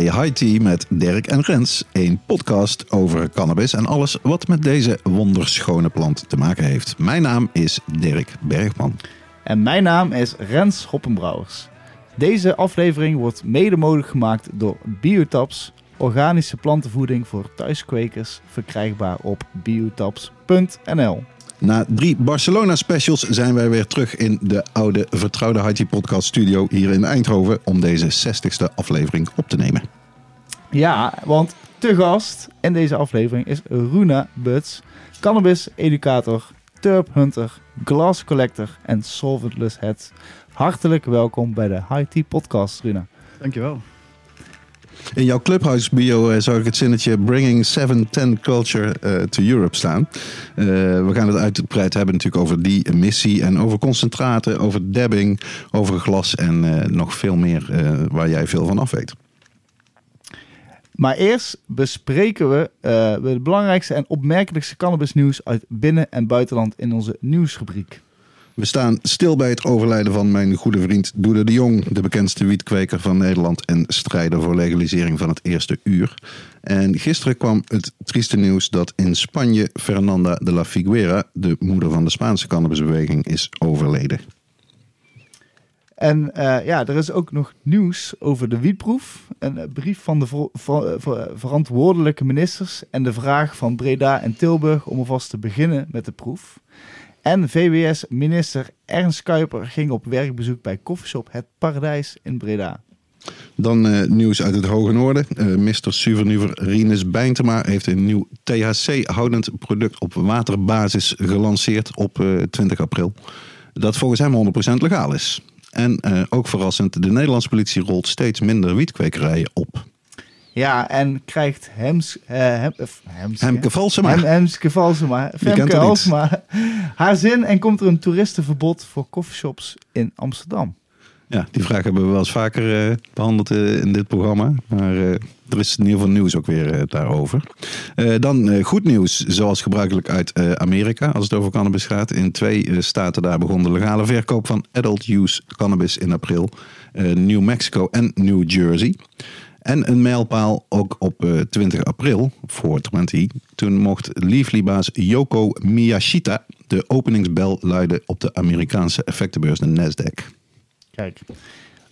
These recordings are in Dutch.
High Tea met Dirk en Rens. Een podcast over cannabis en alles wat met deze wonderschone plant te maken heeft. Mijn naam is Dirk Bergman. En mijn naam is Rens Hoppenbrouwers. Deze aflevering wordt mede mogelijk gemaakt door Biotaps, organische plantenvoeding voor thuiskwekers, verkrijgbaar op biotaps.nl. Na drie Barcelona specials zijn wij weer terug in de oude vertrouwde High Tea podcast studio hier in Eindhoven om deze 60ste aflevering op te nemen. Ja, want te gast in deze aflevering is Runa Buts, cannabis-educator, turp hunter, glass collector en solventless head. Hartelijk welkom bij de High Tea podcast, Runa. Dankjewel. In jouw Clubhouse bio uh, zag ik het zinnetje Bringing 710 Culture uh, to Europe staan. Uh, we gaan het uitgebreid hebben natuurlijk over die missie en over concentraten, over dabbing, over glas en nog veel meer waar jij veel van af weet. Maar eerst bespreken we het belangrijkste en opmerkelijkste cannabisnieuws uit binnen- en buitenland in onze nieuwsrubriek. We staan stil bij het overlijden van mijn goede vriend Doede de Jong, de bekendste wietkweker van Nederland en strijder voor legalisering van het eerste uur. En gisteren kwam het trieste nieuws dat in Spanje Fernanda de la Figuera, de moeder van de Spaanse cannabisbeweging, is overleden. En uh, ja, er is ook nog nieuws over de wietproef. Een brief van de ver ver ver verantwoordelijke ministers en de vraag van Breda en Tilburg om alvast te beginnen met de proef. En VWS-minister Ernst Kuiper ging op werkbezoek bij koffieshop Het Paradijs in Breda. Dan uh, nieuws uit het Hoge Noorden. Uh, Mr. Suvernuver Rinus Bijntema heeft een nieuw THC-houdend product op waterbasis gelanceerd op uh, 20 april. Dat volgens hem 100% legaal is. En ook verrassend, de Nederlandse politie rolt steeds minder wietkwekerijen op. Ja, en krijgt Hems, uh, hem, Hemske, Hemke Valsema. Hem, Hemske Valsema, Femke Halsema, haar zin en komt er een toeristenverbod voor coffeeshops in Amsterdam. Ja, die vraag hebben we wel eens vaker uh, behandeld uh, in dit programma. Maar uh, er is in ieder geval nieuws ook weer daarover. dan goed nieuws, zoals gebruikelijk uit Amerika, als het over cannabis gaat. In twee staten daar begon de legale verkoop van adult use cannabis in april. New Mexico en New Jersey. En een mijlpaal ook op 20 april, voor 20. Toen mocht Leafly-baas Yoko Miyashita de openingsbel luiden op de Amerikaanse effectenbeurs, de Nasdaq. Kijk,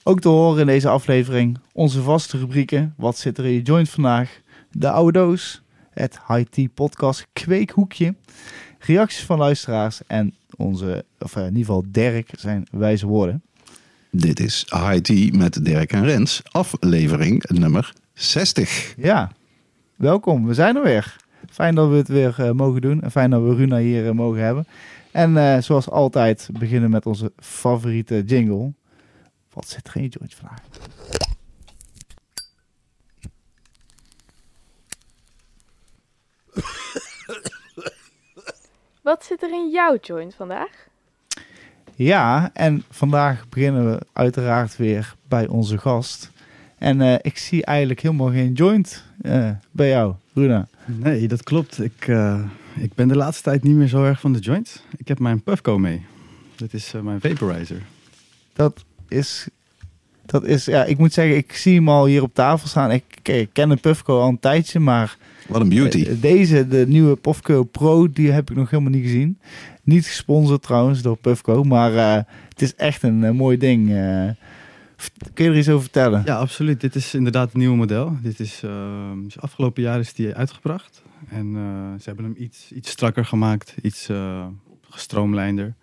ook te horen in deze aflevering onze vaste rubrieken. Wat zit er in je joint vandaag? De oude doos, het High Tea podcast kweekhoekje, reacties van luisteraars en onze, of in ieder geval Dirk, zijn wijze woorden. Dit is Tea met Dirk en Rens, aflevering nummer 60. Ja, welkom, we zijn er weer. Fijn dat we het weer uh, mogen doen en fijn dat we Runa hier uh, mogen hebben. En uh, zoals altijd beginnen met onze favoriete jingle. Wat zit er in je joint vandaag? Wat zit er in jouw joint vandaag? Ja, en vandaag beginnen we uiteraard weer bij onze gast. En uh, ik zie eigenlijk helemaal geen joint uh, bij jou, Runa. Nee, dat klopt. Ik, uh, ik ben de laatste tijd niet meer zo erg van de joint. Ik heb mijn Puffco mee. Dat is mijn vaporizer. Dat is dat is, ja, ik moet zeggen, ik zie hem al hier op tafel staan. Ik, ik ken de Puffco al een tijdje, maar... Wat een beauty. Deze, de nieuwe Puffco Pro, die heb ik nog helemaal niet gezien. Niet gesponsord trouwens door Puffco, maar uh, het is echt een uh, mooi ding. Uh, kun je er iets over vertellen? Ja, absoluut. Dit is inderdaad het nieuwe model. Dit is, dus afgelopen jaar is die uitgebracht. En ze hebben hem iets, iets strakker gemaakt, iets gestroomlijnder.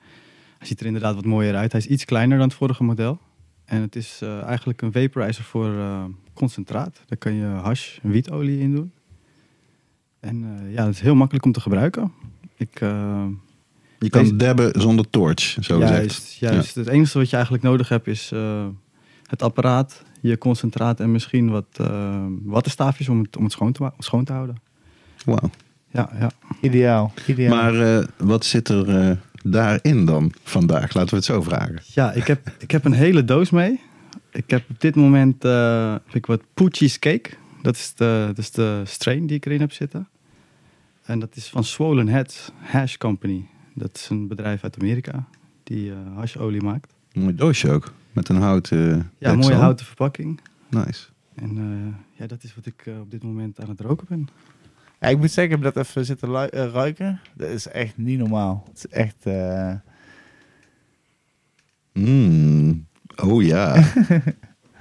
Hij ziet er inderdaad wat mooier uit. Hij is iets kleiner dan het vorige model. En het is eigenlijk een vaporizer voor concentraat. Daar kan je hash en wietolie in doen. En ja, het is heel makkelijk om te gebruiken. Ik, je kan deze... dabben zonder torch, zo juist, juist. Ja. Het enige wat je eigenlijk nodig hebt is het apparaat, je concentraat en misschien wat wattenstaafjes om het, om het schoon, te, schoon te houden. Wauw. Ja, ja. Ideaal. ideaal. Maar wat zit er daarin dan vandaag? Laten we het zo vragen. Ja, ik heb, ik heb een hele doos mee. Ik heb op dit moment uh, heb ik wat Poochie's Cake. Dat is, de, dat is de strain die ik erin heb zitten. En dat is van Swollen Heads Hash Company. Dat is een bedrijf uit Amerika die uh, hasholie maakt. Een mooi doosje ook. Met een houten... ja, een mooie houten verpakking. Nice. En eh, ja, dat is wat ik eh, op dit moment aan het roken ben. Ja, ik moet zeggen, ik heb dat even zitten eh, ruiken. Dat is echt niet normaal. Het is echt... eh, Mm. Oh ja,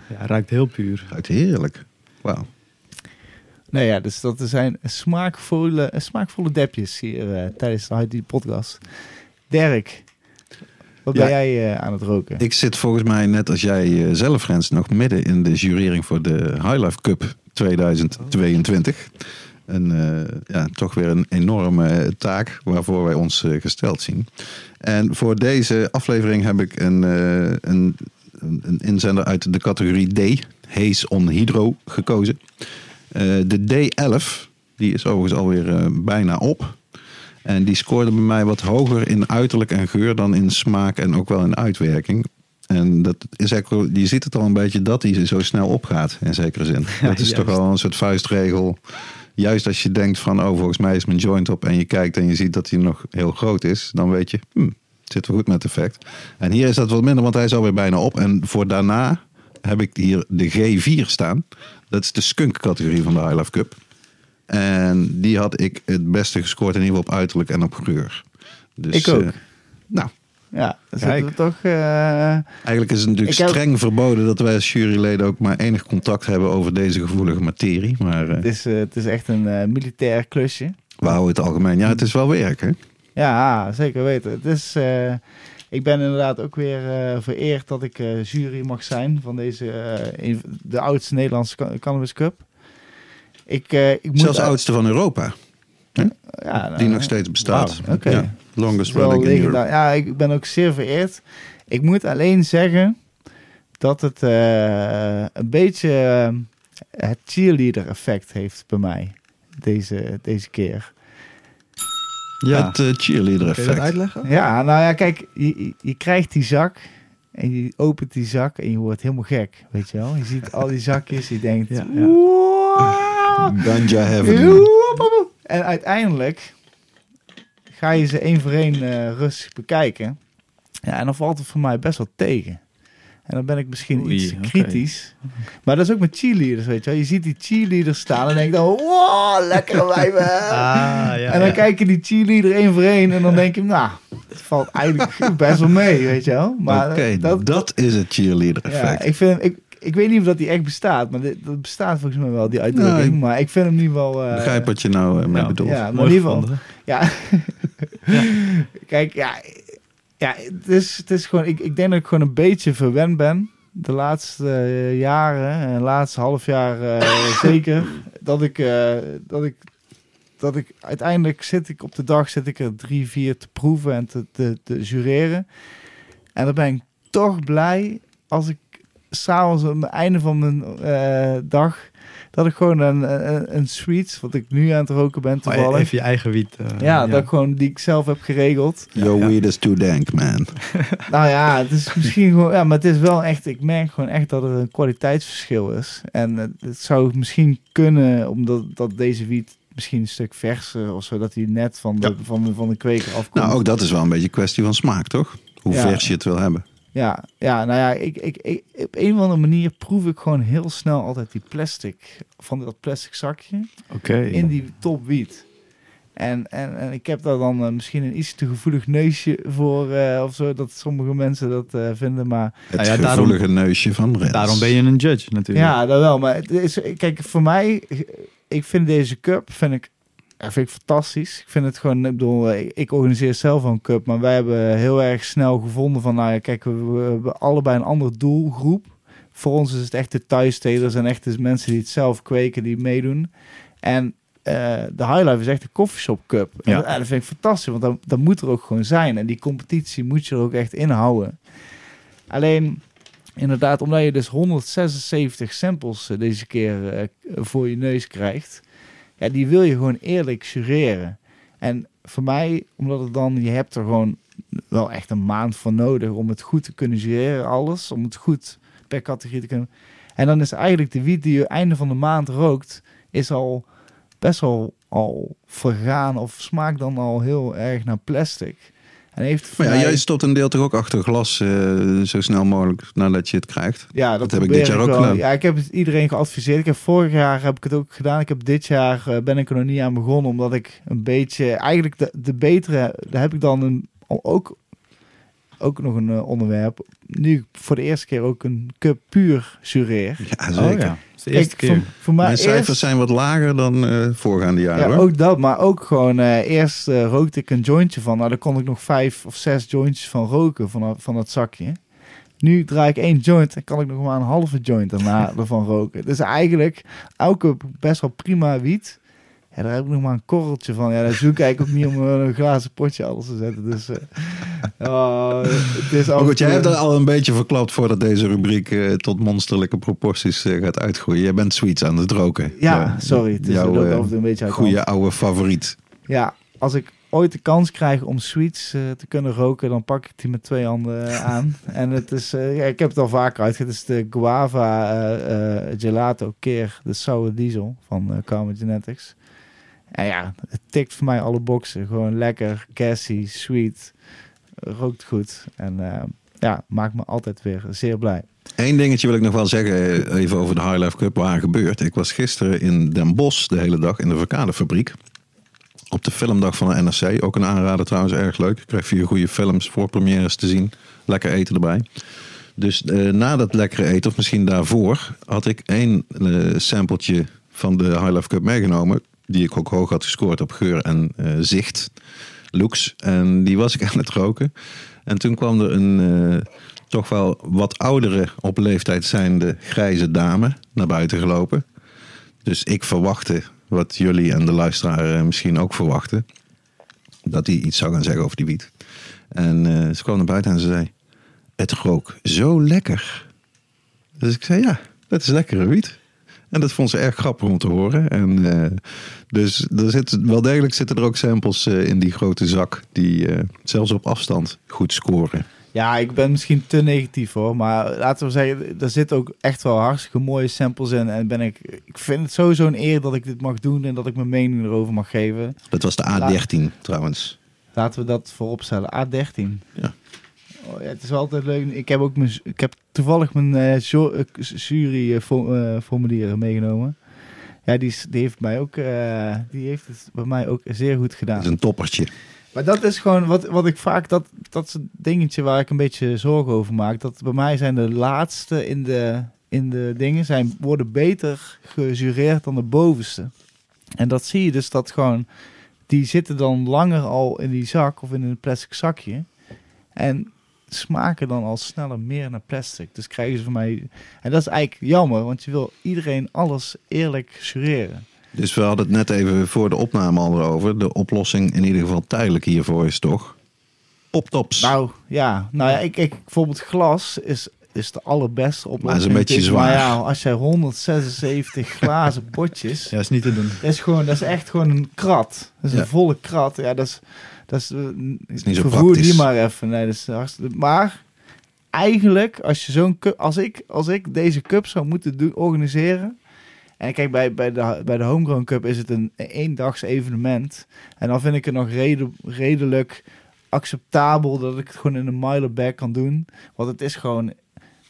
Ja, ruikt heel puur. ruikt heerlijk. Wauw. Nou ja, dus dat zijn smaakvolle, smaakvolle depjes hier eh, tijdens de die podcast. Dirk, wat ben Ja. jij eh, aan het roken? Ik zit volgens mij net als jij eh, zelf, Rens, nog midden in de jurering voor de High Life Cup 2022. En eh, ja, toch weer een enorme taak waarvoor wij ons eh, gesteld zien. En voor deze aflevering heb ik een, eh, een, een een inzender uit de categorie D, Haze on Hydro, gekozen. Eh, de D11, die is overigens alweer eh, bijna op. En die scoorde bij mij wat hoger in uiterlijk en geur dan in smaak en ook wel in uitwerking. En dat is eigenlijk, je ziet het al een beetje dat hij zo snel opgaat, in zekere zin. dat is toch wel een soort vuistregel. Juist als je denkt van, oh volgens mij is mijn joint op en je kijkt en je ziet dat hij nog heel groot is, dan weet je, hm, het zit wel goed met effect. En hier is dat wat minder, want hij is alweer bijna op. En voor daarna heb ik hier de G4 staan. Dat is de skunk categorie van de I Love Cup. En die had ik het beste gescoord in ieder geval op uiterlijk en op geur. Dus, Ik ook. eh, nou, Ja, Kijk. we toch... eh, eigenlijk is het natuurlijk Ik heb- streng verboden dat wij als juryleden ook maar enig contact hebben over deze gevoelige materie. Maar eh, het, is, het is echt een militair klusje. we houden het algemeen. Ja, het is wel werk, hè? Ja, zeker weten. Het is, ik ben inderdaad ook weer eh, vereerd dat ik eh, jury mag zijn van deze, eh, de oudste Nederlandse ca- Cannabis Cup. Ik, ik moet Zelfs oudste van Europa, ja, nou, die nog steeds bestaat. Ja, longest running in Europe. Ja, ik ben ook zeer vereerd. Ik moet alleen zeggen dat het een beetje het cheerleader effect heeft bij mij. Deze, deze keer. Ja, Het eh, cheerleader kun je dat effect. uitleggen? Ja, nou ja, kijk, je, je- krijgt die zak en je opent die zak en je wordt helemaal gek, weet je wel. Je ziet al die zakjes, je denkt, Ja, ja. "Wow." Ganja heaven. En uiteindelijk ga je ze één voor één eh, rustig bekijken. Ja, en dan valt het voor mij best wel tegen. En dan ben ik misschien Oei, iets kritisch. Maar dat is ook met cheerleaders, weet je wel. Je ziet die cheerleaders staan en denk dan, wow, lekkere wijven. Ah, ja, en dan ja. kijk je die cheerleader één voor één en dan denk je, nou, het valt eigenlijk best wel mee, weet je wel. Maar Oké, dat, dat, is het cheerleader ja, effect. ik vind, ik, ik weet niet of dat die echt bestaat, maar dit, dat bestaat volgens mij wel, die uitdrukking. Maar ik vind hem nu wel... eh, Begrijp wat je nou mee Ja, bedoelt. ja, maar in ieder geval-. Ja. Kijk, ja, ja het, is, het is gewoon, ik, ik denk dat ik gewoon een beetje verwend ben. De laatste eh, jaren, en laatste half jaar eh, zeker. Dat ik, eh, dat ik, dat ik uiteindelijk zit ik op de dag zit ik er drie, vier te proeven en te, te, te jureren. En dan ben ik toch blij als ik s'avonds aan het einde van mijn dag dat ik gewoon een, een, een sweet, wat ik nu aan het roken ben Maar toevallig. even je eigen wiet. eh, Ja, dat ik gewoon die ik zelf heb geregeld. Your Ja, ja. weed is too dank, man. Nou ja, het is misschien gewoon, ja, maar het is wel echt, ik merk gewoon echt dat er een kwaliteitsverschil is. En het, het zou misschien kunnen, omdat dat deze wiet misschien een stuk verser of zo, dat hij net van de, van, de- van de kweker afkomt. Nou, ook dat is wel een beetje een kwestie van smaak, toch? Hoe Ja. vers je het wil hebben. Ja, ja, nou ja, ik, ik, ik, op een of andere manier proef ik gewoon heel snel altijd die plastic, van dat plastic zakje, Oké. in die top wiet. En, en, en ik heb daar dan eh, misschien een iets te gevoelig neusje voor, eh, of zo, dat sommige mensen dat eh, vinden, maar... Het Nou ja, daarom- gevoelige neusje van Rens. Daarom ben je een judge natuurlijk. Ja, dat wel. Maar het is, kijk, voor mij, ik vind deze cup vind ik, ja, vind ik fantastisch. Ik vind het gewoon, ik bedoel, ik, ik organiseer zelf een cup, maar wij hebben heel erg snel gevonden van, nou ja, kijk, we, we hebben allebei een andere doelgroep. Voor ons is het echt de thuistelers en echt de mensen die het zelf kweken, die meedoen. En eh, de High Life is echt een coffeeshop cup. En Ja. dat, ja, dat vind ik fantastisch, want dat, dat moet er ook gewoon zijn. En die competitie moet je er ook echt in houden. Alleen, inderdaad, omdat je dus 176 samples eh, deze keer eh, voor je neus krijgt, ja, die wil je gewoon eerlijk jureren. En voor mij, omdat het dan, je hebt er gewoon wel echt een maand voor nodig om het goed te kunnen jureren, alles, om het goed per categorie te kunnen. En dan is eigenlijk de wiet die je einde van de maand rookt, is al best wel al vergaan of smaakt dan al heel erg naar plastic. En heeft Maar ja, mij- jij stopt een deel toch ook achter glas eh, zo snel mogelijk nadat je het krijgt. Ja, dat, Dat heb ik dit jaar ook gedaan. Ja, ik heb het iedereen geadviseerd. Ik heb vorig jaar heb ik het ook gedaan. Ik heb dit jaar eh, ben ik er nog niet aan begonnen, omdat ik een beetje eigenlijk de, de betere. Daar heb ik dan een ook ook nog een eh, onderwerp. Nu ik voor de eerste keer ook een cup puur jureer. Ja, Oh zeker. ja, dat is de eerste Kijk, keer. Voor, voor mij Mijn cijfers eerst- zijn wat lager dan eh voorgaande jaren. Ja, hoor. ook dat, maar ook gewoon eh, eerst eh, rookte ik een jointje van. Nou, daar kon ik nog vijf of zes jointjes van roken van, van dat zakje. Nu draai ik één joint en kan ik nog maar een halve joint daarna ervan roken. Dus eigenlijk elke best wel prima wiet. Ja, daar heb ik nog maar een korreltje van. Ja, daar zoek ik ook niet om eh, een glazen potje alles te zetten. Dus eh, oh, het is af goed, jij hebt toe- er al een beetje verklapt voordat deze rubriek eh, tot monsterlijke proporties eh, gaat uitgroeien. Jij bent sweets aan het roken. Ja, sorry. Het is jouw, eh, een beetje uit. Goede oude favoriet. Ja, als ik ooit de kans krijg om sweets eh, te kunnen roken, dan pak ik die met twee handen eh, aan. en het is, eh, ja, ik heb het al vaker uit. Het is de guava eh, eh, gelato keer, de sour diesel van eh Karma Genetics. En ja, het tikt voor mij alle boxen. Gewoon lekker, gassy, sweet, rookt goed. En eh, ja, maakt me altijd weer zeer blij. Eén dingetje wil ik nog wel zeggen, eh, even over de High Life Cup, waar gebeurt. Ik was gisteren in Den Bosch de hele dag in de Verkadefabriek. Op de filmdag van de NRC. Ook een aanrader trouwens, erg leuk. Ik krijg vier goede films voor premières te zien. Lekker eten erbij. Dus eh, na dat lekkere eten, of misschien daarvoor, had ik één eh sampletje van de High Life Cup meegenomen. Die ik ook hoog had gescoord op geur en eh, zicht. Looks. En die was ik aan het roken. En toen kwam er een eh, toch wel wat oudere op leeftijd zijnde grijze dame naar buiten gelopen. Dus ik verwachtte, wat jullie en de luisteraar eh, misschien ook verwachten, dat hij iets zou gaan zeggen over die wiet. En ze kwam naar buiten en ze zei, het rook zo lekker. Dus ik zei, ja, dat is lekkere wiet. En dat vond ze erg grappig om te horen. En, eh, dus er zit, wel degelijk zitten er ook samples eh, in die grote zak die eh, zelfs op afstand goed scoren. Ja, ik ben misschien te negatief hoor. Maar laten we zeggen, er zitten ook echt wel hartstikke mooie samples in. En ben ik, ik vind het sowieso een eer dat ik dit mag doen en dat ik mijn mening erover mag geven. Dat was de A13 trouwens. Laten we dat voorop stellen. A13. Ja. Oh, ja, het is wel altijd leuk. Ik heb ook mijn, ik heb toevallig mijn jo- eh, jury eh, fo- eh, formulieren meegenomen. Ja, die, is- die heeft mij ook, die heeft het bij mij ook zeer goed gedaan. Dat is een toppertje. Maar dat is gewoon wat, wat ik vaak, dat, dat is het dingetje waar ik een beetje zorgen over maak. Dat bij mij zijn de laatste in de, in de dingen, zijn, worden beter gejureerd dan de bovenste. En dat zie je dus dat gewoon, die zitten dan langer al in die zak of in een plastic zakje. En smaken dan al sneller meer naar plastic. Dus krijgen ze van mij, en dat is eigenlijk jammer, want je wil iedereen alles eerlijk jureren. Dus we hadden het net even voor de opname al erover. De oplossing in ieder geval tijdelijk hiervoor is toch poptops. Nou ja, nou ja, ik, ik bijvoorbeeld glas is, is de allerbeste oplossing. Maar is een beetje zwaar. Maar ja, als jij 176 glazen potjes, Ja, is niet te doen. is gewoon, dat is echt gewoon een krat. Dat is Ja. een volle krat. Ja, dat is, dat is, is niet zo vervoer praktisch. die maar even. Nee, dat is hartstikke, maar eigenlijk, als je zo'n cup, als ik, als ik deze cup zou moeten doen, organiseren. En kijk, bij, bij, de, bij de Homegrown Cup is het een eendags evenement. En dan vind ik het nog reden, redelijk acceptabel dat ik het gewoon in een mileback kan doen. Want het is gewoon,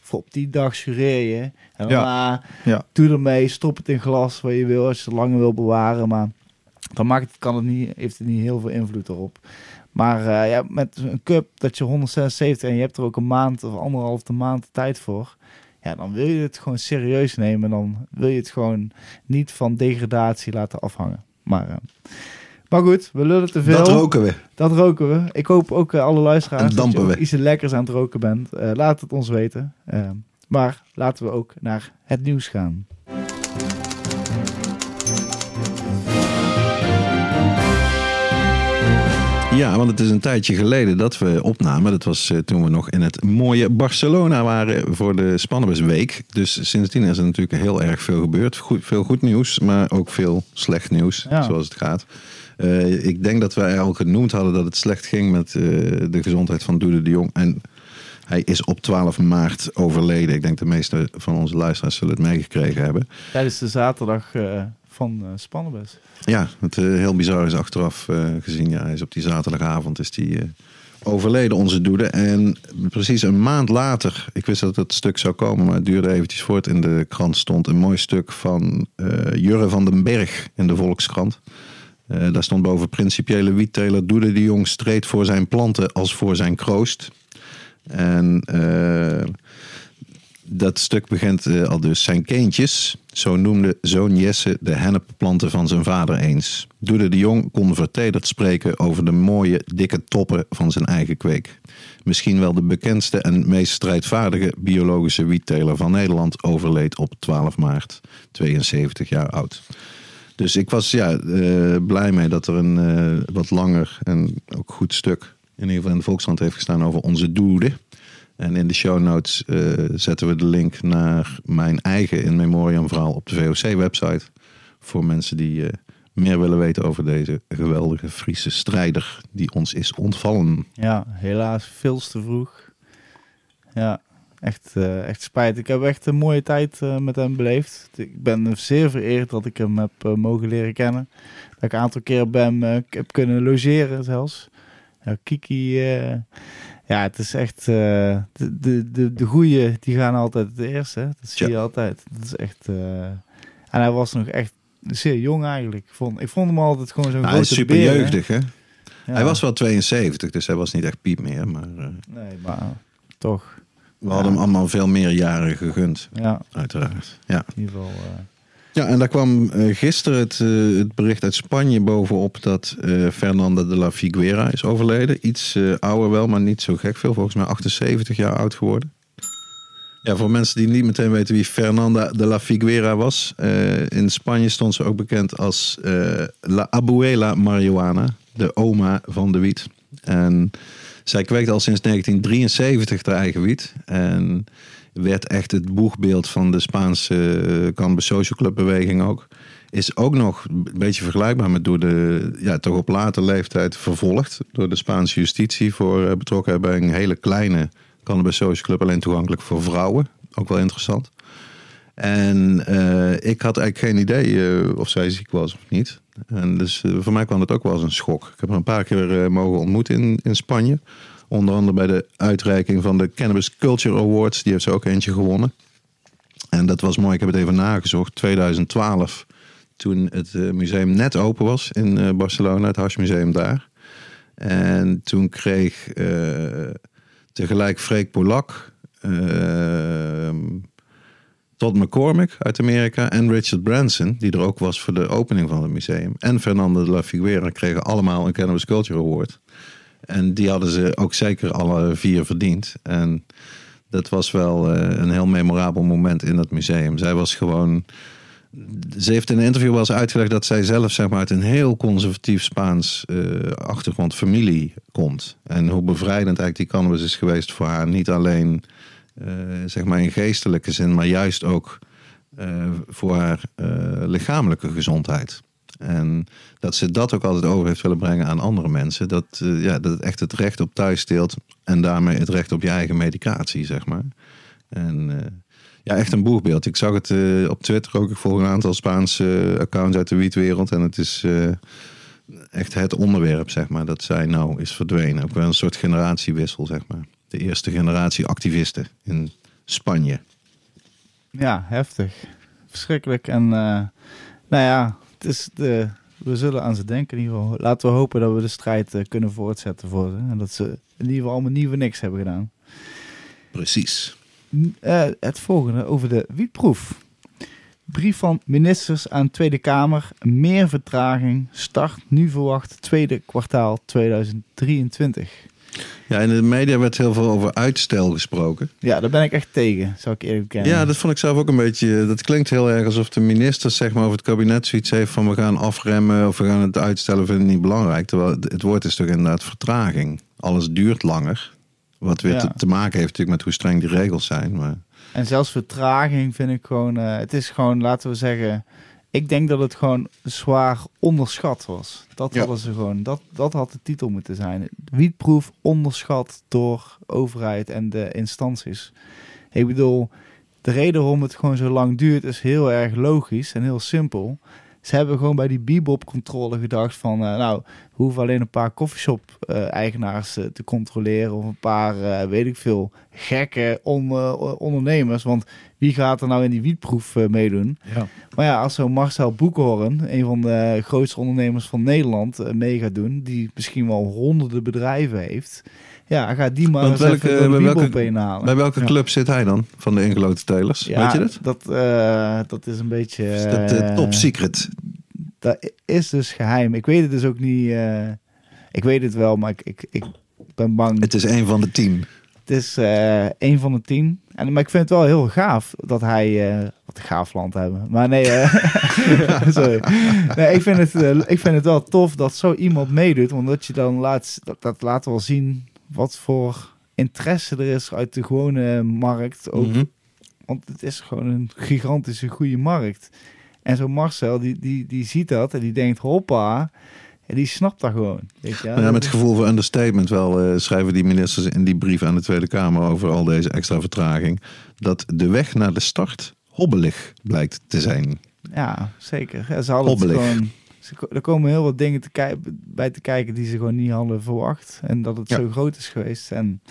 voor op die dag jureer je. En daarna Ja. doe ermee, stop het in glas waar je wil, als je het langer wil bewaren. Maar dan maakt het, kan het niet, heeft het niet heel veel invloed erop. Maar eh, ja, met een cup dat je 176 en je hebt er ook een maand of anderhalve maand tijd voor. Ja, dan wil je het gewoon serieus nemen. Dan wil je het gewoon niet van degradatie laten afhangen. Maar, eh, maar goed, we lullen te veel. dat roken we. Dat roken we. Ik hoop ook eh, alle luisteraars dat je iets lekkers aan het roken bent. Laat het ons weten. Maar laten we ook naar het nieuws gaan. Ja, want het is een tijdje geleden dat we opnamen. Dat was eh, toen we nog in het mooie Barcelona waren voor de Spannenbusweek. Dus sindsdien is er natuurlijk heel erg veel gebeurd. Goed, veel goed nieuws, maar ook veel slecht nieuws, Ja. zoals het gaat. Eh, ik denk dat wij al genoemd hadden dat het slecht ging met eh, de gezondheid van Doede de Jong. En hij is op 12 maart overleden. Ik denk de meeste van onze luisteraars zullen het meegekregen hebben. Tijdens de zaterdag van uh. Ja, het eh, heel bizar is achteraf eh, gezien. Ja, is op die zaterdagavond is die, overleden, onze doede. En precies een maand later, ik wist dat het stuk zou komen, maar het duurde eventjes voort. In de krant stond een mooi stuk van Jurre van den Berg in de Volkskrant. Daar stond boven principiële wietteler Doede de Jong streed voor zijn planten als voor zijn kroost. En dat stuk begint uh, al dus. Zijn kindjes, zo noemde zoon Jesse de hennepplanten van zijn vader eens. Doede de Jong kon vertederd spreken over de mooie, dikke toppen van zijn eigen kweek. Misschien wel de bekendste en meest strijdvaardige biologische wietteler van Nederland overleed op 12 maart, 72 jaar oud. Dus ik was ja, uh, blij mee dat er een uh, wat langer en ook goed stuk in ieder geval in de Volkskrant heeft gestaan over onze doede. En in de show notes uh, zetten we de link naar mijn eigen in memoriam verhaal op de VOC-website. Voor mensen die uh, meer willen weten over deze geweldige Friese strijder die ons is ontvallen. Ja, helaas veel te vroeg. Ja, echt, uh, echt spijt. Ik heb echt een mooie tijd met hem beleefd. Ik ben zeer vereerd dat ik hem heb mogen leren kennen. Dat ik een aantal keer bij hem heb kunnen logeren zelfs. Ja, Kiki ja, het is echt. Uh, de, de, de, de goeie, die gaan altijd het eerst. Hè? Dat zie je altijd. Dat is echt. Uh, en hij was nog echt zeer jong eigenlijk. Ik vond, ik vond hem altijd gewoon zo'n nou, grote super beer, jeugdig, hè? Ja. Hij was wel 72, dus hij was niet echt piep meer. Maar, uh, nee, maar toch. We ja. hadden hem allemaal veel meer jaren gegund. Ja. Uiteraard. Ja. In ieder geval. Ja, en daar kwam uh, gisteren het, uh, het, bericht uit Spanje bovenop dat uh, Fernanda de la Figuera is overleden. Iets ouder wel, maar niet zo gek veel. Volgens mij 78 jaar oud geworden. Ja, voor mensen die niet meteen weten wie Fernanda de la Figuera was. in Spanje stond ze ook bekend als La Abuela Marihuana, de oma van de wiet. En zij kweekt al sinds 1973 haar eigen wiet. En werd echt het boegbeeld van de Spaanse Cannabis Social Club beweging ook. Is ook nog een beetje vergelijkbaar met door de, ja, toch op later leeftijd vervolgd door de Spaanse justitie voor betrokkenheid bij een hele kleine Cannabis Social Club, alleen toegankelijk voor vrouwen. Ook wel interessant. En uh, ik had eigenlijk geen idee of zij ziek was of niet. En dus voor mij kwam dat ook wel als een schok. Ik heb haar een paar keer mogen ontmoeten in, in Spanje. Onder andere bij de uitreiking van de Cannabis Culture Awards. Die heeft ze ook eentje gewonnen. En dat was mooi. Ik heb het even nagezocht. 2012, toen het museum net open was in Barcelona. Het Hash Museum daar. En toen kreeg tegelijk Freek Polak... Todd McCormick uit Amerika en Richard Branson, die er ook was voor de opening van het museum. En Fernando de la Figuera kregen allemaal een Cannabis Culture Award. En die hadden ze ook zeker alle vier verdiend. En dat was wel uh, een heel memorabel moment in dat museum. Zij was gewoon. Ze heeft in een interview wel eens uitgelegd dat zij zelf zeg maar, uit een heel conservatief Spaans uh, achtergrond familie komt. En hoe bevrijdend eigenlijk die cannabis is geweest voor haar. Niet alleen uh, zeg maar in geestelijke zin, maar juist ook voor haar lichamelijke gezondheid. En dat ze dat ook altijd over heeft willen brengen aan andere mensen. Dat, ja, dat het echt het recht op thuis steelt en daarmee het recht op je eigen medicatie, zeg maar. En ja, echt een boegbeeld. Ik zag het op Twitter ook. Ik volg een aantal Spaanse accounts uit de wietwereld. En het is echt het onderwerp, zeg maar, dat zij nou is verdwenen. Ook wel een soort generatiewissel, zeg maar de eerste generatie activisten in Spanje. Ja, heftig. Verschrikkelijk. En uh, nou ja, het is de, we zullen aan ze denken in ieder geval. Laten we hopen dat we de strijd uh, kunnen voortzetten voor ze. En dat ze in ieder geval allemaal nieuwe niks hebben gedaan. Precies. Uh, het volgende over de wietproef. Brief van ministers aan Tweede Kamer. Meer vertraging. Start nu verwacht tweede kwartaal 2023. Ja, in de media werd heel veel over uitstel gesproken. Ja, daar ben ik echt tegen, zou ik eerlijk bekennen. Ja, dat vond ik zelf ook een beetje... Dat klinkt heel erg alsof de minister zeg maar, over het kabinet zoiets heeft van... we gaan afremmen of we gaan het uitstellen, vinden niet belangrijk. Terwijl het woord is toch inderdaad vertraging. Alles duurt langer. Wat weer ja. te, te, maken heeft natuurlijk met hoe streng die regels zijn. Maar... En zelfs vertraging vind ik gewoon... Uh, het is gewoon, laten we zeggen ik denk dat het gewoon zwaar onderschat was. Dat, ja. hadden ze gewoon, dat, dat had de titel moeten zijn. Wietproef onderschat door overheid en de instanties. Ik bedoel, de reden waarom het gewoon zo lang duurt is heel erg logisch en heel simpel. Ze hebben gewoon bij die bebop-controle gedacht van... Uh, nou, We hoeven alleen een paar coffeeshop-eigenaars eh, te controleren. Of een paar, eh, weet ik veel, gekke on- eh, ondernemers. Want wie gaat er nou in die wietproef eh, meedoen? Ja. Maar ja, als zo'n Marcel Boekhoorn, een van de grootste ondernemers van Nederland, eh, mee gaat doen, die misschien wel honderden bedrijven heeft, ja, gaat die maar Want welke- bij welke- halen. Bij welke club zit hij dan? Van de ingeloten telers? ja, Weet je dat? Dat, eh, dat is een beetje... Is dat eh, top secret? Dat is dus geheim. Ik weet het dus ook niet... eh, ik weet het wel, maar ik, ik, ik ben bang. Het is een van de tien. Het is eh een van de tien. En, maar ik vind het wel heel gaaf dat hij... eh, wat een gaaf land hebben. Maar nee, sorry. Nee, ik vind, het, ik vind het wel tof dat zo iemand meedoet. Omdat je dan laat... Dat, dat laat wel zien wat voor interesse er is uit de gewone markt. Ook, Mhm. Want het is gewoon een gigantische goede markt. En zo Marcel, die, die, die ziet dat en die denkt, hoppa. En die snapt dat gewoon. Weet je? Ja, met het gevoel van understatement wel eh, schrijven die ministers in die brief aan de Tweede Kamer over al deze extra vertraging. Dat de weg naar de start hobbelig blijkt te zijn. Ja, zeker. Ze hadden het Hobbelig. gewoon... Er komen heel wat dingen te bij te kijken die ze gewoon niet hadden verwacht. En dat het Ja. zo groot is geweest. En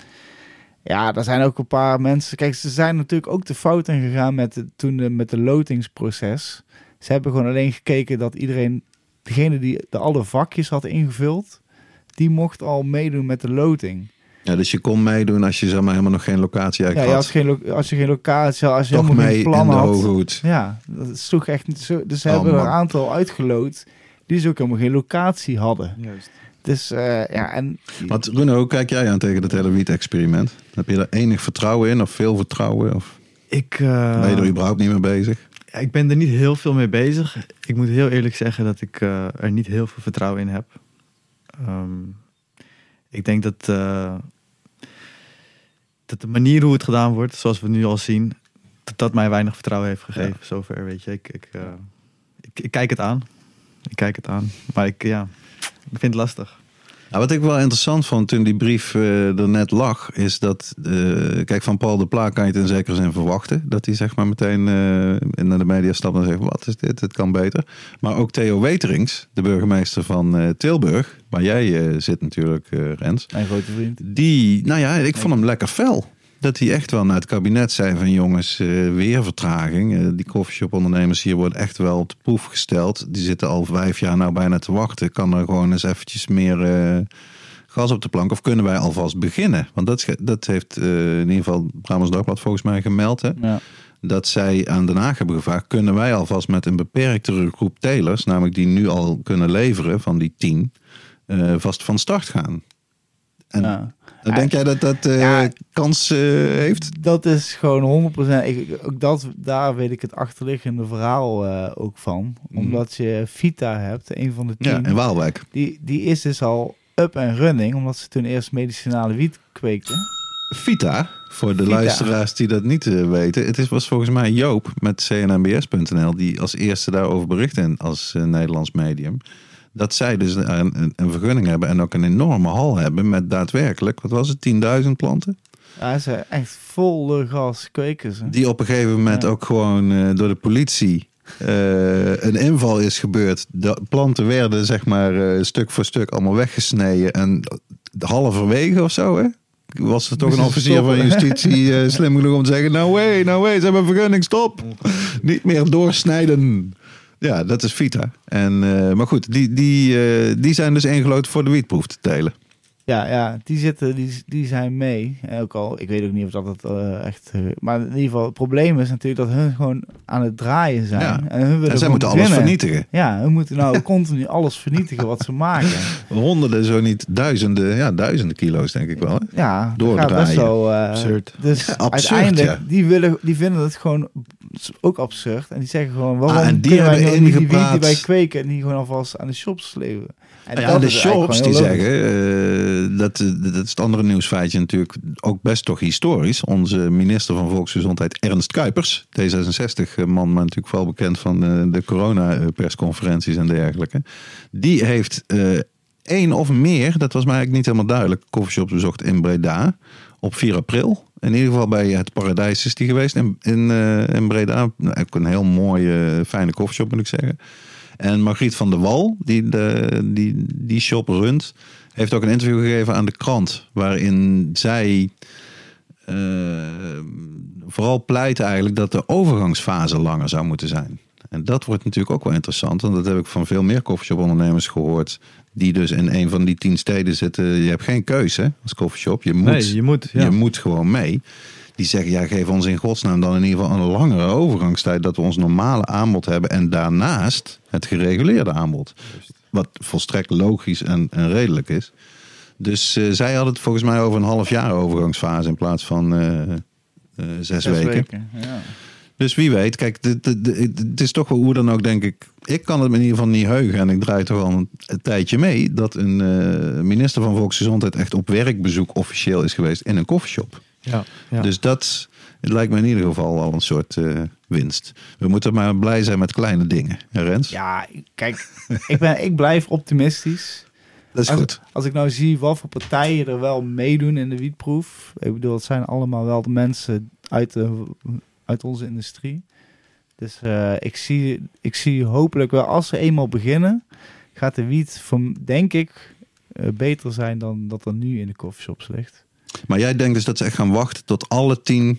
ja, er zijn ook een paar mensen... Kijk, ze zijn natuurlijk ook de fout in gegaan met de, toen de, met de lotingsproces. Ze hebben gewoon alleen gekeken dat iedereen... Degene die de alle vakjes had ingevuld... Die mocht al meedoen met de loting. Ja, dus je kon meedoen als je zeg maar, helemaal nog geen locatie Ja, eigenlijk je had had. geen lo- als je geen locatie had, als je Toch helemaal mee geen plan had. Ja, dat sloeg echt niet zo. Dus ze Oh, hebben er een aantal uitgeloot die dus ook helemaal geen locatie hadden. Juist. Dus eh, ja, en Want Bruno, hoe kijk jij aan tegen het hele wiet-experiment? Heb je er enig vertrouwen in of veel vertrouwen? Of Ik, eh, ben je er überhaupt niet mee bezig? ik ben er niet heel veel mee bezig. Ik moet heel eerlijk zeggen dat ik eh, er niet heel veel vertrouwen in heb. Ehm, ik denk dat, eh, dat de manier hoe het gedaan wordt, zoals we nu al zien, dat dat mij weinig vertrouwen heeft gegeven. Zover, weet je. Ik, ik, eh, ik, ik kijk het aan. Ik kijk het aan. Maar ik, ja, ik vind het lastig. Wat ik wel interessant vond toen die brief eh, er net lag, is dat, eh, kijk, van Paul de Pla kan je het in zekere zin verwachten. Dat hij zeg maar meteen eh, naar de media stapt en zegt, wat is dit, het kan beter. Maar ook Theo Weterings, de burgemeester van eh, Tilburg, waar jij eh, zit natuurlijk, eh, Rens. mijn grote vriend. Die, nou ja, ik vond hem lekker fel. Dat hij echt wel naar het kabinet zei van jongens, eh, weer vertraging. Eh, die coffeeshop-ondernemers hier worden echt wel op de proef gesteld. Die zitten al vijf jaar nou bijna te wachten. Kan er gewoon eens eventjes meer eh, gas op de plank? Of kunnen wij alvast beginnen? Want dat, dat heeft in ieder geval Brabants Dagblad volgens mij gemeld. Hè? Ja. Dat zij aan Den Haag hebben gevraagd, kunnen wij alvast met een beperktere groep telers, namelijk die nu al kunnen leveren van die tien, vast van start gaan? En Ja. Dan denk jij dat dat eh, Ja. kans eh, heeft? Dat is gewoon 100%. Ik, ook dat, daar weet ik het achterliggende verhaal eh, ook van. Omdat je Vita hebt, een van de tien. Ja, in Waalwijk. die, die is dus al up en running, omdat ze toen eerst medicinale wiet kweekten. Vita, voor de Vita. luisteraars die dat niet weten. Het is, was volgens mij Joop met cnnbs.nl die als eerste daarover berichtte als Nederlands medium. Dat zij dus een, een, een vergunning hebben en ook een enorme hal hebben met daadwerkelijk, wat was het, 10.000 klanten? Ja, ze echt volle gas kweken ze. Die op een gegeven moment Ja. ook gewoon eh, door de politie eh, een inval is gebeurd. De planten werden zeg maar eh, stuk voor stuk allemaal weggesneden. En halverwege of zo hè? Was er toch een officier van justitie slim genoeg om te zeggen... No way, no way, ze hebben een vergunning, stop. Niet meer doorsnijden. Ja, dat is Vita. En, eh, maar goed, die, die, eh, die zijn dus ingeloten voor de wietproef te telen. Ja, ja, die zitten, die, die zijn mee. En ook al, ik weet ook niet of dat het eh, echt. eh, maar in ieder geval, het probleem is natuurlijk dat hun gewoon aan het draaien zijn. Ja. En, hun willen En zij moeten alles vernietigen. Ja, hun moeten nou continu alles vernietigen wat ze maken. Honderden, zo niet duizenden, ja, duizenden kilo's denk ik wel. Hè? Ja, wel. eh, Absurd. Dus Ja, absurd, uiteindelijk, ja. die, willen, die vinden het gewoon ook absurd. En die zeggen gewoon, waarom Ah, en die kunnen wij hebben nou niet die wij kweken en die gewoon alvast aan de shops leveren? En Ja, de shops die zeggen, eh, dat, eh, dat is het andere nieuwsfeitje natuurlijk ook best toch historisch. Onze minister van Volksgezondheid Ernst Kuipers, D66-man, maar natuurlijk vooral bekend van eh, de corona-persconferenties en dergelijke. Die heeft eh, één of meer, dat was mij eigenlijk niet helemaal duidelijk, coffeeshops bezocht in Breda op 4 april. In ieder geval bij het Paradijs is die geweest in, in, eh, in Breda. Nou, Ook een heel mooie, fijne coffeeshop moet ik zeggen. En Margriet van der Wal, die de, die, die shop runt, heeft ook een interview gegeven aan de krant. Waarin zij eh, vooral pleit eigenlijk dat de overgangsfase langer zou moeten zijn. En dat wordt natuurlijk ook wel interessant. Want dat heb ik van veel meer coffeeshop ondernemers gehoord. Die dus in een van die tien steden zitten. Je hebt geen keuze als coffeeshop. Je moet, Nee, je moet. Ja. je moet gewoon mee. Die zeggen, ja, geef ons in godsnaam dan in ieder geval een langere overgangstijd. Dat we ons normale aanbod hebben. En daarnaast het gereguleerde aanbod. Wat volstrekt logisch en, en redelijk is. Dus eh, zij hadden het volgens mij over een half jaar overgangsfase in plaats van eh, eh, zes, Zes weken. Ja. Dus wie weet, kijk, het is toch wel hoe dan ook, denk ik. Ik kan het me in ieder geval niet heugen. En ik draai toch al een, tijdje mee. Dat een minister van Volksgezondheid echt op werkbezoek officieel is geweest in een koffieshop. Ja. Ja. Dus dat het lijkt me in ieder geval al een soort eh, winst. We moeten maar blij zijn met kleine dingen. Hè, Rens? Ja, kijk, ik, ben, ik blijf optimistisch. dat is als, goed. Als ik nou zie wat voor partijen er wel meedoen in de wietproef. Ik bedoel, het zijn allemaal wel de mensen uit, de, uit onze industrie. Dus eh, ik, zie, ik zie hopelijk wel, als ze eenmaal beginnen, gaat de wiet, van, denk ik, eh, beter zijn dan dat er nu in de coffeeshops ligt. Maar jij denkt dus dat ze echt gaan wachten tot alle tien ik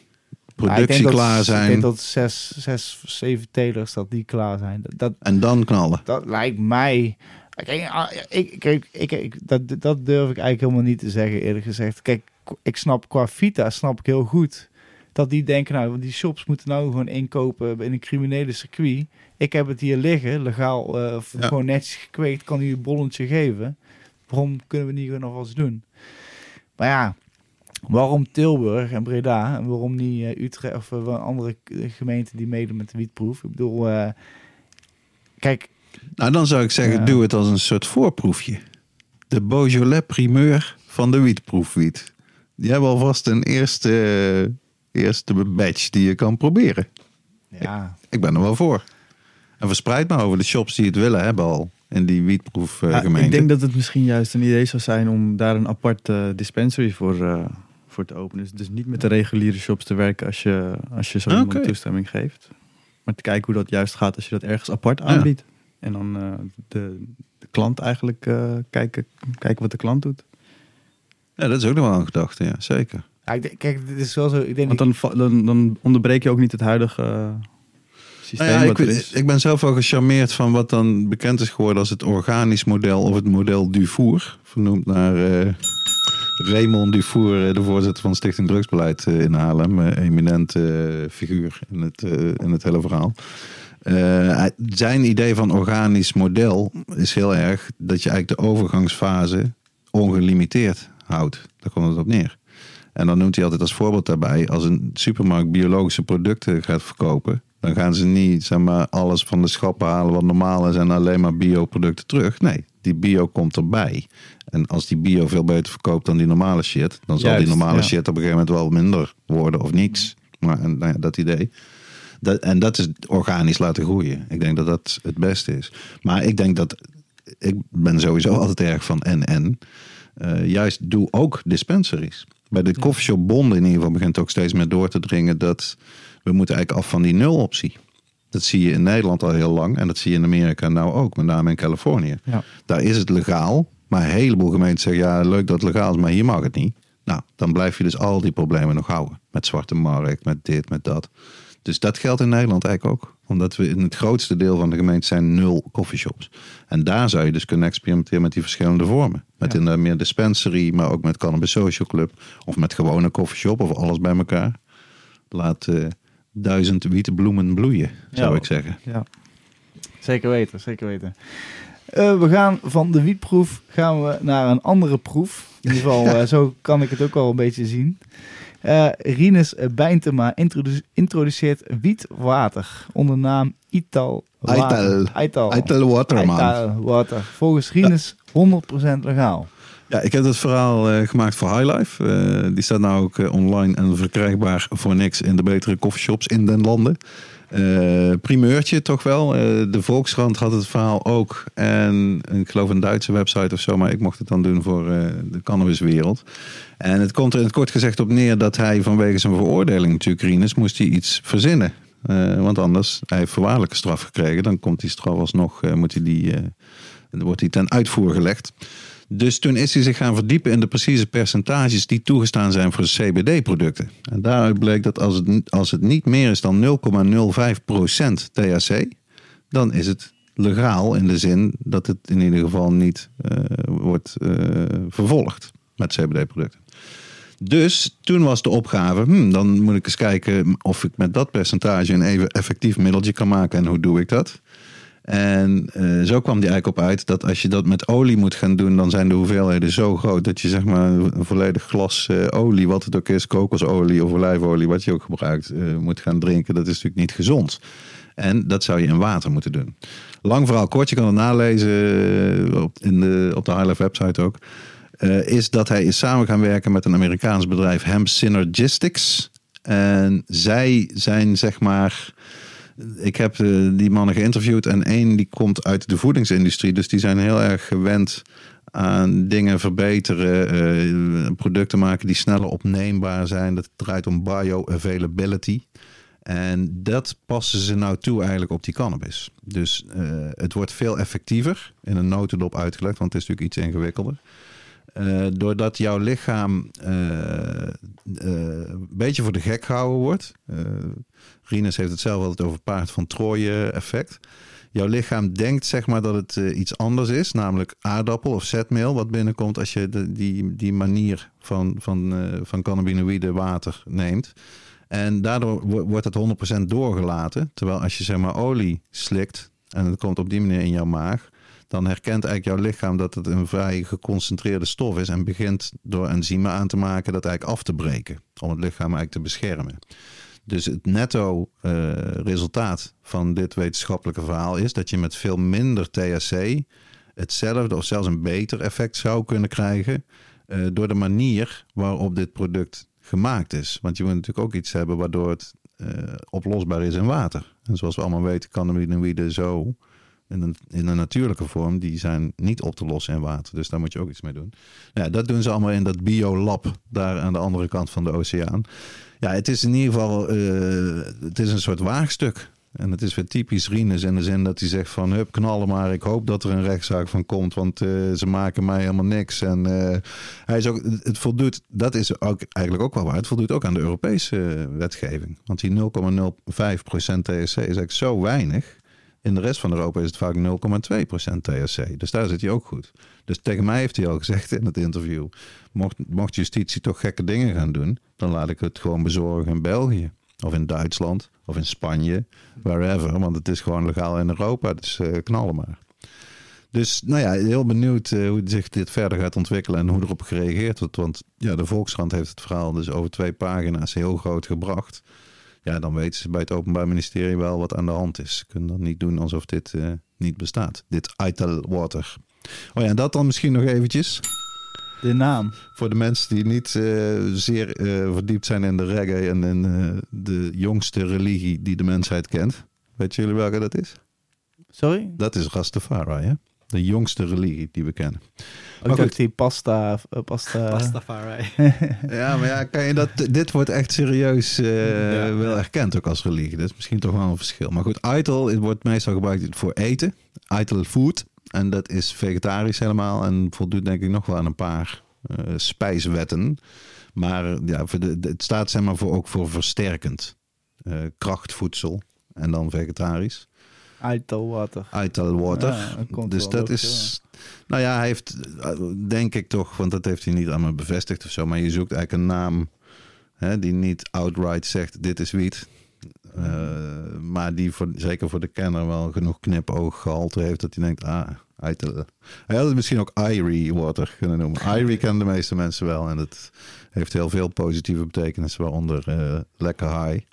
productie dat- klaar Ik zijn. denk dat zes, zes, zeven telers dat die klaar zijn. Dat, dat, En dan knallen. dat lijkt mij. Kijk, ah, ik, kijk, ik, ik, dat, dat durf ik eigenlijk helemaal niet te zeggen, eerlijk gezegd. Kijk, ik snap qua Vita, snap ik heel goed. Dat die denken, nou, die shops moeten nou gewoon inkopen in een criminele circuit. Ik heb het hier liggen, legaal, eh, Ja. gewoon netjes gekweekt, kan u een bolletje geven. Waarom kunnen we niet gewoon nog wat doen? Maar ja, waarom Tilburg en Breda en waarom niet eh, Utrecht of eh, wel andere gemeenten die meedoen met de wietproef? Ik bedoel, eh, kijk, Nou, dan zou ik zeggen, doe het als een soort voorproefje. De Beaujolais primeur van de wietproefwiet. Die hebben alvast een eerste, eerste badge die je kan proberen. ja, Ik ben er wel voor. En verspreid maar over de shops die het willen hebben al. In die wietproefgemeente. Ja, ik denk dat het misschien juist een idee zou zijn om daar een apart eh, dispensary voor, eh, voor te openen. Dus, dus niet met de reguliere shops te werken als je, als je zo Oké. iemand toestemming geeft. Maar te kijken hoe dat juist gaat als je dat ergens apart Ja. aanbiedt. En dan eh, de, de klant eigenlijk eh, kijken, kijken wat de klant doet. Ja, dat is ook nog wel een gedachte, ja, zeker. Ja, ik denk, kijk, dit is wel zo. Ik denk Want dan, dan, dan onderbreek je ook niet het huidige eh, systeem. Nou ja, wat ik, er is. ik ben zelf wel gecharmeerd van wat dan bekend is geworden als het organisch model of het model Dufour. Vernoemd naar eh, Raymond Dufour, eh, de voorzitter van Stichting Drugsbeleid eh, in Haarlem. eh, eminente figuur in het, in het hele verhaal. Zijn idee van organisch model is heel erg dat je eigenlijk de overgangsfase ongelimiteerd houdt. Daar komt het op neer. En dan noemt hij altijd als voorbeeld daarbij, als een supermarkt biologische producten gaat verkopen, dan gaan ze niet zeg maar, alles van de schappen halen wat normaal is en alleen maar bioproducten terug. Nee, die bio komt erbij. En als die bio veel beter verkoopt dan die normale shit, dan zal Juist, die normale ja. shit op een gegeven moment wel minder worden of niks. Maar en, nou ja, dat idee. Dat, en dat is organisch laten groeien. Ik denk dat dat het beste is. Maar ik denk dat. Ik ben sowieso altijd erg van en-en. Eh, juist doe ook dispensaries. Bij de coffeeshop bonden in ieder geval begint ook steeds meer door te dringen dat we moeten eigenlijk af van die nul-optie. Dat zie je in Nederland al heel lang en dat zie je in Amerika nou ook, met name in Californië. Ja. Daar is het legaal, maar een heleboel gemeenten zeggen ja, leuk dat het legaal is, maar hier mag het niet. Nou, dan blijf je dus al die problemen nog houden. Met zwarte markt, met dit, met dat. Dus dat geldt in Nederland eigenlijk ook. Omdat we in het grootste deel van de gemeente zijn nul coffeeshops. En daar zou je dus kunnen experimenteren met die verschillende vormen. Met Ja. een meer dispensary, maar ook met Cannabis Social Club. Of met gewone coffeeshop of alles bij elkaar. Laat eh, duizend wietbloemen bloeien, zou Ja. ik zeggen. Ja. Zeker weten, zeker weten. Eh, we gaan van de wietproef gaan we naar een andere proef. In ieder geval, eh, zo kan ik het ook wel een beetje zien. Eh Rinus Bijntema introdu- introduceert wietwater onder naam Ital. Water. Ital. Ital. Waterman. Ital Water. Volgens Rinus 100% legaal. Ja, ik heb het verhaal eh, gemaakt voor Highlife. Eh, die staat nou ook online en verkrijgbaar voor niks in de betere coffeeshops in den landen. Eh, primeurtje toch wel. Eh, de Volkskrant had het verhaal ook. En ik geloof een Duitse website of zo. Maar ik mocht het dan doen voor eh, de cannabiswereld. En het komt er in het kort gezegd op neer dat hij vanwege zijn veroordeling natuurlijk, Rinus, moest hij iets verzinnen. Want anders, hij heeft voorwaardelijke straf gekregen. Dan komt die straf alsnog, uh, moet hij die, uh, wordt hij ten uitvoer gelegd. Dus toen is hij zich gaan verdiepen in de precieze percentages die toegestaan zijn voor CBD-producten. En daaruit bleek dat als het, als het niet meer is dan 0,05% THC, dan is het legaal in de zin dat het in ieder geval niet uh, wordt uh, vervolgd met CBD-producten. Dus toen was de opgave, hmm, dan moet ik eens kijken of ik met dat percentage een even effectief middeltje kan maken. En hoe doe ik dat? En uh, zo kwam die eigenlijk op uit dat als je dat met olie moet gaan doen, dan zijn de hoeveelheden zo groot dat je zeg maar een volledig glas uh, olie, wat het ook is, kokosolie of olijfolie, wat je ook gebruikt, uh, moet gaan drinken. Dat is natuurlijk niet gezond. En dat zou je in water moeten doen. Lang verhaal kort, je kan het nalezen op, in de, op de website ook. Is dat hij is samen gaan werken met een Amerikaans bedrijf, Hemp Synergistics. En zij zijn zeg maar. Ik heb uh, die mannen geïnterviewd en één die komt uit de voedingsindustrie. Dus die zijn heel erg gewend aan dingen verbeteren, uh, producten maken die sneller opneembaar zijn. Dat draait om bioavailability. En dat passen ze nou toe eigenlijk op die cannabis. Dus uh, het wordt veel effectiever in een notendop uitgelegd, want het is natuurlijk iets ingewikkelder. Uh, doordat jouw lichaam uh, een beetje voor de gek gehouden wordt. Rinus heeft het zelf altijd over paard van Troje effect. Jouw lichaam denkt zeg maar dat het iets anders is, namelijk aardappel of zetmeel wat binnenkomt als je de, die, die manier van, van, van cannabinoïde water neemt. En daardoor wordt het 100% doorgelaten. Terwijl als je zeg maar olie slikt en het komt op die manier in jouw maag, dan herkent eigenlijk jouw lichaam dat het een vrij geconcentreerde stof is en begint door enzymen aan te maken dat eigenlijk af te breken. Om het lichaam eigenlijk te beschermen. Dus het netto uh, resultaat van dit wetenschappelijke verhaal is dat je met veel minder THC hetzelfde of zelfs een beter effect zou kunnen krijgen uh, door de manier waarop dit product gemaakt is. Want je moet natuurlijk ook iets hebben waardoor het uh, oplosbaar is in water. En zoals we allemaal weten, cannabinoïden zo in een, in een natuurlijke vorm, die zijn niet op te lossen in water. Dus daar moet je ook iets mee doen. Ja, dat doen ze allemaal in dat biolab daar aan de andere kant van de oceaan. Ja, het is in ieder geval uh, het is een soort waagstuk. En het is weer typisch Rinus in de zin dat hij zegt van... hup, knallen maar, ik hoop dat er een rechtszaak van komt... want uh, ze maken mij helemaal niks. En uh, hij is ook, het voldoet, dat is ook eigenlijk ook wel waar... het voldoet ook aan de Europese wetgeving. Want die 0,05% THC is eigenlijk zo weinig... In de rest van Europa is het vaak 0,2% THC. Dus daar zit hij ook goed. Dus tegen mij heeft hij al gezegd in het interview... Mocht, justitie toch gekke dingen gaan doen... dan laat ik het gewoon bezorgen in België. Of in Duitsland. Of in Spanje. Wherever. Want het is gewoon legaal in Europa. Dus uh, knallen maar. Dus nou ja, heel benieuwd uh, hoe zich dit verder gaat ontwikkelen en hoe erop gereageerd wordt. Want ja, de Volkskrant heeft het verhaal dus over twee pagina's heel groot gebracht. Ja, dan weten ze bij het Openbaar Ministerie wel wat aan de hand is. Ze kunnen dan niet doen alsof dit uh, niet bestaat. Dit Ital Water. Oh ja, en dat dan misschien nog eventjes. De naam. Voor de mensen die niet uh, zeer uh, verdiept zijn in de reggae en in de jongste religie die de mensheid kent. Weet jullie welke dat is? Sorry? Dat is Rastafari, hè? De jongste religie die we kennen. Oh, ik dacht die pasta... pasta... Pastafari. ja, maar ja, kan je dat, dit wordt echt serieus ja, wel erkend ook als religie. Dat is misschien toch wel een verschil. Maar goed, Ital het wordt meestal gebruikt voor eten. Ital food. En dat is vegetarisch helemaal en voldoet denk ik nog wel aan een paar uh, spijswetten. Maar ja, voor de, de, het staat zeg maar voor, ook voor versterkend. Uh, krachtvoedsel en dan vegetarisch. Ital water. Ital water. Ja, dus dat is... Ja. Nou ja, hij heeft denk ik toch, want dat heeft hij niet aan me bevestigd of zo. Maar je zoekt eigenlijk een naam hè, die niet outright zegt dit is wiet. Uh, maar die voor, zeker voor de kenner wel genoeg knipooggehalte heeft dat hij denkt, ah, hij had het misschien ook Irie water kunnen noemen. Irie kennen de meeste mensen wel en het heeft heel veel positieve betekenissen, waaronder uh, lekker high.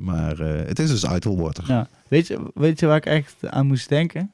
Maar uh, het is dus Ital water. Ja. Weet, je, weet je waar ik echt aan moest denken?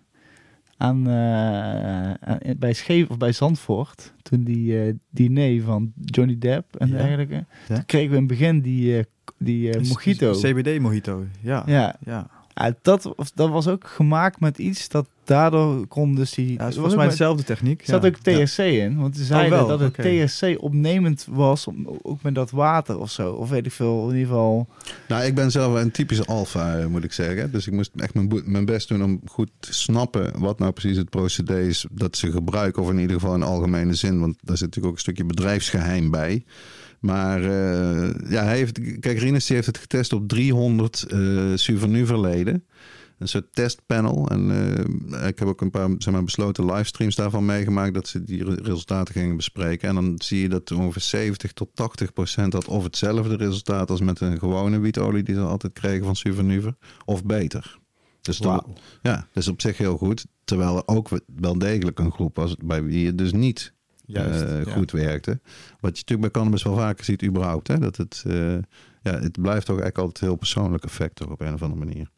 Aan, aan bij Scheef of bij Zandvoort, toen die diner van Johnny Depp en Ja. dergelijke. Ja. Toen kregen we in het begin die die uh, mojito. CBD mojito, ja. Ja, ja. Ja, dat, dat was ook gemaakt met iets dat daardoor kon dus die... Ja, volgens mij dezelfde techniek. Er zat ja. ook THC in, want ze zeiden wel, dat het oké. THC opnemend was, om, ook met dat water of zo. Of weet ik veel, in ieder geval... Nou, ik ben zelf een typische alfa, eh, moet ik zeggen. Dus ik moest echt mijn, mijn best doen om goed te snappen wat nou precies het procedé is dat ze gebruiken. Of in ieder geval in algemene zin, want daar zit natuurlijk ook een stukje bedrijfsgeheim bij. Maar eh, ja, hij heeft, kijk, Rinus die heeft het getest op 300 eh souvenirverleden. Een soort testpanel. En eh, ik heb ook een paar zeg maar, besloten livestreams daarvan meegemaakt. Dat ze die re- resultaten gingen bespreken. En dan zie je dat ongeveer 70 tot 80 procent had of hetzelfde resultaat als met een gewone wietolie die ze altijd kregen van Souvenir. Of beter. Dus Wauw. ja, dat is op zich heel goed. Terwijl er ook wel degelijk een groep was bij wie het dus niet Juist, eh, ja. goed werkte. Wat je natuurlijk bij cannabis wel vaker ziet überhaupt. Hè? Dat het, eh, ja, het blijft toch eigenlijk altijd heel persoonlijk effect toch, op een of andere manier.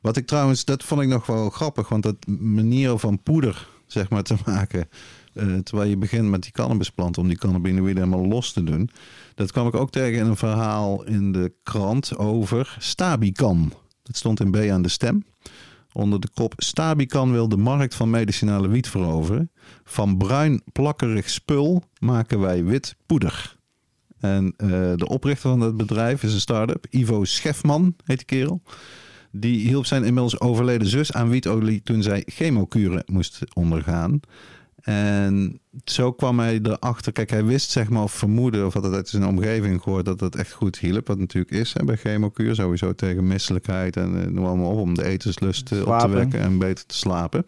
Wat ik trouwens, dat vond ik nog wel grappig. Want dat manier van poeder zeg maar, te maken... eh, terwijl je begint met die cannabisplant om die cannabinoïden helemaal los te doen. Dat kwam ik ook tegen in een verhaal in de krant over Stabican. Dat stond in B aan de stem. Onder de kop Stabican wil de markt van medicinale wiet veroveren. Van bruin plakkerig spul maken wij wit poeder. En eh, de oprichter van dat bedrijf is een start-up. Ivo Schefman heet die kerel. Die hielp zijn inmiddels overleden zus aan wietolie toen zij chemokuren moest ondergaan. En zo kwam hij erachter. Kijk, hij wist zeg maar of vermoeden of had het uit zijn omgeving gehoord dat het echt goed hielp. Wat natuurlijk is hè, bij chemokuur. Sowieso tegen misselijkheid en eh, noem allemaal op. Om de etenslust eh, op te wekken en beter te slapen.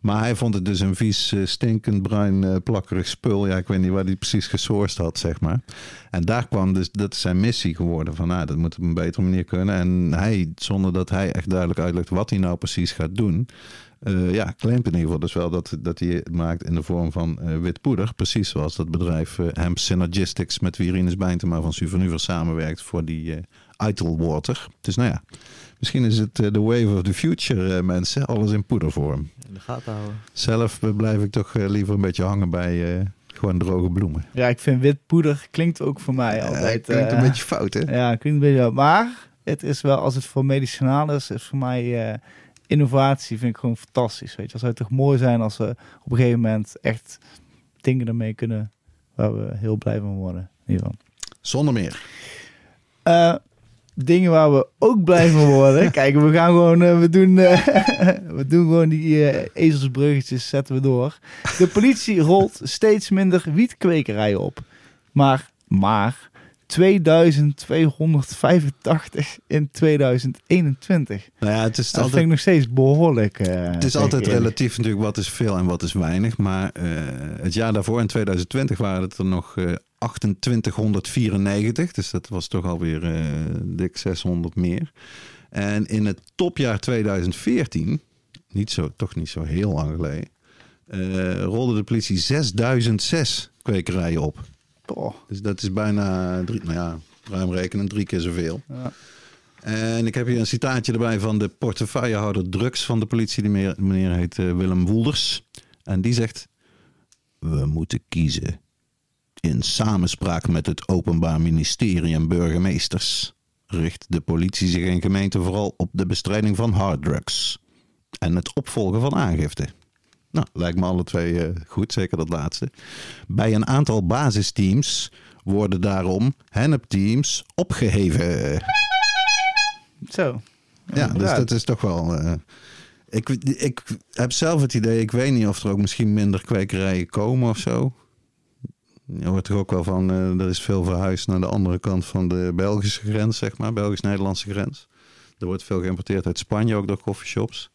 Maar hij vond het dus een vies, eh, stinkend, bruin, plakkerig spul. Ja, ik weet niet waar hij precies gesourced had, zeg maar. En daar kwam dus, dat is zijn missie geworden. Van, nou, dat moet op een betere manier kunnen. En hij, zonder dat hij echt duidelijk uitlegt wat hij nou precies gaat doen... eh, ja, claimt in ieder geval dus wel dat, dat hij het maakt in de vorm van eh, wit poeder. Precies zoals dat bedrijf eh Hemp Synergistics met wie Rinus Bijntema van Suvernuver samenwerkt voor die eh Idlewater. Dus nou ja, misschien is het de wave of the future, eh, mensen. Alles in poedervorm. In de gaten houden. Zelf blijf ik toch eh, liever een beetje hangen bij eh, gewoon droge bloemen. Ja, ik vind wit poeder klinkt ook voor mij Eh, altijd... klinkt een beetje fout, hè? Ja, klinkt een beetje... Maar het is wel, als het voor medicinaal is, is voor mij... innovatie vind ik gewoon fantastisch. Weet je, het zou toch mooi zijn als we op een gegeven moment echt dingen ermee kunnen waar we heel blij van worden. In ieder geval. Zonder meer. Eh, dingen waar we ook blij van worden. Kijk, we gaan gewoon, eh, we doen, eh, we doen gewoon die ezelsbruggetjes, zetten we door. De politie rolt steeds minder wietkwekerij op. Maar, maar 2285 in 2021. Nou ja, het is Dat vind altijd, ik nog steeds behoorlijk. eh, het is altijd eerlijk. relatief natuurlijk wat is veel en wat is weinig. Maar eh, het jaar daarvoor, in 2020, waren het er nog eh 2894. Dus dat was toch alweer eh dik 600 meer. En in het topjaar 2014, niet zo, toch niet zo heel lang geleden, eh, rolde de politie 6006 kwekerijen op. Oh, Dus dat is bijna, drie, nou ja, ruim rekenen, drie keer zoveel. ja. En ik heb hier een citaatje erbij van de portefeuillehouder drugs van de politie. Die meneer, heet eh, Willem Woelders. En die zegt: We moeten kiezen. In samenspraak met het Openbaar Ministerie en burgemeesters richt de politie zich in gemeenten vooral op de bestrijding van harddrugs en het opvolgen van aangifte. Nou, lijkt me alle twee eh, goed, zeker dat laatste. Bij een aantal basisteams worden daarom hennepteams opgeheven. Zo. Ja, dus dat is toch wel. eh, ik, ik heb zelf het idee, ik weet niet of er ook misschien minder kwekerijen komen of zo. Je hoort toch ook wel van, eh, er is veel verhuisd naar de andere kant van de Belgische grens, zeg maar, Belgisch-Nederlandse grens. Er wordt veel geïmporteerd uit Spanje, ook door coffeeshops.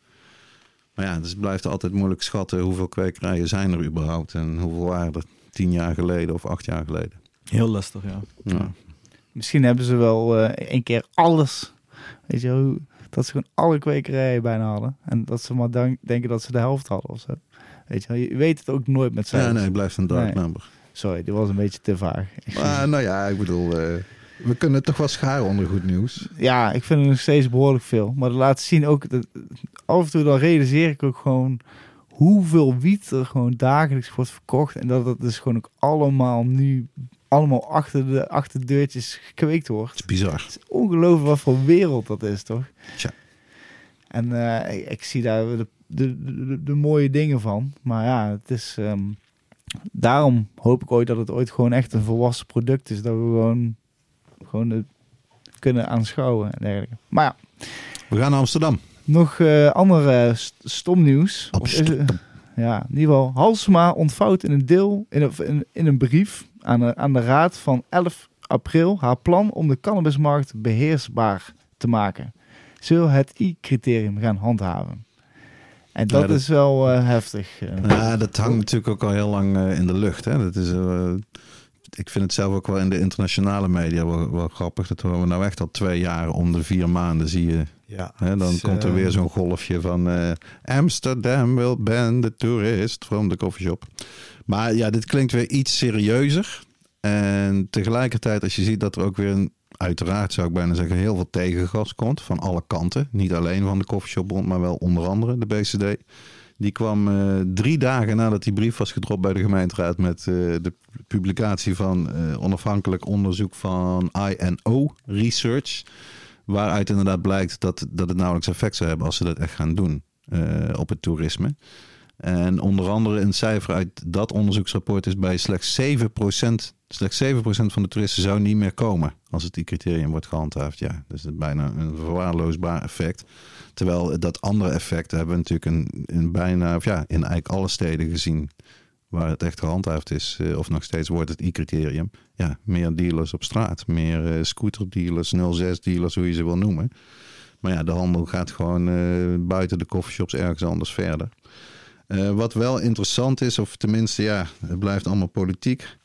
Maar ja, dus het blijft altijd moeilijk schatten hoeveel kwekerijen zijn er überhaupt en hoeveel waren er tien jaar geleden of acht jaar geleden. Heel lastig, ja. Ja. Misschien hebben ze wel eh één keer alles. Weet je, hoe, dat ze gewoon alle kwekerijen bijna hadden. En dat ze maar dan, denken dat ze de helft hadden of zo. Weet je, je weet het ook nooit met ja, cijfers. nee, het blijft een dark Nee. number. Sorry, dit was een beetje te vaag. Maar nou ja, ik bedoel, eh, we kunnen toch wel scharen onder goed nieuws. Ja, ik vind het nog steeds behoorlijk veel. Maar dat laat zien ook, dat, af en toe dan realiseer ik ook gewoon hoeveel wiet er gewoon dagelijks wordt verkocht. En dat het dus gewoon ook allemaal nu, allemaal achter de achterdeurtjes gekweekt wordt. Het is bizar. Het is ongelooflijk wat voor wereld dat is, toch? Tja. En eh, ik, ik zie daar de, de, de, de mooie dingen van. Maar ja, het is... ehm, daarom hoop ik ooit dat het ooit gewoon echt een volwassen product is. Dat we gewoon, gewoon het kunnen aanschouwen en dergelijke. Maar ja, We gaan naar Amsterdam. nog eh andere st- stomnieuws. Of is het- Amsterdam. ja, in ieder geval. Halsema ontvouwt in een deel, in een, in, een brief aan de, aan de Raad van 11 april haar plan om de cannabismarkt beheersbaar te maken. Ze wil het I-criterium gaan handhaven. En dat, Ja, dat- is wel eh, heftig. eh. Ja, dat hangt natuurlijk ook al heel lang eh, in de lucht. Hè? Dat is, eh, ik vind het zelf ook wel in de internationale media wel, wel grappig. Dat we nou echt al twee jaar om de vier maanden zie je. Ja, Hè? Dan is, komt er eh, weer zo'n golfje van eh, Amsterdam will ban the tourist from the coffeeshop. Maar ja, dit klinkt weer iets serieuzer. En tegelijkertijd als je ziet dat er ook weer een, uiteraard zou ik bijna zeggen, heel veel tegengas komt van alle kanten. Niet alleen van de coffeeshopbond, maar wel onder andere de BCD. Die kwam eh, drie dagen nadat die brief was gedropt bij de gemeenteraad met eh, de publicatie van eh, onafhankelijk onderzoek van INO Research. Waaruit inderdaad blijkt dat, dat het nauwelijks effect zou hebben als ze dat echt gaan doen op het toerisme. En onder andere een cijfer uit dat onderzoeksrapport is bij slechts 7%, slechts 7% van de toeristen zou niet meer komen als het die criterium wordt gehandhaafd. Ja, dus het is bijna een verwaarloosbaar effect. Terwijl dat andere effect hebben we natuurlijk in, bijna, of ja, in eigenlijk alle steden gezien waar het echt gehandhaafd is, eh, of nog steeds wordt het I-criterium. Ja, meer dealers op straat, meer eh, scooterdealers, 06-dealers, hoe je ze wil noemen. Maar ja, de handel gaat gewoon eh, buiten de coffeeshops ergens anders verder. Eh, wat wel interessant is, of tenminste, ja, het blijft allemaal politiek.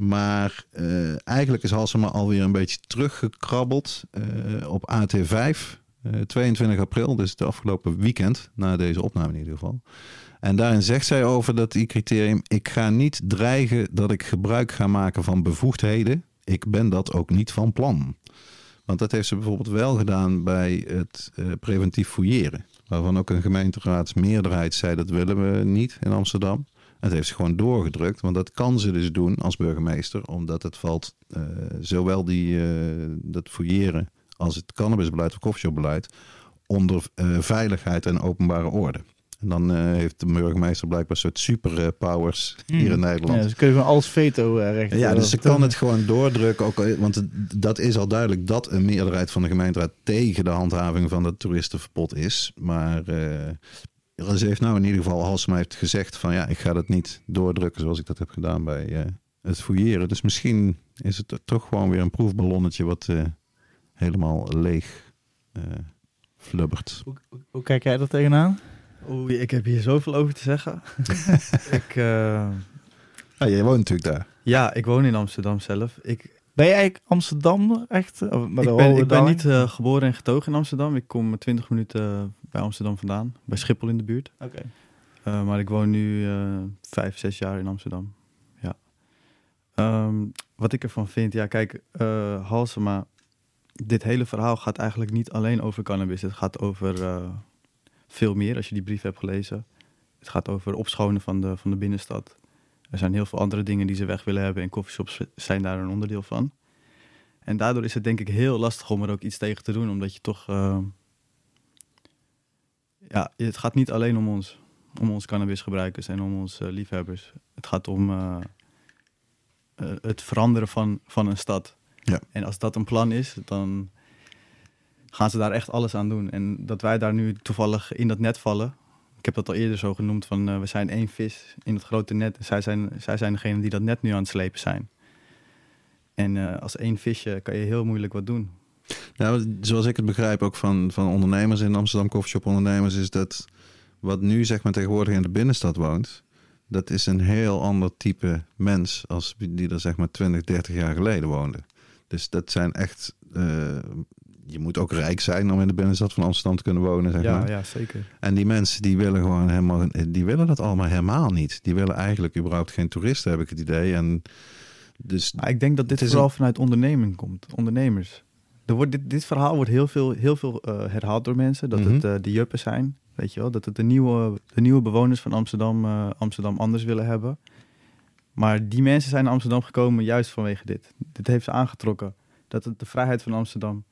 Maar eh, eigenlijk is Halsema alweer een beetje teruggekrabbeld eh, op AT5. eh, 22 april, dus de afgelopen weekend, na deze opname in ieder geval. En daarin zegt zij over dat die criterium: ik ga niet dreigen dat ik gebruik ga maken van bevoegdheden. Ik ben dat ook niet van plan. Want dat heeft ze bijvoorbeeld wel gedaan bij het preventief fouilleren. Waarvan ook een gemeenteraadsmeerderheid zei dat willen we niet in Amsterdam. Het heeft ze gewoon doorgedrukt, want dat kan ze dus doen als burgemeester, omdat het valt eh, zowel die, eh, dat fouilleren als het cannabisbeleid of coffeeshopbeleid onder eh, veiligheid en openbare orde. En dan eh, heeft de burgemeester blijkbaar een soort superpowers hier in Nederland. Ja, ze kunnen gewoon alles veto eh, recht. Ja, eh, dus ze kan het gewoon doordrukken. Ook, al- want het- dat is al duidelijk dat een meerderheid van de gemeenteraad tegen de handhaving van het toeristenverbod is. Maar eh, ze heeft nou in ieder geval, Halsema heeft gezegd van ja, ik ga dat niet doordrukken zoals ik dat heb gedaan bij eh, het fouilleren. Dus misschien is het toch gewoon weer een proefballonnetje wat eh, helemaal leeg eh, flubbert. Hoe, hoe- hoe kijk jij er tegenaan? Oei, ik heb hier zoveel over te zeggen. ik, eh, Ja, jij woont natuurlijk daar. ja, ik woon in Amsterdam zelf. Ik, Ben jij eigenlijk Amsterdam echt? Maar ik ben, ik ben niet eh, geboren en getogen in Amsterdam. Ik kom 20 minuten bij Amsterdam vandaan, bij Schiphol in de buurt. Oké. Eh, maar ik woon nu eh, vijf, zes jaar in Amsterdam. Ja. Ehm, wat ik ervan vind, ja, kijk, eh Halsema, dit hele verhaal gaat eigenlijk niet alleen over cannabis. Het gaat over eh, veel meer, als je die brief hebt gelezen. Het gaat over opschonen van de, van de binnenstad. Er zijn heel veel andere dingen die ze weg willen hebben en coffeeshops zijn daar een onderdeel van. En daardoor is het denk ik heel lastig om er ook iets tegen te doen, omdat je toch... eh, ja, het gaat niet alleen om ons om ons cannabisgebruikers en om ons liefhebbers. Het gaat om eh, eh, het veranderen van, van een stad. Ja. En als dat een plan is, dan gaan ze daar echt alles aan doen. En dat wij daar nu toevallig in dat net vallen. Ik heb dat al eerder zo genoemd, van eh, we zijn één vis in het grote net. En zij zijn, zij zijn degene die dat net nu aan het slepen zijn. En eh, als één visje kan je heel moeilijk wat doen. Nou, zoals ik het begrijp ook van, van ondernemers in Amsterdam coffeeshop ondernemers, is dat wat nu zeg maar tegenwoordig in de binnenstad woont, dat is een heel ander type mens als die er zeg maar 20, 30 jaar geleden woonde. Dus dat zijn echt, eh, je moet ook rijk zijn om in de binnenstad van Amsterdam te kunnen wonen, zeg Ja, maar. ja, zeker. En die mensen die willen gewoon helemaal, die willen dat allemaal helemaal niet. Die willen eigenlijk überhaupt geen toeristen, heb ik het idee. En dus Maar ik denk dat dit Het vooral een- vanuit onderneming komt, ondernemers. Er wordt, dit, dit verhaal wordt heel veel, heel veel eh, herhaald door mensen. Dat het Mhm. eh, de juppen zijn, weet je wel. Dat het de nieuwe, de nieuwe bewoners van Amsterdam, eh, Amsterdam anders willen hebben. Maar die mensen zijn naar Amsterdam gekomen juist vanwege dit. Dit heeft ze aangetrokken. Dat het de vrijheid van Amsterdam.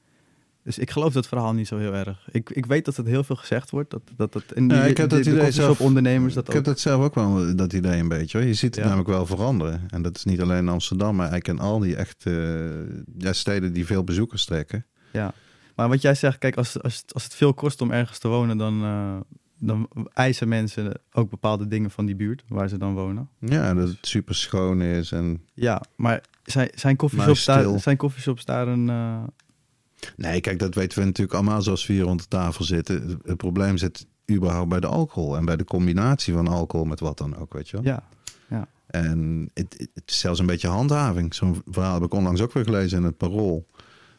Dus ik geloof dat verhaal niet zo heel erg. Ik, ik weet dat het heel veel gezegd wordt. Dat, dat, dat, en Ja, die- ik heb dat de, idee de zelf- ondernemers dat Ik heb ook. dat zelf ook wel, dat idee een beetje. Hoor. Je ziet het Ja. namelijk wel veranderen. En dat is niet alleen in Amsterdam, maar eigenlijk in al die echte ja, steden die veel bezoekers trekken. Ja. Maar wat jij zegt, kijk, als, als, het- als het veel kost om ergens te wonen, dan, eh, dan eisen mensen ook bepaalde dingen van die buurt waar ze dan wonen. Ja, dat het super schoon is. En... Ja, maar zijn, zijn, coffeeshops, daar, zijn coffeeshops daar een... eh, Nee, kijk, dat weten we natuurlijk allemaal zoals we hier rond de tafel zitten. Het, probleem zit überhaupt bij de alcohol. En bij de combinatie van alcohol met wat dan ook, weet je wel. ja, En het, het is zelfs een beetje handhaving. Zo'n verhaal heb ik onlangs ook weer gelezen in het Parool.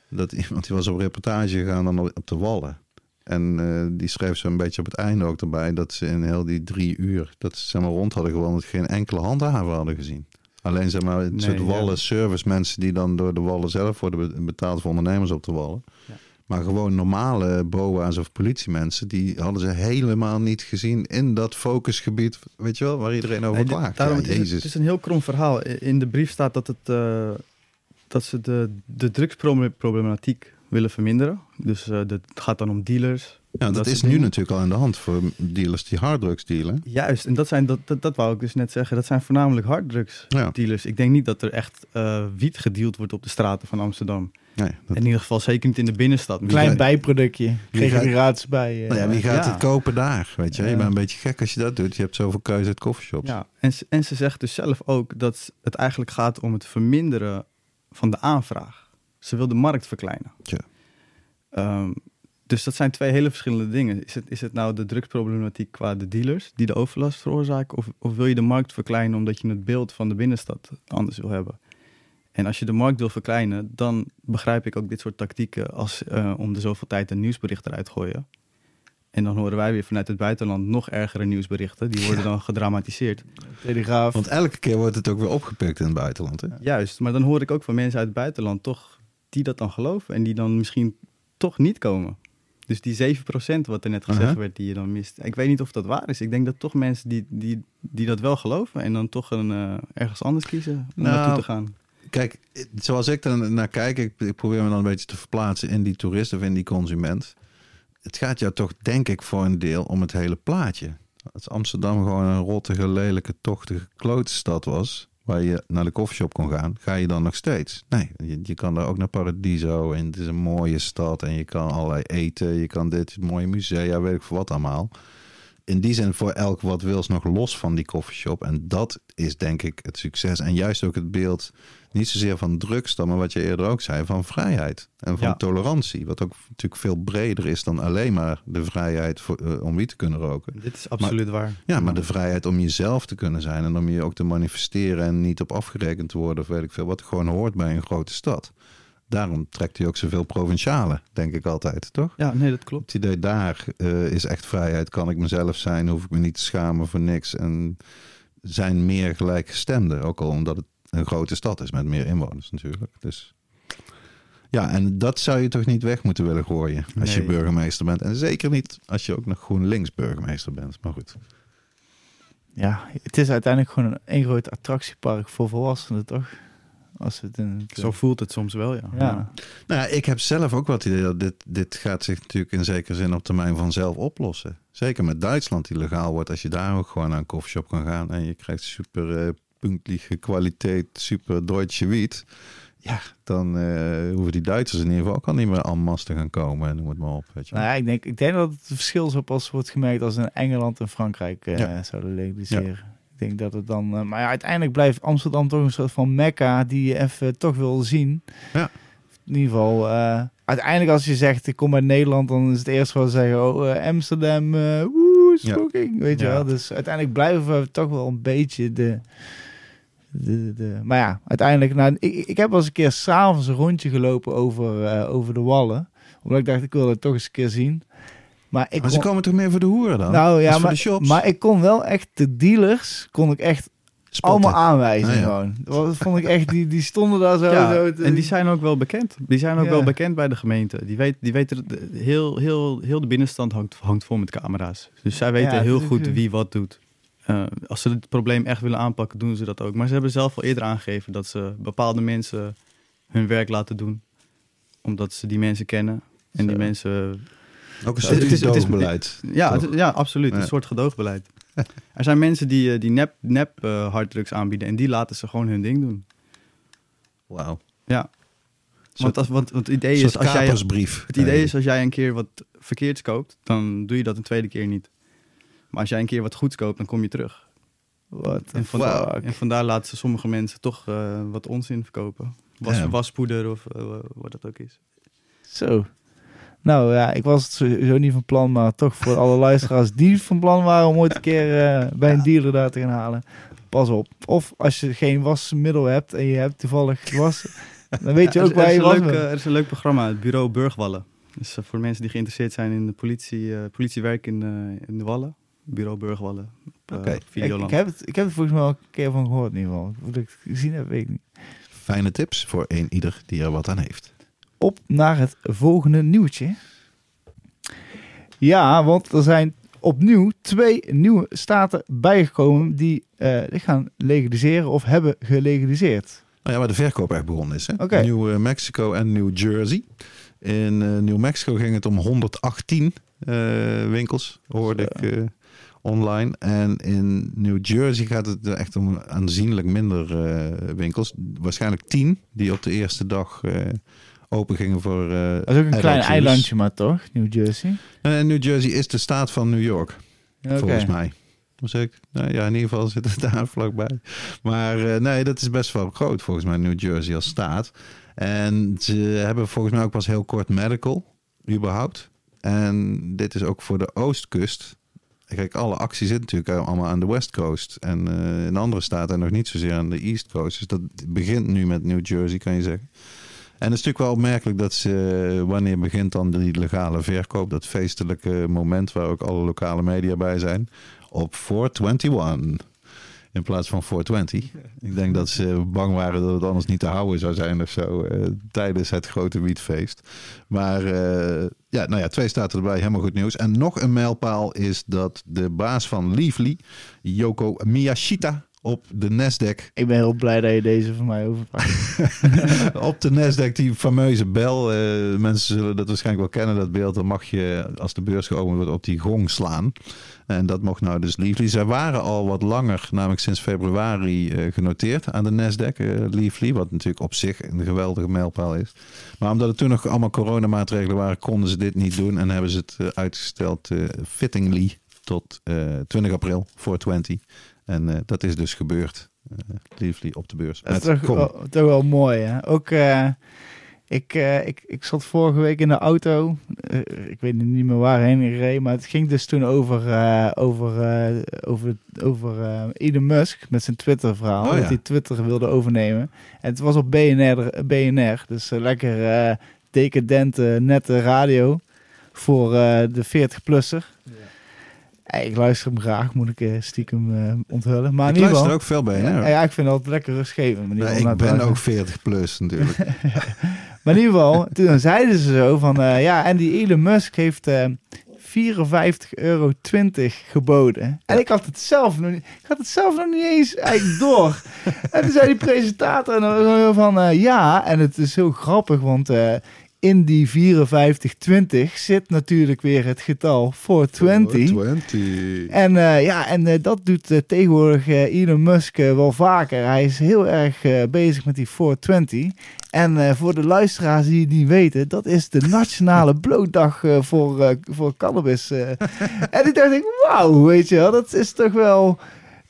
Dat iemand die was op reportage gegaan dan op de Wallen. En eh, die schreef zo een beetje op het einde ook erbij... dat ze in heel die drie uur dat ze zeg maar, rond hadden gewandeld... geen enkele handhaver hadden gezien. Alleen zeg maar, het Nee, soort ja. wallen service mensen... die dan door de Wallen zelf worden be- betaald voor ondernemers op de Wallen. Ja. Maar gewoon normale BOA's of politiemensen... die hadden ze helemaal niet gezien in dat focusgebied... weet je wel, waar iedereen over klaagt. Ja, het, is, Jezus. het is een heel krom verhaal. In de brief staat dat, het, eh, dat ze de, de drugsproblematiek willen verminderen. Dus eh, dat het gaat dan om dealers. Ja, dat, dat is nu natuurlijk al aan de hand voor dealers die harddrugs dealen. Juist, en dat, zijn, dat, dat, dat wou ik dus net zeggen. Dat zijn voornamelijk harddrugs Ja, dealers. Ik denk niet dat er echt eh, wiet gedeeld wordt op de straten van Amsterdam. nee, dat- In ieder geval zeker niet in de binnenstad. Klein gaat- bijproductje. Kreeg gaat- gratis bij. eh, nou ja, wie gaat ja. het kopen daar? Weet je, je Ja. bent een beetje gek als je dat doet. Je hebt zoveel keuze uit coffeeshops. Ja, en, ze- en ze zegt dus zelf ook dat het eigenlijk gaat om het verminderen van de aanvraag. Ze wil de markt verkleinen. Tja. Ehm, dus dat zijn twee hele verschillende dingen. Is het, is het nou de drugsproblematiek qua de dealers die de overlast veroorzaken? Of, of wil je de markt verkleinen omdat je het beeld van de binnenstad anders wil hebben? En als je de markt wil verkleinen, dan begrijp ik ook dit soort tactieken als eh, om de zoveel tijd een nieuwsbericht eruit te gooien. En dan horen wij weer vanuit het buitenland nog ergere nieuwsberichten. Die worden dan gedramatiseerd. Telegraaf. Want elke keer wordt het ook weer opgepikt in het buitenland. Hè? Juist, maar dan hoor ik ook van mensen uit het buitenland toch die dat dan geloven en die dan misschien toch niet komen. Dus die 7% wat er net gezegd Aha. werd, die je dan mist. Ik weet niet of dat waar is. Ik denk dat toch mensen die, die, die dat wel geloven en dan toch een, eh, ergens anders kiezen om Nou, naartoe te gaan. Kijk, zoals ik er naar kijk, ik, ik probeer me dan een beetje te verplaatsen in die toerist of in die consument. Het gaat jou toch, denk ik, voor een deel om het hele plaatje. Als Amsterdam gewoon een rottige, lelijke, tochtige klootstad was, waar je naar de koffieshop kon gaan, ga je dan nog steeds? Nee, je, kan daar ook naar Paradiso en het is een mooie stad en je kan allerlei eten, je kan dit, mooie musea, weet ik veel wat allemaal. In die zin voor elk wat wils nog los van die koffieshop. En dat is denk ik het succes. En juist ook het beeld, niet zozeer van drugs dan, maar wat je eerder ook zei, van vrijheid. En van Ja. tolerantie. Wat ook natuurlijk veel breder is dan alleen maar de vrijheid voor, eh, om wiet te kunnen roken. Dit is absoluut waar. Ja, maar de vrijheid om jezelf te kunnen zijn en om je ook te manifesteren en niet op afgerekend te worden of weet ik veel, wat gewoon hoort bij een grote stad. Daarom trekt hij ook zoveel provincialen, denk ik altijd, toch? Ja, nee, dat klopt. Het idee daar eh, is echt vrijheid. Kan ik mezelf zijn, hoef ik me niet te schamen voor niks. En zijn meer gelijkgestemden, ook al omdat het een grote stad is met meer inwoners natuurlijk. Dus ja, en dat zou je toch niet weg moeten willen gooien als je burgemeester bent. En zeker niet als je ook nog GroenLinks burgemeester bent. Maar goed. Ja, het is uiteindelijk gewoon een, een groot attractiepark voor volwassenen, toch? Als het in het, Zo voelt het soms wel, ja. ja. Nou ja, ik heb zelf ook wat idee dat dit, dit gaat zich natuurlijk in zekere zin op termijn vanzelf oplossen. Zeker met Duitsland die legaal wordt. Als je daar ook gewoon naar een koffieshop kan gaan en je krijgt super eh punktliche kwaliteit, super Deutsche wiet. Ja, dan eh, hoeven die Duitsers in ieder geval ook al niet meer en masse te gaan komen en noem het maar op. Weet je. wel. Nou ja, ik denk, ik denk dat het verschil zo pas wordt gemerkt als in Engeland en Frankrijk eh, Ja. zouden legaliseren. Ik denk dat het dan... eh, maar ja, uiteindelijk blijft Amsterdam toch een soort van mekka die je even toch wil zien. Ja. In ieder geval, eh, uiteindelijk als je zegt ik kom uit Nederland, dan is het eerste wat ze zeggen, oh eh, Amsterdam, eh woe, smoking, weet je wel. Dus uiteindelijk blijven we toch wel een beetje de... De, de, maar ja, uiteindelijk, nou, ik, ik heb wel eens een keer s'avonds een rondje gelopen over, eh, over de wallen. Omdat ik dacht, ik wil het toch eens een keer zien. Maar ik maar ze kon- komen toch meer voor de hoeren dan? nou ja, voor maar, de shops? maar ik kon wel echt de dealers, kon ik echt Spotten. allemaal aanwijzen Ah, ja. gewoon. Dat vond ik echt, die, die stonden daar zo. Ja, zo te- en die zijn ook wel bekend. Die zijn ook Ja. wel bekend bij de gemeente. Die, weet, die weten, het- heel, heel, heel de binnenstand hangt, hangt vol met camera's. Dus zij weten Ja, heel goed wie wat doet. Eh, als ze het probleem echt willen aanpakken, doen ze dat ook. Maar ze hebben zelf al eerder aangegeven dat ze bepaalde mensen hun werk laten doen. Omdat ze die mensen kennen. En die Zo. mensen... Ook een Het is- het is- het is- gedoogbeleid. Ja, het- ja absoluut. Ja. Een soort gedoogbeleid. er zijn mensen die, eh, die nep, nep eh, harddrugs aanbieden. En die laten ze gewoon hun ding doen. Wauw. Ja. Soort- Want, als, want, want het idee is, soort als jij, het idee is als jij een keer wat verkeerds koopt, dan doe je dat een tweede keer niet. Maar als jij een keer wat goeds koopt, dan kom je terug. The En, vandaar, en vandaar laten ze sommige mensen toch eh, wat onzin verkopen. Was, Ja. Waspoeder of eh, wat dat ook is. Zo. Nou ja, ik was het sowieso niet van plan, maar toch voor alle luisteraars die van plan waren om ooit een keer eh, bij een dealer daar te gaan halen. Pas op. Of als je geen wasmiddel hebt en je hebt toevallig was, dan weet je Ja, ook er, waar is je was. leuk, er is een leuk programma, het bureau Burgwallen. Dus voor mensen die geïnteresseerd zijn in de politie, politiewerk in, in de Wallen. Bureau Burgwallen. Eh, Oké. ik, heb het, ik heb het volgens mij al een keer van gehoord in ieder geval. Hoe ik het gezien heb, weet ik niet. Fijne tips voor een ieder die er wat aan heeft. op naar het volgende nieuwtje. Ja, want er zijn opnieuw twee nieuwe staten bijgekomen die eh, die gaan legaliseren of hebben gelegaliseerd. Nou ja, waar de verkoop echt begonnen is. hè? Oké. Nieuw eh, Mexico en New Jersey. In eh Nieuw Mexico ging het om 118 eh, winkels, hoorde Zo. ik eh, online. En in New Jersey gaat het er echt om aanzienlijk minder eh, winkels. Waarschijnlijk 10 die op de eerste dag eh, open gingen voor. eh, Dat is ook een klein eilandje maar toch, New Jersey? Eh, New Jersey is de staat van New York. Volgens mij. Was ik? Nou ja, in ieder geval zit het daar vlakbij. Maar nee, dat is best wel groot volgens mij, New Jersey als staat. En ze hebben volgens mij ook pas heel kort medical, überhaupt. En dit is ook voor de oostkust. Kijk, alle actie zit natuurlijk allemaal aan de West Coast. En eh, in andere staten nog niet zozeer aan de East Coast. Dus dat begint nu met New Jersey, kan je zeggen. En het is natuurlijk wel opmerkelijk dat ze, wanneer begint dan die legale verkoop, dat feestelijke moment waar ook alle lokale media bij zijn, op 421 in plaats van 420. Ik denk dat ze bang waren dat het anders niet te houden zou zijn of zo eh, tijdens het grote wietfeest. Maar eh, ja, nou ja, twee staten erbij, helemaal goed nieuws. En nog een mijlpaal is dat de baas van Leafly, Yoko Miyashita, op de Nasdaq Ik ben heel blij dat je deze van mij overpakt. op de Nasdaq, die fameuze bel. eh, mensen zullen dat waarschijnlijk wel kennen, dat beeld. Dan mag je, als de beurs geopend wordt, op die gong slaan. En dat mocht nou dus Leafly. Zij waren al wat langer, namelijk sinds februari, eh, genoteerd aan de Nasdaq, Leafly. Wat natuurlijk op zich een geweldige mijlpaal is. Maar omdat het toen nog allemaal coronamaatregelen waren, konden ze dit niet doen. En hebben ze het uitgesteld fittingly tot eh 20 april, 420. En eh, dat is dus gebeurd. eh Leafly op de beurs. Dat is toch, wel, toch wel mooi, hè? Ook, eh, ik, eh, ik, ik zat vorige week in de auto. Eh, ik weet niet meer waarheen ik reed, maar het ging dus toen over, eh, over, eh, over, over eh, Elon Musk met zijn Twitter-verhaal. Oh, dat ja. hij Twitter wilde overnemen. En het was op BNR, BNR dus lekker eh, decadente, nette radio voor eh, de 40-plusser. Eh, Ik luister hem graag, moet ik eh, stiekem eh, onthullen. Maar ik in ieder luister geval, ook veel bij. ja, ja, ik vind dat lekker rustgevend. Nee, geval ik ben luisteren. ook 40 plus natuurlijk. Maar in ieder geval, toen zeiden ze zo van... eh, ja, en die Elon Musk heeft eh 54,20 euro geboden. En ik had het zelf nog niet... Ik had het zelf nog niet eens eigenlijk door. en toen zei die presentator en dan zo van... ja, en het is heel grappig, want... in die 5420 zit natuurlijk weer het getal 420. 420. En eh, ja, en eh, dat doet eh, tegenwoordig Elon Musk wel vaker. Hij is heel erg bezig met die 420. En voor de luisteraars die het niet weten, dat is de nationale blootdag voor, voor cannabis. en ik dacht wauw, weet je wel, dat is toch wel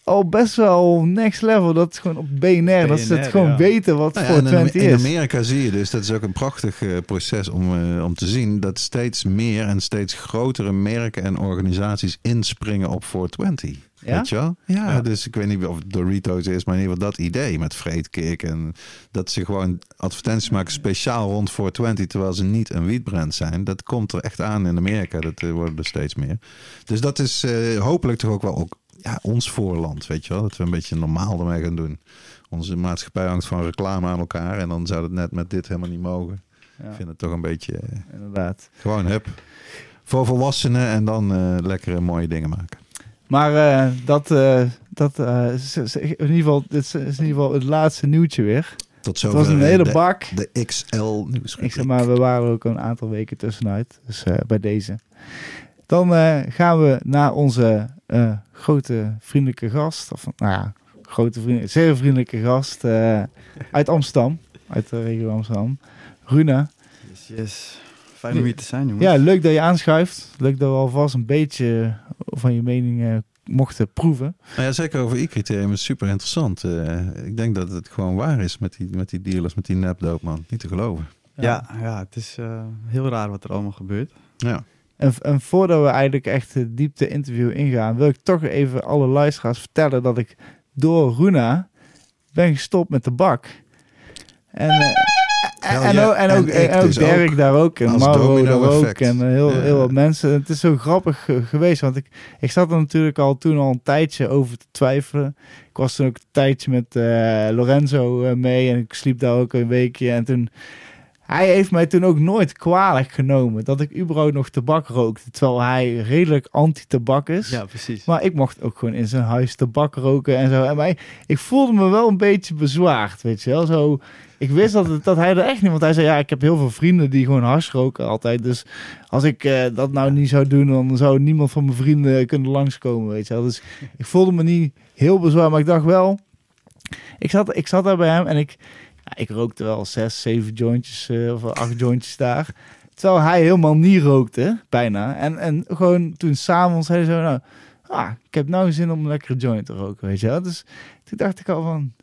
al best wel next level. Dat is gewoon op BNR, dat ze het gewoon ja. weten wat Nou ja, en in, 420 in is. Amerika zie je dus, dat is ook een prachtig eh, proces om, eh, om te zien, dat steeds meer en steeds grotere merken en organisaties inspringen op 420. Ja? Weet je wel? Ja, Ja. dus ik weet niet of het Doritos is, maar in ieder geval dat idee met vreedkick. En dat ze gewoon advertenties maken speciaal rond 420, terwijl ze niet een wietbrand zijn. Dat komt er echt aan in Amerika, dat eh, worden er steeds meer. Dus dat is eh, hopelijk toch ook wel ook, ja, ons voorland, weet je wel. Dat we een beetje normaal ermee gaan doen. Onze maatschappij hangt van reclame aan elkaar en dan zou het net met dit helemaal niet mogen. Ja, Ik vind het toch een beetje eh, inderdaad. gewoon hup. Voor volwassenen en dan eh lekkere mooie dingen maken. Maar eh, dat, dat is- is- in ieder geval, dit is, is in ieder geval het laatste nieuwtje weer. Tot Het zover was een hele de, bak. de XL nieuws. Ik zeg maar, we waren er ook een aantal weken tussenuit. Dus bij deze. Dan gaan we naar onze grote vriendelijke gast. Of nou ja, grote vriend, zeer vriendelijke gast eh, uit Amsterdam. Uit de regio Amsterdam. Runa. Yes, yes. Fijn om hier te zijn, jongens. Ja, leuk dat je aanschuift. Leuk dat we alvast een beetje van je mening eh, mochten proeven. Nou ja, zeker over i-criterium is super interessant. Eh, ik denk dat het gewoon waar is met die, met die dealers, met die nepdoop, man. Niet te geloven. Ja, ja, het is eh, heel raar wat er allemaal gebeurt. Ja. En, en voordat we eigenlijk echt de diepte interview ingaan, wil ik toch even alle luisteraars vertellen dat ik door Runa ben gestopt met de bak. En, eh, en, ook, en ook, ik en ook dus Dirk ook. daar ook. En domino daar ook. En eh, heel, Ja. heel wat mensen. Het is zo grappig geweest. Want ik, ik zat er natuurlijk al toen al een tijdje over te twijfelen. Ik was toen ook een tijdje met eh, Lorenzo mee. En ik sliep daar ook een weekje. En toen... Hij heeft mij toen ook nooit kwalijk genomen dat ik überhaupt nog tabak rookte. Terwijl hij redelijk anti-tabak is. Ja, precies. Maar ik mocht ook gewoon in zijn huis tabak roken en zo. En mij, ik voelde me wel een beetje bezwaard, weet je wel. Zo, ik wist dat, het- dat hij er echt niet... Want hij zei, ja, ik heb heel veel vrienden die gewoon hars roken altijd. Dus als ik eh, dat nou niet zou doen, dan zou niemand van mijn vrienden kunnen langskomen, weet je wel. Dus ik voelde me niet heel bezwaard, maar ik dacht wel... Ik zat, ik zat daar bij hem en ik, ik rookte wel zes, zeven jointjes eh, of acht jointjes daar. Terwijl hij helemaal niet rookte, bijna. En, en gewoon toen s'avonds zei hij zo, nou, ah, ik heb nou zin om een lekkere joint te roken, weet je wel. Dus toen dacht ik al van,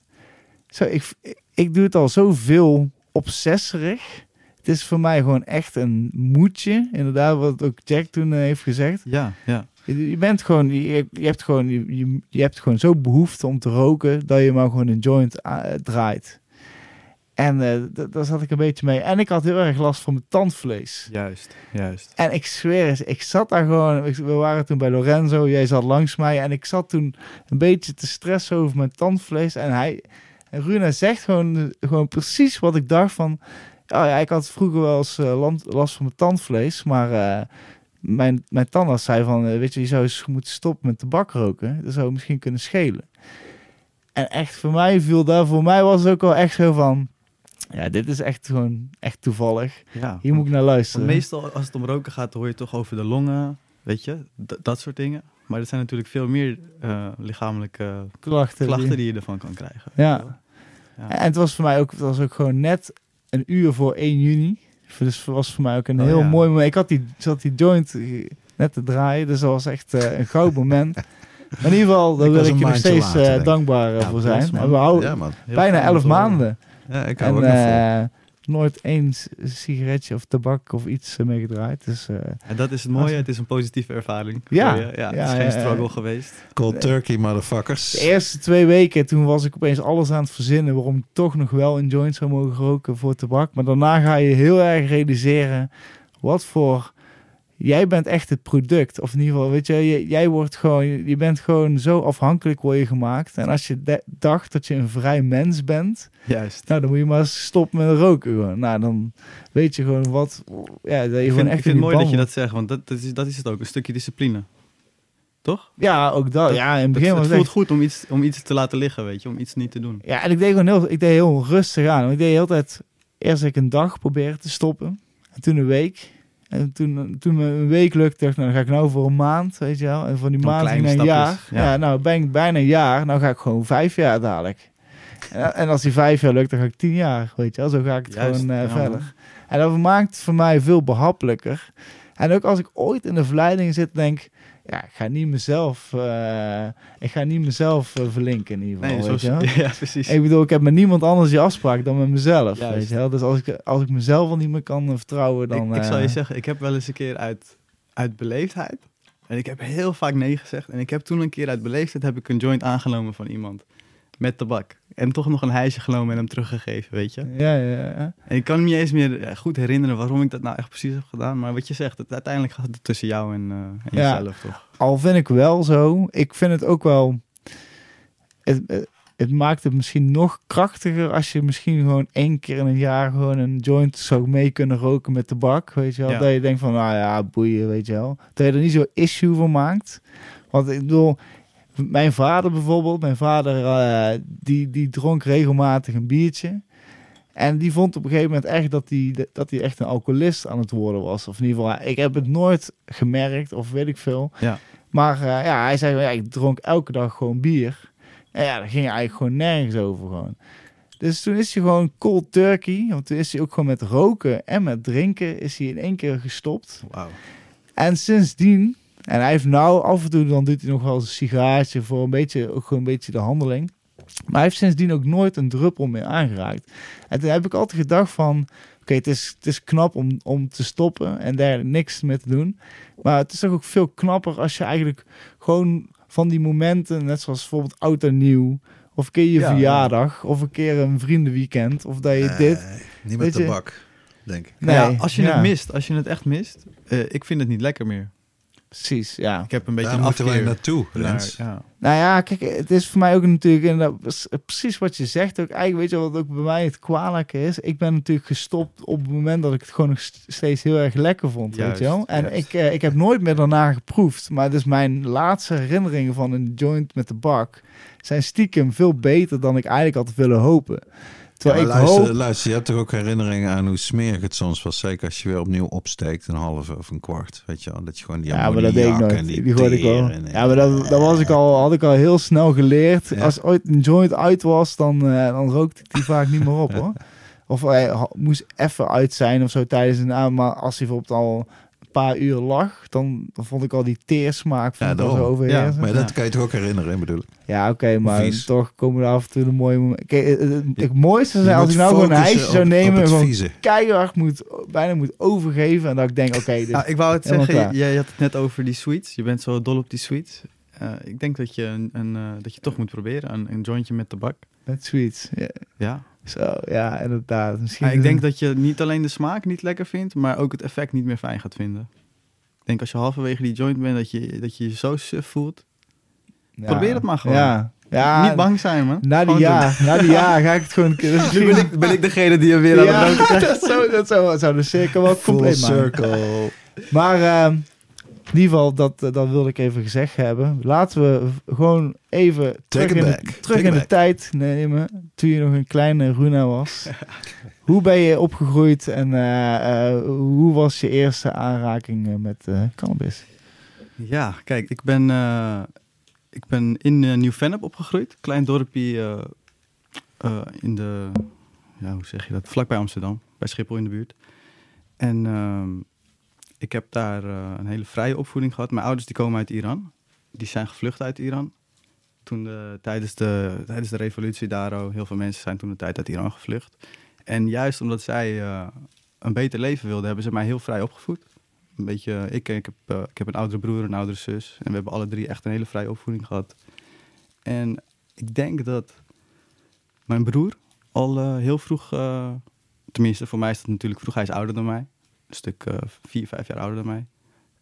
zo, ik, ik doe het al zoveel obsesserig. Het is voor mij gewoon echt een moedje, inderdaad, wat ook Jack toen eh, heeft gezegd. Ja, ja. Je, bent gewoon, je, je hebt gewoon, je, je, je hebt gewoon zo behoefte om te roken dat je maar gewoon een joint eh, draait. En d- daar zat ik een beetje mee. En ik had heel erg last van mijn tandvlees. Juist, juist. En ik zweer eens, ik zat daar gewoon. We waren toen bij Lorenzo, jij zat langs mij. En ik zat toen een beetje te stressen over mijn tandvlees. En hij, en Runa zegt gewoon, gewoon precies wat ik dacht van. Oh ja, ik had vroeger wel eens land- last van mijn tandvlees. Maar eh, mijn, mijn tandarts zei van, weet je, je zou eens moeten stoppen met tabak roken. Dat zou misschien kunnen schelen. En echt voor mij viel daar, voor mij was het ook wel echt zo van. Ja, dit is echt gewoon echt toevallig. Ja. Hier moet ik naar Want luisteren. meestal als het om roken gaat, hoor je toch over de longen, weet je, d- dat soort dingen. Maar er zijn natuurlijk veel meer eh, lichamelijke klachten. klachten die- die je ervan kan krijgen. Ja. Ja. En het was voor mij ook, het was ook gewoon net een uur voor 1 juni. Dus het was voor mij ook een Oh, heel ja. mooi moment. Ik had die, zat die joint net te draaien, dus dat was echt eh, een goud moment. Maar in ieder geval, daar wil ik je nog steeds later, eh, dankbaar Ja, voor zijn. En we houden bijna fijn om 11 te horen. maanden. Ja, ik En hou ook nog vol. eh, nooit eens een sigaretje of tabak of iets eh, meegedraaid. Dus eh, En dat is het mooie, het is een positieve ervaring. Ja. ja, het Ja, is geen struggle geweest. Cold turkey, motherfuckers. de eerste twee weken, toen was ik opeens alles aan het verzinnen waarom ik toch nog wel een joint zou mogen roken voor tabak. Maar daarna ga je heel erg realiseren wat voor. Jij bent echt het product. Of in ieder geval, weet je, jij wordt gewoon, je bent gewoon zo afhankelijk word je gemaakt. En als je dacht dat je een vrij mens bent, Juist. nou dan moet je maar stoppen met roken. Gewoon. Nou, dan weet je gewoon wat, ja, dat je Ik gewoon vind, echt ik vind in het mooi dat je dat zegt, want dat, dat, is, dat is het ook, een stukje discipline. Toch? Ja, ook dat. Dat- ja, in het begin het was het voelt echt- goed om iets, om iets te laten liggen, weet je, om iets niet te doen. Ja, en ik deed gewoon heel, ik deed heel rustig aan. Ik deed heel tijd, eerst ik een dag proberen te stoppen. En toen een week. En toen, toen me een week lukte, dacht nou, dan ga ik nou voor een maand, weet je wel. En van die maand naar een jaar. Ja. ja. nou ben ik bijna een jaar. Nou ga ik gewoon vijf jaar dadelijk. En, en als die vijf jaar lukt, dan ga ik tien jaar, weet je wel. Zo ga ik het Juist, gewoon eh, verder. man. En dat maakt het voor mij veel behappelijker. En ook als ik ooit in de verleiding zit, denk ik, ja, ik ga niet mezelf, eh, ik ga niet mezelf eh, verlinken in ieder geval. Nee, weet je ja, precies. Ik bedoel, ik heb met niemand anders die afspraak dan met mezelf. Juist. Weet je wel? Dus als ik, als ik mezelf al niet meer kan eh, vertrouwen, dan... ik, ik zal je zeggen, ik heb wel eens een keer uit, uit beleefdheid. En ik heb heel vaak nee gezegd. En ik heb toen een keer uit beleefdheid heb ik een joint aangenomen van iemand. Met tabak. En toch nog een hijsje genomen en hem teruggegeven, weet je. Ja, ja, ja. En ik kan me niet eens meer eh, goed herinneren waarom ik dat nou echt precies heb gedaan. Maar wat je zegt, het, uiteindelijk gaat het tussen jou en, eh, en Ja. jezelf, toch? Al vind ik wel zo. Ik vind het ook wel... Het, het, het maakt het misschien nog krachtiger als je misschien gewoon één keer in een jaar gewoon een joint zou mee kunnen roken met tabak. Weet je wel? Ja. Dat je denkt van, nou ja, boeien, weet je wel. Dat je er niet zo issue van maakt. Want ik bedoel, mijn vader bijvoorbeeld, mijn vader, eh, die, die dronk regelmatig een biertje. En die vond op een gegeven moment echt dat hij dat hij echt een alcoholist aan het worden was. Of in ieder geval, ik heb het nooit gemerkt of weet ik veel. Ja. Maar eh, ja, hij zei, ja, ik dronk elke dag gewoon bier. En ja, daar ging eigenlijk gewoon nergens over gewoon. Dus toen is hij gewoon cold turkey. Want toen is hij ook gewoon met roken en met drinken is hij in één keer gestopt. Wauw. En sindsdien, en hij heeft nou af en toe, dan doet hij nog wel eens een sigaartje voor een beetje, ook gewoon een beetje de handeling. Maar hij heeft sindsdien ook nooit een druppel meer aangeraakt. En toen heb ik altijd gedacht van, oké, het, is, het is knap om, om te stoppen en daar niks mee te doen. Maar het is toch ook veel knapper als je eigenlijk gewoon van die momenten, net zoals bijvoorbeeld oud en nieuw, of een keer je Ja, verjaardag, of een keer een vriendenweekend, of dat je dit... Niet met je- de bak, denk ik. Nee, ja, als je ja, het mist, als je het echt mist, eh, ik vind het niet lekker meer. Precies, ja. Ik heb een beetje Daar een moeten wij naartoe, naar- Rens. ja. Nou ja, kijk, het is voor mij ook natuurlijk, en dat is precies wat je zegt ook, eigenlijk weet je wat ook bij mij het kwalijke is. Ik ben natuurlijk gestopt op het moment dat ik het gewoon nog st- steeds heel erg lekker vond, Juist, weet je wel. En juist. ik, eh, ik heb nooit meer daarna geproefd, maar dus mijn laatste herinneringen van een joint met de bak zijn stiekem veel beter dan ik eigenlijk had willen hopen. Ja, Terwijl ik luister, hoop... luister, je hebt toch ook herinneringen aan hoe smerig het soms was. Zeker als je weer opnieuw opsteekt, een halve of een kwart. Weet je wel, dat je gewoon die Ja, maar dat deed ik nooit. en Die, hoorde ik wel. en- Ja, maar dat, dat was ik al, had ik al heel snel geleerd. Ja. Als ooit een joint uit was, dan, eh, dan rookte ik die vaak niet meer op hoor. Of hij moest even uit zijn of zo tijdens een. Maar als hij bijvoorbeeld al paar uur lag, dan, dan vond ik al die teersmaak van Ja, daarom. overheersen. Ja, Maar dat Ja. kan je toch ook herinneren, bedoel ik. Ja, oké, maar Vies. toch komen er af en toe de mooie momenten. Kijk, het, het- het mooiste zijn als ik nou gewoon een ijsje zou nemen en gewoon keihard moet, bijna moet overgeven. En dat ik denk, oké, dit Ja, ik wou het zeggen, klaar. jij had het net over die sweets. Je bent zo dol op die sweets. Eh, ik denk dat je, een, een, eh, dat je toch moet proberen, een, een jointje met tabak. met sweets. Ja, Ja. Zo, ja, inderdaad. Misschien Ja, ik denk dat je niet alleen de smaak niet lekker vindt, maar ook het effect niet meer fijn gaat vinden. Ik denk als je halverwege die joint bent, dat je dat je, je zo suf voelt. Ja. Probeer het maar gewoon. Ja, ja niet bang zijn, man. Na die Gewoon jaar, na die jaar ga ik het gewoon... Dus. Nu ben ik, ben ik degene die je weer aan het ja, roken dat zou, dat zou, de cirkel wel compleet maken. circle. Maar ehm, in ieder geval, dat, eh, dat wilde ik even gezegd hebben. Laten we gewoon even terug, in, back. de, terug Take in de tijd nemen. Toen je nog een kleine Runa was. hoe ben je opgegroeid en eh, eh, hoe was je eerste aanraking met eh, cannabis? Ja, kijk, ik ben, eh, ik ben in Nieuw-Vennep opgegroeid. Klein dorpje eh, eh, in de, ja, hoe zeg je dat, vlakbij Amsterdam, bij Schiphol in de buurt. En ehm, ik heb daar eh, een hele vrije opvoeding gehad. Mijn ouders die komen uit Iran. Die zijn gevlucht uit Iran. Toen de, tijdens, de, tijdens de revolutie daar, heel veel mensen zijn toen de tijd uit Iran gevlucht. En juist omdat zij eh, een beter leven wilden, hebben ze mij heel vrij opgevoed. Een beetje, ik, ik, heb, eh, ik heb een oudere broer, een oudere zus. En we hebben alle drie echt een hele vrije opvoeding gehad. En ik denk dat mijn broer al heel vroeg, tenminste voor mij is dat natuurlijk vroeg, hij is ouder dan mij. Een stuk eh, vier, vijf jaar ouder dan mij.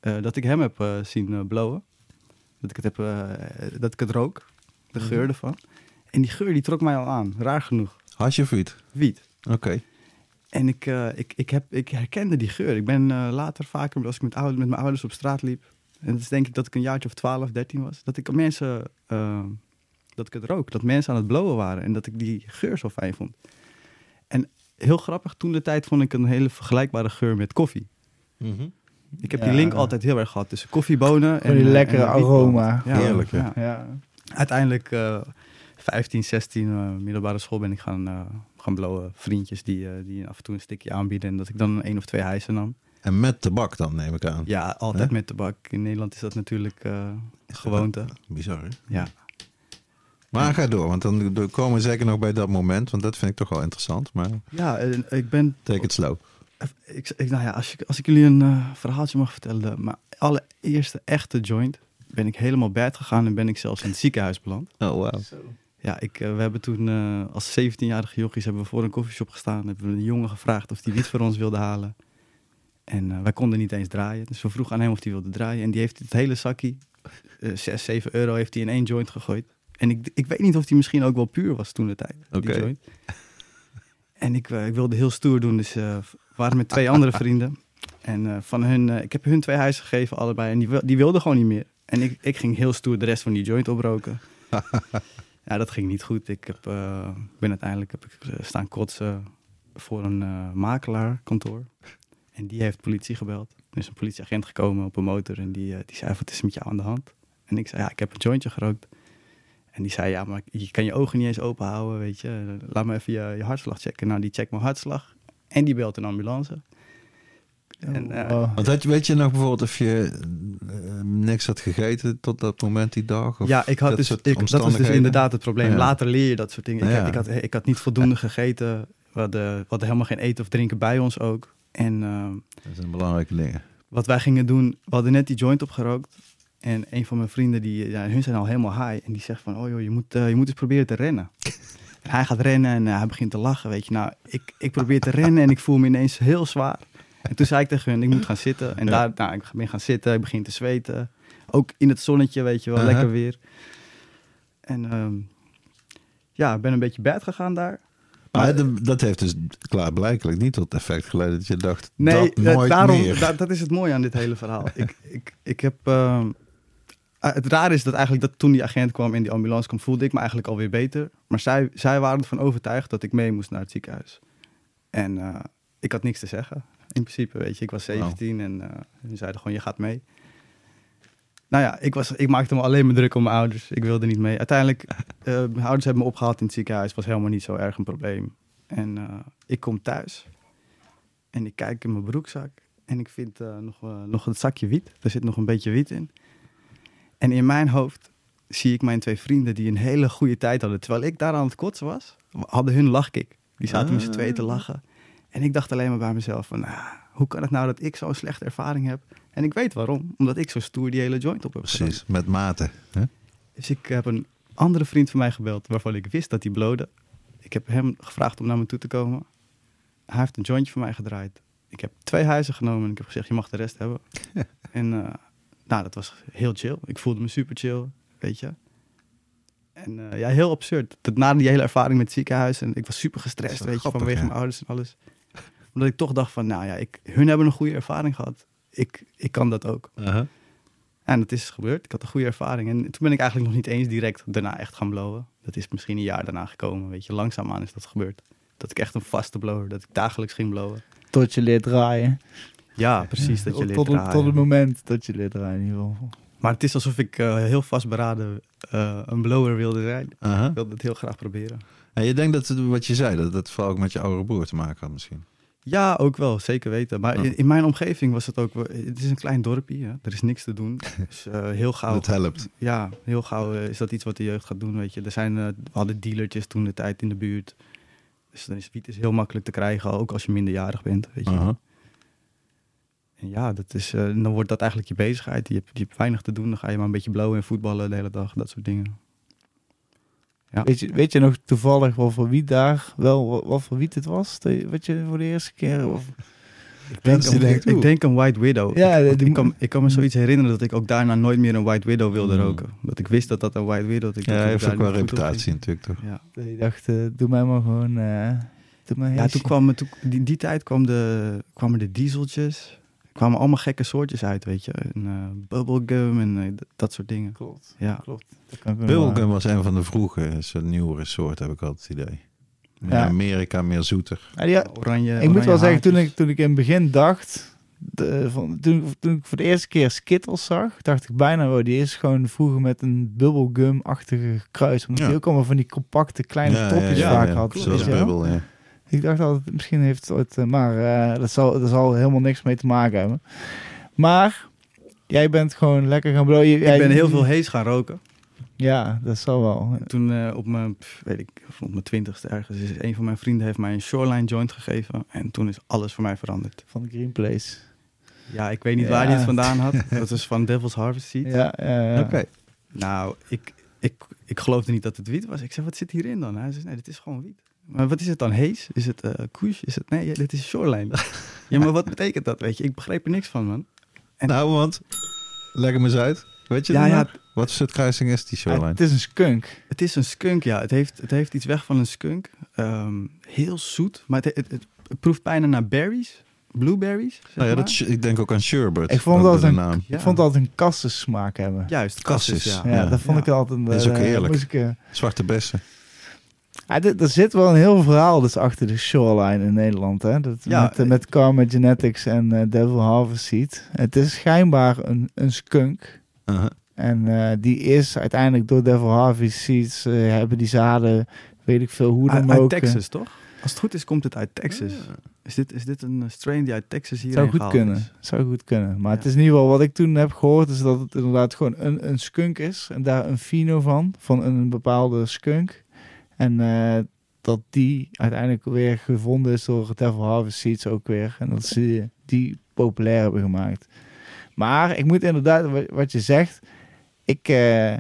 eh, dat ik hem heb eh, zien blowen. Dat ik het, heb, dat ik het rook, de geur ervan. En die geur die trok mij al aan, raar genoeg. Hasje of wiet? Wiet. Oké. En ik, ik, ik, heb, ik herkende die geur. Ik ben later vaker, als ik met, met mijn ouders op straat liep. En dat is denk ik dat ik een jaartje of 12, 13 was. Dat ik mensen, dat ik het rook. Dat mensen aan het blowen waren. En dat ik die geur zo fijn vond. En heel grappig, toen de tijd vond ik een hele vergelijkbare geur met koffie. Ik heb Ja. die link altijd heel erg gehad tussen koffiebonen Gewoon die eh, lekkere en aroma. Ja, Heerlijk, ja. Ja. Uiteindelijk, eh 15, 16, eh, middelbare school ben ik gaan, eh, gaan blowen. Vriendjes die, eh, die af en toe een stikje aanbieden. En dat ik dan één of twee hijsen nam. En met tabak dan, neem ik aan. Ja, altijd met tabak. In Nederland is dat natuurlijk eh gewoonte. Bizar, hè? Ja. Maar ga door, want dan komen we zeker nog bij dat moment. Want dat vind ik toch wel interessant. Maar Ja, en ik ben... take it slow. Ik, ik, nou ja, als, je, als ik jullie een eh, verhaaltje mag vertellen. Maar allereerste echte joint ben ik helemaal bad gegaan. En ben ik zelfs in het ziekenhuis beland. Oh, wow. Ja, ik, eh, we hebben toen eh, als 17-jarige jochies hebben we voor een koffieshop gestaan. Hebben we een jongen gevraagd of hij wiet voor ons wilde halen. En eh, wij konden niet eens draaien. Dus we vroegen aan hem of hij wilde draaien. En die heeft het hele zakje, eh 6, 7 euro, heeft hij in één joint gegooid. En ik, ik weet niet of die misschien ook wel puur was toen de tijd. Oké. En ik, eh, ik wilde heel stoer doen. Dus eh, we waren met twee andere vrienden. En eh, van hun, ik heb hun twee huizen gegeven, allebei. En die, die wilden gewoon niet meer. En ik, ik ging heel stoer de rest van die joint oproken. ja, dat ging niet goed. Ik heb, ben uiteindelijk heb ik, staan kotsen. voor een eh, makelaarkantoor. En die heeft politie gebeld. Er is een politieagent gekomen op een motor en die, die zei, wat is met jou aan de hand? En ik zei, ja, ik heb een jointje gerookt. En die zei, ja, maar je kan je ogen niet eens open houden, weet je. Laat me even je, je hartslag checken. Nou, die checkt mijn hartslag en die belt een ambulance. En, eh, Oh. Want had je, weet je nog bijvoorbeeld of je eh, niks had gegeten tot dat moment die dag? Of ja, ik had dat dus, ik, dat was dus inderdaad het probleem. Ja. Later leer je dat soort dingen. Ik, Ja. had, ik, had, ik had niet voldoende gegeten. We hadden, we hadden helemaal geen eten of drinken bij ons ook. En eh, Dat zijn belangrijke dingen. wat wij gingen doen, we hadden net die joint opgerookt. En een van mijn vrienden, die, ja, hun zijn al helemaal high. En die zegt van, oh joh, je moet, eh, je moet eens proberen te rennen. en hij gaat rennen en eh, hij begint te lachen, weet je. Nou, ik, ik probeer te rennen en ik voel me ineens heel zwaar. En toen zei ik tegen hun, ik moet gaan zitten. En Ja. daar, nou, ik ben gaan zitten, ik begin te zweten. Ook in het zonnetje, weet je wel, lekker weer. En ehm, ja, ik ben een beetje bed gegaan daar. Maar dat- dat heeft dus klaarblijkelijk niet tot effect geleid dat je dacht, Nee, dat eh, nooit daarom, meer. da- dat is het mooie aan dit hele verhaal. ik, ik, ik heb, ehm, het raar is dat eigenlijk dat toen die agent kwam en die ambulance kwam, voelde ik me eigenlijk alweer beter. Maar zij, zij waren ervan overtuigd dat ik mee moest naar het ziekenhuis. En eh, ik had niks te zeggen. In principe, weet je, ik was Wauw. 17 en eh ze zeiden gewoon, je gaat mee. Nou ja, ik, was, ik maakte me alleen maar druk om mijn ouders. Ik wilde niet mee. Uiteindelijk, eh, mijn ouders hebben me opgehaald in het ziekenhuis. was helemaal niet zo erg een probleem. En ik kom thuis en ik kijk in mijn broekzak en ik vind nog, nog het zakje wiet. Er zit nog een beetje wiet in. En in mijn hoofd zie ik mijn twee vrienden die een hele goede tijd hadden. Terwijl ik daar aan het kotsen was, hadden hun lachkick. Die zaten met z'n tweeën te lachen. En ik dacht alleen maar bij mezelf van, nou, hoe kan het nou dat ik zo'n slechte ervaring heb? En ik weet waarom. Omdat ik zo stoer die hele joint op heb gedaan. Precies, met mate. Hè? Dus ik heb een andere vriend van mij gebeld waarvan ik wist dat hij blode. Ik heb hem gevraagd om naar me toe te komen. Hij heeft een jointje voor mij gedraaid. Ik heb twee huizen genomen en ik heb gezegd, je mag de rest hebben. en eh, nou, dat was heel chill. Ik voelde me super chill, weet je. En eh, ja, heel absurd. Dat na die hele ervaring met het ziekenhuis en ik was super gestrest, weet je, vanwege ja. mijn ouders en alles. Omdat ik toch dacht van, nou ja, ik, hun hebben een goede ervaring gehad. Ik, ik kan dat ook. En dat is gebeurd. Ik had een goede ervaring. En toen ben ik eigenlijk nog niet eens direct daarna echt gaan blowen. Dat is misschien een jaar daarna gekomen. Weet je, langzaamaan is dat gebeurd. Dat ik echt een vaste blower, dat ik dagelijks ging blowen. Tot je leert draaien. Ja, precies. Dat je tot, leert tot, draaien. tot het moment dat je leert draaien in ieder geval. Maar het is alsof ik eh, heel vastberaden eh een blower wilde zijn. Aha. Ik wilde het heel graag proberen. En je denkt dat het- wat je zei, dat dat vooral ook met je oudere broer te maken had misschien. Ja, ook wel. Zeker weten. Maar in, in mijn omgeving was het ook... Het is een klein dorpje. Hè? Er is niks te doen. Dus eh, heel gauw... Dat helpt. Ja, heel gauw is dat iets wat de jeugd gaat doen, weet je. Er zijn, we hadden dealertjes toen de tijd in de buurt. Dus dan is wiet is heel makkelijk te krijgen, ook als je minderjarig bent, weet je. Aha. En ja, dat is, eh, dan wordt dat eigenlijk je bezigheid. Je hebt, je hebt weinig te doen, dan ga je maar een beetje blowen en voetballen de hele dag, dat soort dingen. Ja. Weet, je, weet je nog toevallig wat voor wiet daar wel, wat, voor wiet het was? Wat je voor de eerste keer? Of, Ik denk, ik denk een White Widow. Ja, die ik, mo- kan, ik kan me zoiets herinneren dat ik ook daarna nooit meer een White Widow wilde Mm. roken. Dat ik wist dat dat een White Widow... Dat ik Ja, hij ik heeft ook wel reputatie natuurlijk toch. Ja. dat je dacht, eh, doe mij maar gewoon... eh doe mij Ja, toen kwam, toen, die, die tijd kwam de, kwamen de dieseltjes. Er kwamen allemaal gekke soortjes uit, weet je. En, eh, bubblegum en eh, dat soort dingen. Klopt, Ja. klopt. Bubblegum was een van de vroege, is een nieuwere soort, heb ik altijd het idee. In Ja. Amerika meer zoeter. Ja, Oranje, ik moet wel zeggen, toen ik, toen ik in het begin dacht... De, van, toen, toen ik voor de eerste keer Skittles zag, dacht ik bijna, oh, die is gewoon vroeger met een bubblegum-achtige kruis. Omdat Ja. die ook allemaal van die compacte kleine Ja, topjes ja, vaak ja, had. Zoals bubbel, ja. Ik dacht altijd, misschien heeft het ooit... eh, maar eh, dat, zal, dat zal helemaal niks mee te maken hebben. Maar jij bent gewoon lekker gaan blowen. Ik ben heel veel hees gaan roken. Ja, dat zal wel. Toen eh, op mijn, weet ik, op mijn twintigste ergens, is een van mijn vrienden heeft mij een shoreline joint gegeven. En toen is alles voor mij veranderd. Van de Green Place. Ja, ik weet niet Ja. waar hij het vandaan had. Dat is van Devil's Harvest Seed. Ja, ja, ja. Oké. Nou, ik, ik, ik geloofde niet dat het wiet was. Ik zei, wat zit hierin dan? Hij zei, nee, dit is gewoon wiet. Maar wat is het dan? Haze? Is het eh kush? Is het... Nee, dit is shoreline. ja, maar wat betekent dat, weet je? Ik begreep er niks van, man. En- Nou, want, leg hem eens uit. Weet je Ja, ja? Wat soort kruising is die Ah, shoreline? het is een skunk. Het is een skunk, ja. Het heeft, het heeft iets weg van een skunk. Ehm, heel zoet, maar het, het, het, het proeft bijna naar berries. Blueberries, zeg nou ja, maar. dat, ik denk ook aan Sherbert. Ik vond dat een- naam. Ja. Ik vond dat een kassensmaak hebben. Juist, cassis, ja. Ja, Ja. dat vond Ja. ik altijd... Dat is ook eh, heerlijk. ik, eh, Zwarte bessen. Ja, dit- er zit wel een heel verhaal dus achter de shoreline in Nederland. Hè? Dat, Ja, met, eh, met Karma Genetics en eh, Devil Harvest Seed. Het is schijnbaar een, een skunk. Uh-huh. En eh, die is uiteindelijk door Devil Harvest Seeds... eh, hebben die zaden, weet ik veel hoe dan Uit, uit ook... eh, Texas, toch? Als het goed is, komt het uit Texas. Is, dit, is dit een eh, strain die uit Texas hier zou goed kunnen. Zou goed kunnen. Maar het is in ieder geval wat ik toen heb gehoord, is dat het inderdaad gewoon een, een skunk is. En daar een fino van, van een bepaalde skunk. En eh, dat die uiteindelijk weer gevonden is door Devil Harvest Seeds ook weer. En dat ze die populair hebben gemaakt. Maar ik moet inderdaad, wa- wat je zegt, ik, eh,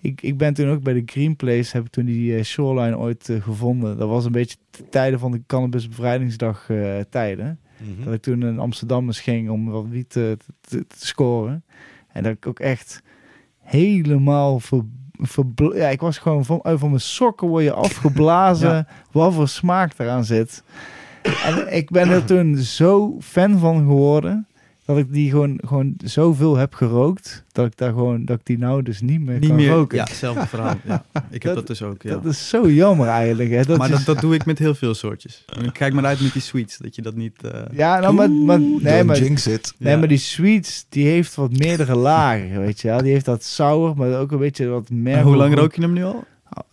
ik, ik ben toen ook bij de Green Place, heb ik toen die eh, shoreline ooit gevonden. Dat was een beetje de tijden van de Cannabis Bevrijdingsdag eh, tijden. Mhm. Dat ik toen in Amsterdam eens ging om wat wiet te, te, te scoren. En dat ik ook echt helemaal ver, verbl- Ja, ik was gewoon van, van mijn sokken word je afgeblazen. Wat voor smaak eraan zit. En ik ben er toen zo fan van geworden. Dat ik die gewoon, gewoon zoveel heb gerookt. Dat ik daar gewoon, dat ik die nou dus niet meer Niet kan meer. roken. Ja, hetzelfde verhaal. Ja. Ik heb Dat- dat, dus ook. Ja. Dat is zo jammer eigenlijk. Hè? Dat maar is- dat, dat doe ik met heel veel soortjes. Kijk maar uit met die sweets, dat je dat niet... eh, ja, nou, maar, maar, nee, maar jinx it. Nee, Ja. maar die sweets, die heeft wat meerdere lagen, weet je wel. Die heeft dat sour, maar ook een beetje wat meer... Hoe lang rook je hem nu al?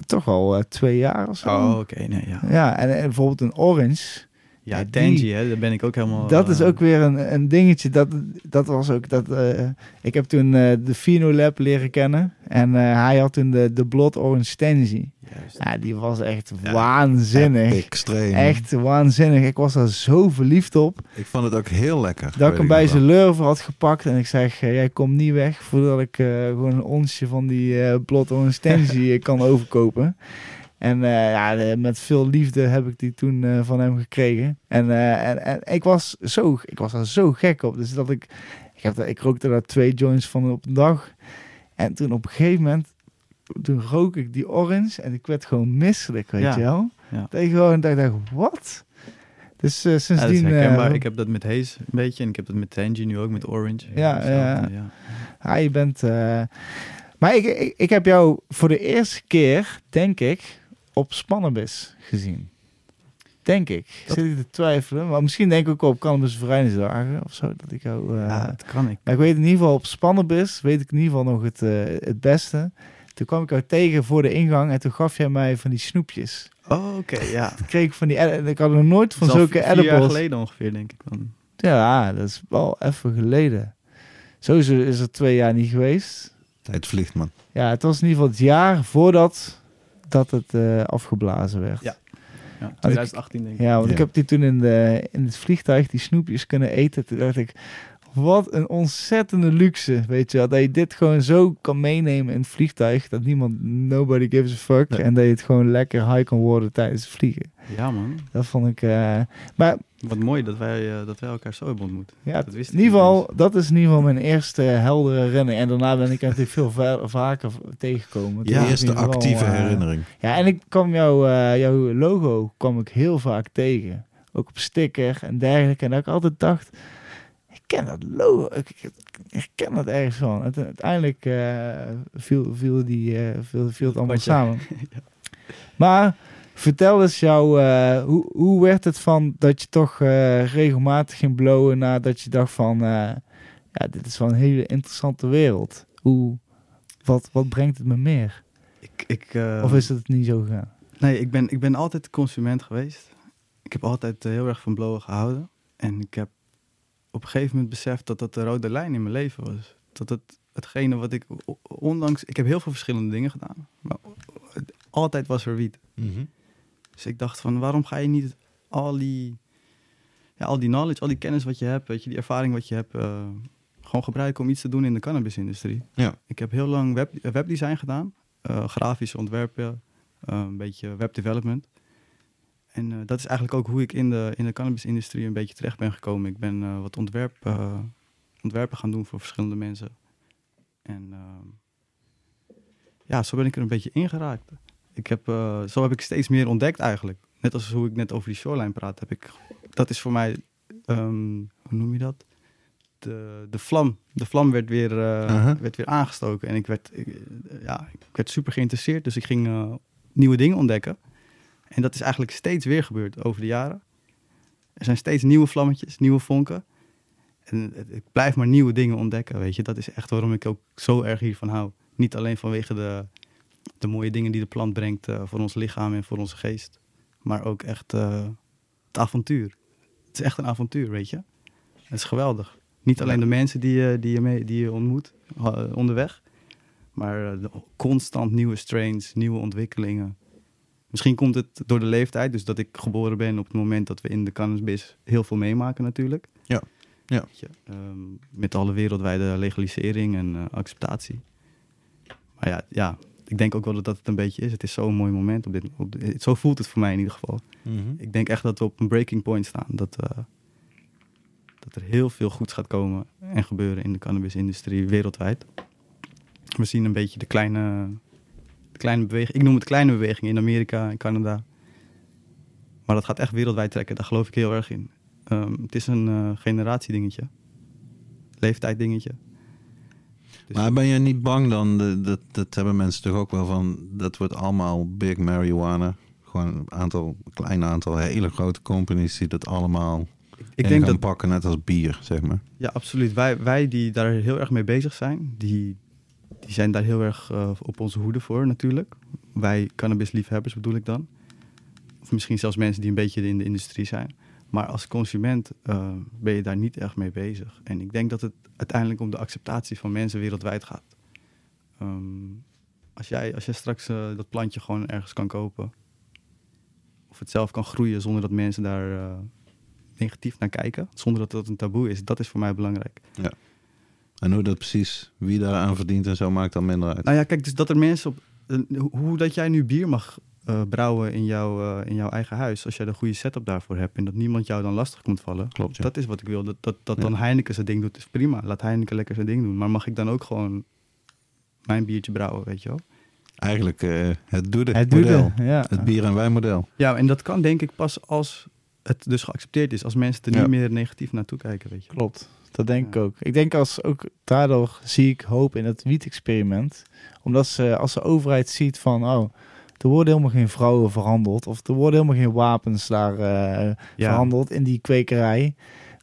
Toch al eh, twee jaar of zo. Oh, oké. Nee, ja. Ja, en, en bijvoorbeeld een orange. Ja, Tangy, hè, daar ben ik ook helemaal... dat is eh, ook weer een, een dingetje. Dat, dat was ook dat... eh, ik heb toen eh, de Fino Lab leren kennen. En eh, hij had toen de, de Blood Orange. Ja, die was echt Ja, waanzinnig. Extreem. Echt waanzinnig. Ik was daar zo verliefd op. Ik vond het ook heel lekker. Dat ik hem bij zijn lurven had gepakt en ik zeg, jij komt niet weg voordat ik eh, gewoon een onsje van die eh Blood Orange kan overkopen. En eh, ja, met veel liefde heb ik die toen eh, van hem gekregen. En, eh, en, en ik was zo, ik was er zo gek op. Dus dat ik, ik, heb, ik rookte daar twee joints van op een dag. En toen op een gegeven moment, toen rook ik die orange en ik werd gewoon misselijk, weet Ja, je wel. ja. Dat ik gewoon dacht, dacht, wat? Dus Ja, dat is sindsdien... eh, ik heb dat met Haze een beetje en ik heb dat met Tangy nu ook, met Orange. Ja, ja. ja. Ja, je bent. Maar ik, ik, ik heb jou voor de eerste keer, denk ik, op Spannabis gezien. Denk ik. Dat- Zit ik te twijfelen. Maar misschien denk ik ook op Cannabis Verenigdagen of zo. Dat ik jou. eh, Ja, dat kan ik. maar ik weet in ieder geval op Spannabis, weet ik in ieder geval nog het, eh, het beste. Toen kwam ik jou tegen voor de ingang en toen gaf jij mij van die snoepjes. Oh, oké, ja. Toen kreeg ik van die. Ik had nog nooit van zulke vier jaar edibles. geleden ongeveer, denk ik dan. Ja, dat is wel even geleden. Sowieso is het twee jaar niet geweest. Tijd vliegt, man. Ja, het was in ieder geval het jaar voordat dat het eh, afgeblazen werd. Ja. Ja, 2018 denk ik. Ja, want Ja. ik heb die toen in, de, in het vliegtuig die snoepjes kunnen eten. Toen dacht ik, wat een ontzettende luxe, weet je wel. Dat je dit gewoon zo kan meenemen in het vliegtuig. Dat niemand, nobody gives a fuck. Nee. En dat je het gewoon lekker high kan worden tijdens het vliegen. Ja, man. Dat vond ik... eh, maar Wat mooi dat wij, eh, dat wij elkaar zo hebben ontmoet. ja, Dat wist ik in ieder geval, dat is in ieder geval mijn eerste heldere herinnering. En daarna ben ik natuurlijk veel va- vaker tegengekomen. Je was eerste actieve eh, herinnering. Ja, en ik kwam jouw, eh, jouw logo kwam ik heel vaak tegen. Ook op sticker en dergelijke. En dat ik altijd dacht, ik ken dat logo, ik, ik, ik ken dat ergens van. Uite- Uiteindelijk eh, viel, viel, die, eh, viel, viel het allemaal samen. Maar vertel eens jou, eh, hoe, hoe werd het van dat je toch eh, regelmatig ging blowen nadat je dacht van, eh, ja, dit is wel een hele interessante wereld. Hoe, wat, wat brengt het me meer? Ik, ik, eh, Of is het niet zo gegaan? Nee, ik ben, ik ben altijd consument geweest. Ik heb altijd heel erg van blowen gehouden. En ik heb op een gegeven moment beseft dat dat de rode lijn in mijn leven was. Dat het hetgene wat ik, ondanks, ik heb heel veel verschillende dingen gedaan. Maar altijd was er wiet. Mhm. Dus ik dacht van, waarom ga je niet al die, ja, al die knowledge, al die kennis wat je hebt, weet je, die ervaring wat je hebt, eh, gewoon gebruiken om iets te doen in de cannabisindustrie. Ja. Ik heb heel lang web, eh, webdesign gedaan, eh, grafische ontwerpen, een beetje webdevelopment. En dat is eigenlijk ook hoe ik in de, in de cannabisindustrie een beetje terecht ben gekomen. Ik ben wat ontwerp, ontwerpen gaan doen voor verschillende mensen. En ehm, ja, zo ben ik er een beetje ingeraakt. Ik heb, eh, zo heb ik steeds meer ontdekt eigenlijk. Net als hoe ik net over die shoreline praat, heb ik, dat is voor mij, ehm, hoe noem je dat? De, de vlam. De vlam werd weer, eh, Aha. werd weer aangestoken. En ik werd, ik, eh, ja, ik werd super geïnteresseerd. Dus ik ging nieuwe dingen ontdekken. En dat is eigenlijk steeds weer gebeurd over de jaren. Er zijn steeds nieuwe vlammetjes, nieuwe vonken. En ik blijf maar nieuwe dingen ontdekken, weet je. Dat is echt waarom ik ook zo erg hiervan hou. Niet alleen vanwege de, de mooie dingen die de plant brengt eh, voor ons lichaam en voor onze geest. Maar ook echt eh, het avontuur. Het is echt een avontuur, weet je. Het is geweldig. Niet alleen de mensen die, je- die, je, mee, die je ontmoet eh, onderweg. Maar eh, constant nieuwe strains, nieuwe ontwikkelingen. Misschien komt het door de leeftijd. Dus dat ik geboren ben op het moment dat we in de cannabis heel veel meemaken natuurlijk. Ja. Ja. Je, ehm, met alle wereldwijde legalisering en eh, acceptatie. Maar ja, ja, ik denk ook wel dat dat het een beetje is. Het is zo'n mooi moment. Op dit, op dit- zo voelt het voor mij in ieder geval. Ik denk echt dat we op een breaking point staan. Dat, eh, dat er heel veel goeds gaat komen en gebeuren in de cannabisindustrie wereldwijd. We zien een beetje de kleine, de kleine beweging. Ik noem het kleine beweging in Amerika en Canada. Maar dat gaat echt wereldwijd trekken. Daar geloof ik heel erg in. Ehm, het is een eh generatiedingetje. Leeftijddingetje. Maar ben je niet bang dan, dat, dat hebben mensen toch ook wel van, dat wordt allemaal big marijuana. Gewoon een aantal, een klein aantal hele grote companies die dat allemaal ik denk gaan dat pakken, net als bier, zeg maar. Ja, absoluut. Wij, wij die daar heel erg mee bezig zijn, die, die zijn daar heel erg eh, op onze hoede voor natuurlijk. Wij cannabisliefhebbers bedoel ik dan. Of misschien zelfs mensen die een beetje in de industrie zijn. Maar als consument eh, ben je daar niet echt mee bezig. En ik denk dat het uiteindelijk om de acceptatie van mensen wereldwijd gaat. Ehm, als, jij, als jij straks eh, dat plantje gewoon ergens kan kopen... of het zelf kan groeien zonder dat mensen daar eh, negatief naar kijken... zonder dat dat een taboe is, dat is voor mij belangrijk. En hoe dat precies, wie daar aan verdient en zo, maakt dan minder uit. Nou ja, kijk, dus dat er mensen op. Hoe dat jij nu bier mag eh, brouwen in, jouw eh, in jouw eigen huis. Als jij de goede setup daarvoor hebt. En dat niemand jou dan lastig komt vallen. Klopt, ja. Dat is wat ik wil. Dat, dat, dat Ja. dan Heineken zijn ding doet, is prima. Laat Heineken lekker zijn ding doen. Maar mag ik dan ook gewoon mijn biertje brouwen, weet je wel? Eigenlijk eh, het doede Het model. ja. Het bier en wijn model. Ja, en dat kan denk ik pas als het dus geaccepteerd is. Als mensen er niet meer negatief naartoe kijken, weet je. Klopt, dat denk ik ook. Ik denk als ook daardoor zie ik hoop in het wiet-experiment. Omdat ze, als de overheid ziet van, oh, er worden helemaal geen vrouwen verhandeld. Of er worden helemaal geen wapens daar eh, Ja. verhandeld in die kwekerij.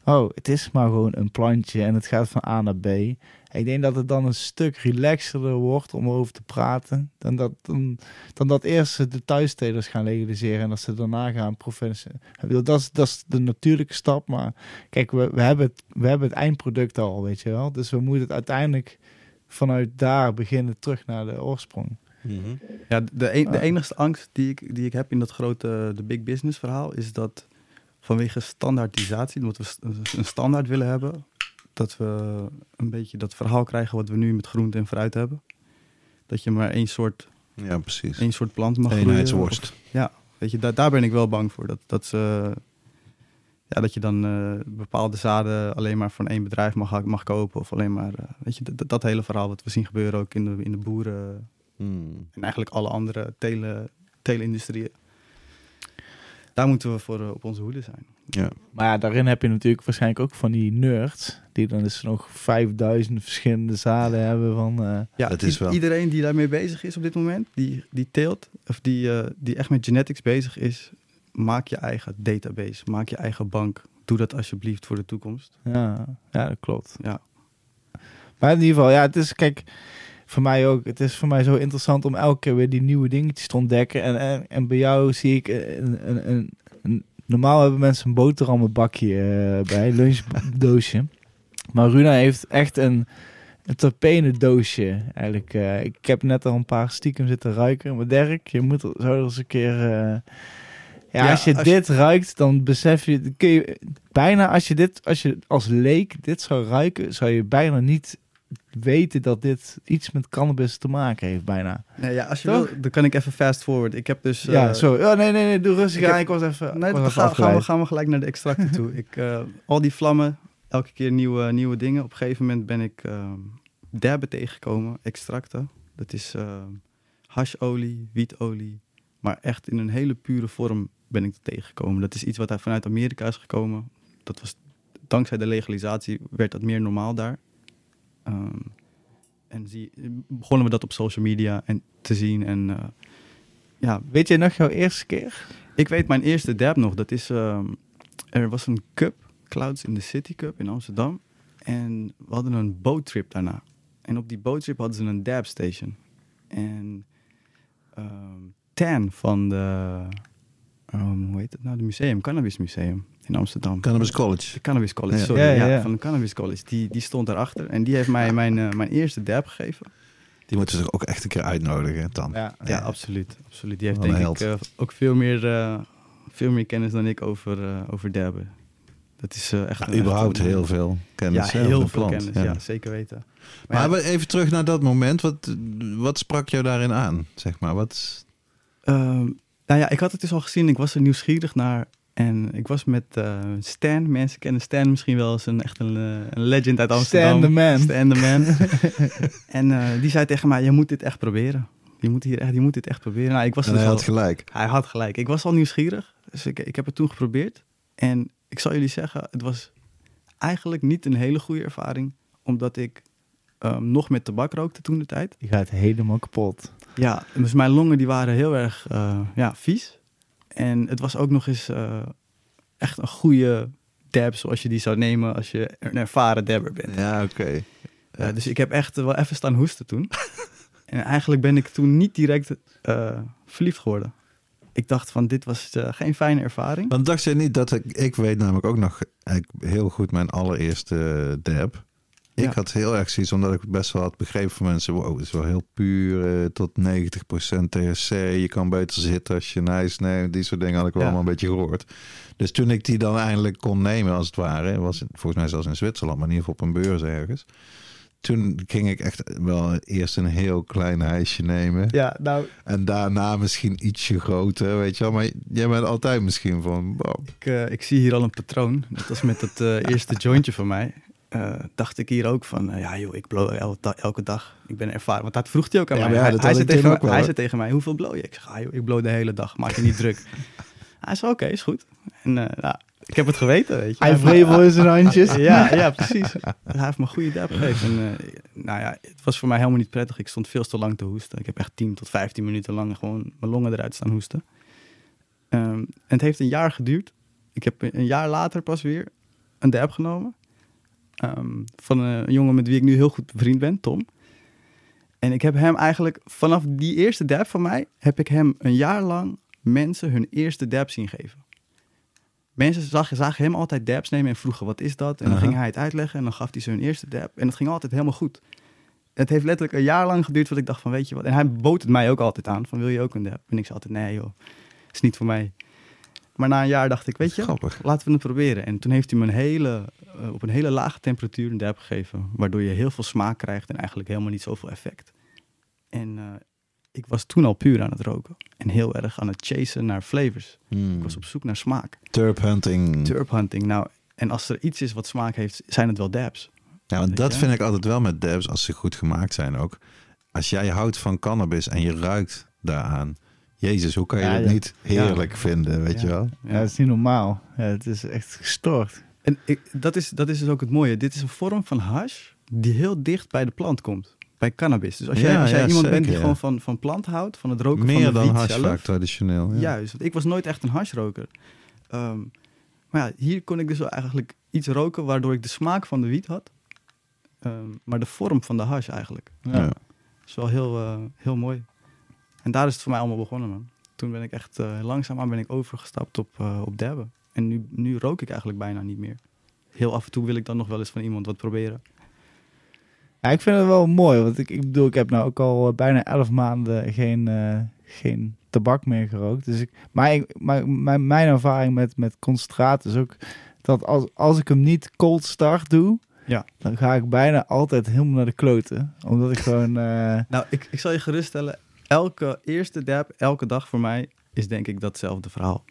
Oh, het is maar gewoon een plantje en het gaat van A naar B. Ik denk dat het dan een stuk relaxerder wordt om erover te praten. Dan dat, dan, dan dat eerst ze de thuistelers gaan legaliseren en dat ze daarna gaan professioneel. Dat is, dat is de natuurlijke stap. Maar kijk, we, we, hebben het, we hebben het eindproduct al, weet je wel. Dus we moeten het uiteindelijk vanuit daar beginnen terug naar de oorsprong. Ja, de, een- de Ah. enigste angst die ik, die ik heb in dat grote de big business verhaal is dat vanwege standaardisatie, omdat we een standaard willen hebben, dat we een beetje dat verhaal krijgen wat we nu met groente en fruit hebben. Dat je maar één soort, Ja, precies. één soort plant mag groeien. Eenheidsworst. Of- ja, weet je, daar, daar ben ik wel bang voor. Dat, dat, ze, ja, dat je dan eh, bepaalde zaden alleen maar van één bedrijf mag, mag kopen. Of alleen maar, eh, weet je, dat, dat hele verhaal wat we zien gebeuren ook in de, in de boeren, Hmm. en eigenlijk alle andere tele, tele-industrieën. Daar moeten we voor eh, op onze hoede zijn. Ja. Maar ja, daarin heb je natuurlijk waarschijnlijk ook van die nerds. Die dan dus nog 5000 verschillende zaden hebben van... eh, Ja, Dat is wel. Iedereen die daarmee bezig is op dit moment, die, die teelt, of die, eh, die echt met genetics bezig is, maak je eigen database, maak je eigen bank. Doe dat alsjeblieft voor de toekomst. ja, ja, dat klopt. Ja. Maar in ieder geval, ja, het is, kijk, voor mij ook. Het is voor mij zo interessant om elke keer weer die nieuwe dingetjes te ontdekken. En, en, en bij jou zie ik een, een, een, een- normaal hebben mensen een boterhammenbakje eh bij, lunchdoosje. Maar Runa heeft echt een, een terpene-doosje. Eigenlijk, eh, ik heb net al een paar stiekem zitten ruiken. Maar Dirk, je moet er, er eens een keer... eh, ja, Ja, als je als je- dit ruikt, dan besef je, kun je... Bijna als je dit, als je als leek dit zou ruiken, zou je bijna niet weten dat dit iets met cannabis te maken heeft, bijna. Nee, ja, als je Toch? wil, dan kan ik even fast forward. Ik heb dus... ja, eh, sorry. Oh, nee, nee, nee, doe rustig ik heb- aan. Ik was even, Nee, was gaan, gaan, we, gaan we gelijk naar de extracten toe. Ik, eh, al die vlammen, elke keer nieuwe, nieuwe dingen. Op een gegeven moment ben ik uh, derbe tegengekomen, extracten. Dat is eh, hasholie, wietolie, maar echt in een hele pure vorm ben ik er tegengekomen. Dat is iets wat daar vanuit Amerika is gekomen. Dat was, dankzij de legalisatie werd dat meer normaal daar. Ehm, en zie, begonnen we dat op social media en te zien. En eh, ja, Weet jij nog jouw eerste keer? ik weet mijn eerste dab nog. Dat is, ehm, er was een cup, Clouds in the City Cup in Amsterdam. En we hadden een boottrip daarna. En op die boottrip hadden ze een dab station. En ehm, Tan van de, hoe heet het nou, de museum, Cannabis Museum in Amsterdam. Cannabis College. De Cannabis College, Ja. sorry. Ja, Ja, ja, ja. van de Cannabis College. Die, die stond daarachter. En die heeft mij mijn, eh, mijn eerste dab gegeven. Die moeten ze ook echt een keer uitnodigen dan. Ja. Ja, absoluut. absoluut. Die heeft denk ik eh, ook veel meer, eh, veel meer kennis dan ik over, eh over dabben. Dat is eh, echt... Ja, een- überhaupt heel veel kennis. Ja, heel veel kennis. Ja. zeker weten. Maar ja, even terug naar dat moment. Wat, wat sprak jou daarin aan? Zeg maar, wat... ehm, nou ja, ik had het dus al gezien. Ik was er nieuwsgierig naar. En ik was met eh, Stan. Mensen kennen Stan misschien wel als een echt een, eh, een legend uit Amsterdam. Stan the man. Stan the man. en eh, die zei tegen mij, je moet dit echt proberen. Je moet, hier echt, je moet dit echt proberen. Nou, ik was En dus hij al- had gelijk. Hij had gelijk. Ik was al nieuwsgierig. Dus ik, ik heb het toen geprobeerd. En ik zal jullie zeggen, het was eigenlijk niet een hele goede ervaring. Omdat ik ehm, nog met tabak rookte toen de tijd. Je gaat helemaal kapot. Ja, dus mijn longen die waren heel erg ja, vies. En het was ook nog eens eh, echt een goede dab zoals je die zou nemen als je een ervaren dabber bent. Ja, oké. Ja, dus ik heb echt wel even staan hoesten toen. en eigenlijk ben ik toen niet direct eh, verliefd geworden. Ik dacht van, dit was eh, geen fijne ervaring. Want dacht je niet dat ik... Ik weet namelijk ook nog heel goed mijn allereerste dab. Ik Ja. had heel erg zoiets, omdat ik best wel had begrepen van mensen... Wow, het is wel heel puur, eh, tot 90% THC. Je kan beter zitten als je een ijs neemt. Die soort dingen had ik wel Ja. allemaal een beetje gehoord. Dus toen ik die dan eindelijk kon nemen, als het ware... was het volgens mij zelfs in Zwitserland, maar in ieder geval op een beurs ergens... Toen ging ik echt wel eerst een heel klein ijsje nemen. Ja, nou, En daarna misschien ietsje groter, weet je wel. Maar jij bent altijd misschien van... wow, Ik, eh, ik zie hier al een patroon. Dat was met het eh, eerste jointje van mij. Eh, dacht ik hier ook van, eh, ja joh, ik blow elke, da- elke dag. Ik ben ervaren. Want dat vroeg hij ook aan Ja, mij. ja, hij zei tegen, mij, hij hoor. zei tegen mij, hoeveel blow je? Ik zeg, ah, joh, ik blow de hele dag, maak je niet druk. Hij zei, oké, is goed. En nou, ik heb het geweten, weet je. hij vrevel in zijn handjes. Ja, ja, precies. Hij heeft me een goede dab gegeven. En, nou ja, het was voor mij helemaal niet prettig. Ik stond veel te lang te hoesten. Ik heb echt 10 tot 15 minuten lang gewoon mijn longen eruit staan hoesten. Ehm, en het heeft een jaar geduurd. Ik heb een jaar later pas weer een dab genomen. Ehm, van een jongen met wie ik nu heel goed bevriend ben, Tom. En ik heb hem eigenlijk, vanaf die eerste dab van mij, heb ik hem een jaar lang mensen hun eerste dab zien geven. Mensen zagen, zagen hem altijd dabs nemen en vroegen wat is dat? En dan ging hij het uitleggen en dan gaf hij ze hun eerste dab. En het ging altijd helemaal goed. Het heeft letterlijk een jaar lang geduurd voordat ik dacht van weet je wat. En hij bood het mij ook altijd aan van wil je ook een dab? En ik zei altijd nee joh, is niet voor mij. Maar na een jaar dacht ik weet je, grappig. laten we het proberen. En toen heeft hij me een hele, eh, op een hele lage temperatuur een dab gegeven. Waardoor je heel veel smaak krijgt en eigenlijk helemaal niet zoveel effect. En eh, ik was toen al puur aan het roken. En heel erg aan het chasen naar flavors. Hmm. Ik was op zoek naar smaak. Turp hunting. Turp hunting. Nou, en als er iets is wat smaak heeft, zijn het wel dabs. Ja, want dat vind ik altijd wel met dabs, als ze goed gemaakt zijn ook. Als jij houdt van cannabis en je ruikt daaraan. Jezus, hoe kan je Ja, dat ja. niet heerlijk vinden, weet Ja. je wel? Ja, dat is niet normaal. Ja, het is echt gestoord. En ik, dat, is, dat is dus ook het mooie. Dit is een vorm van hash die heel dicht bij de plant komt. Bij cannabis. Dus als jij, Ja, als jij ja, iemand bent die gewoon van, van plant houdt, van het roken Meer van de dan hash zelf. vaak traditioneel. Ja. Juist, want ik was nooit echt een hashroker. Ehm, maar ja, hier kon ik dus wel eigenlijk iets roken waardoor ik de smaak van de wiet had. Ehm, maar de vorm van de hash eigenlijk. Ja. Ja. Dat is wel heel, eh, heel mooi. En daar is het voor mij allemaal begonnen, man. Toen ben ik echt uh, langzaamaan ben ik overgestapt op, uh, op dabben. En nu, nu rook ik eigenlijk bijna niet meer. Heel af en toe wil ik dan nog wel eens van iemand wat proberen. Ja, ik vind het wel mooi, want ik, ik bedoel, ik heb nou ook al eh, bijna elf maanden geen, uh, geen tabak meer gerookt. Dus ik, maar, ik, maar mijn, mijn ervaring met, met concentraat is ook dat als, als ik hem niet cold start doe, ja. dan ga ik bijna altijd helemaal naar de kloten. Omdat ik gewoon... Uh... Nou, ik, ik zal je geruststellen, elke eerste dab, elke dag voor mij, is denk ik datzelfde verhaal.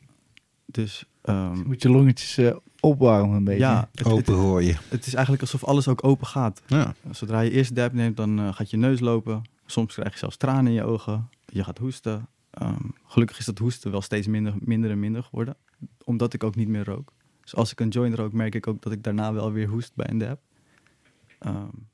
Dus... Um, moet je longetjes uh, opwarmen een beetje. Ja, het, open gooien. Het, het, is eigenlijk alsof alles ook open gaat. Ja. Zodra je eerst dab neemt, dan uh, gaat je neus lopen. Soms krijg je zelfs tranen in je ogen. Je gaat hoesten. Um, gelukkig is dat hoesten wel steeds minder, minder en minder geworden. Omdat ik ook niet meer rook. Dus als ik een joint rook, merk ik ook dat ik daarna wel weer hoest bij een dab. Um,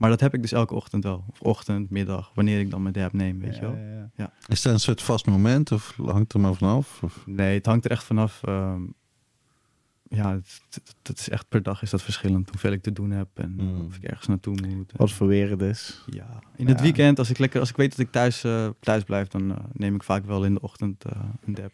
Maar dat heb ik dus elke ochtend wel. Of ochtend, middag, wanneer ik dan mijn dab neem, weet je wel. Ja, ja, ja. Is dat een soort vast moment of hangt er maar vanaf? Of? Nee, het hangt er echt vanaf. ehm, ja, het is echt per dag is dat verschillend. Hoeveel ik te doen heb en Mm. of ik ergens naartoe moet. Wat voor weer het is. Ja. In het weekend, als ik, lekker, als ik weet dat ik thuis, eh, thuis blijf, dan eh, neem ik vaak wel in de ochtend eh, een dab.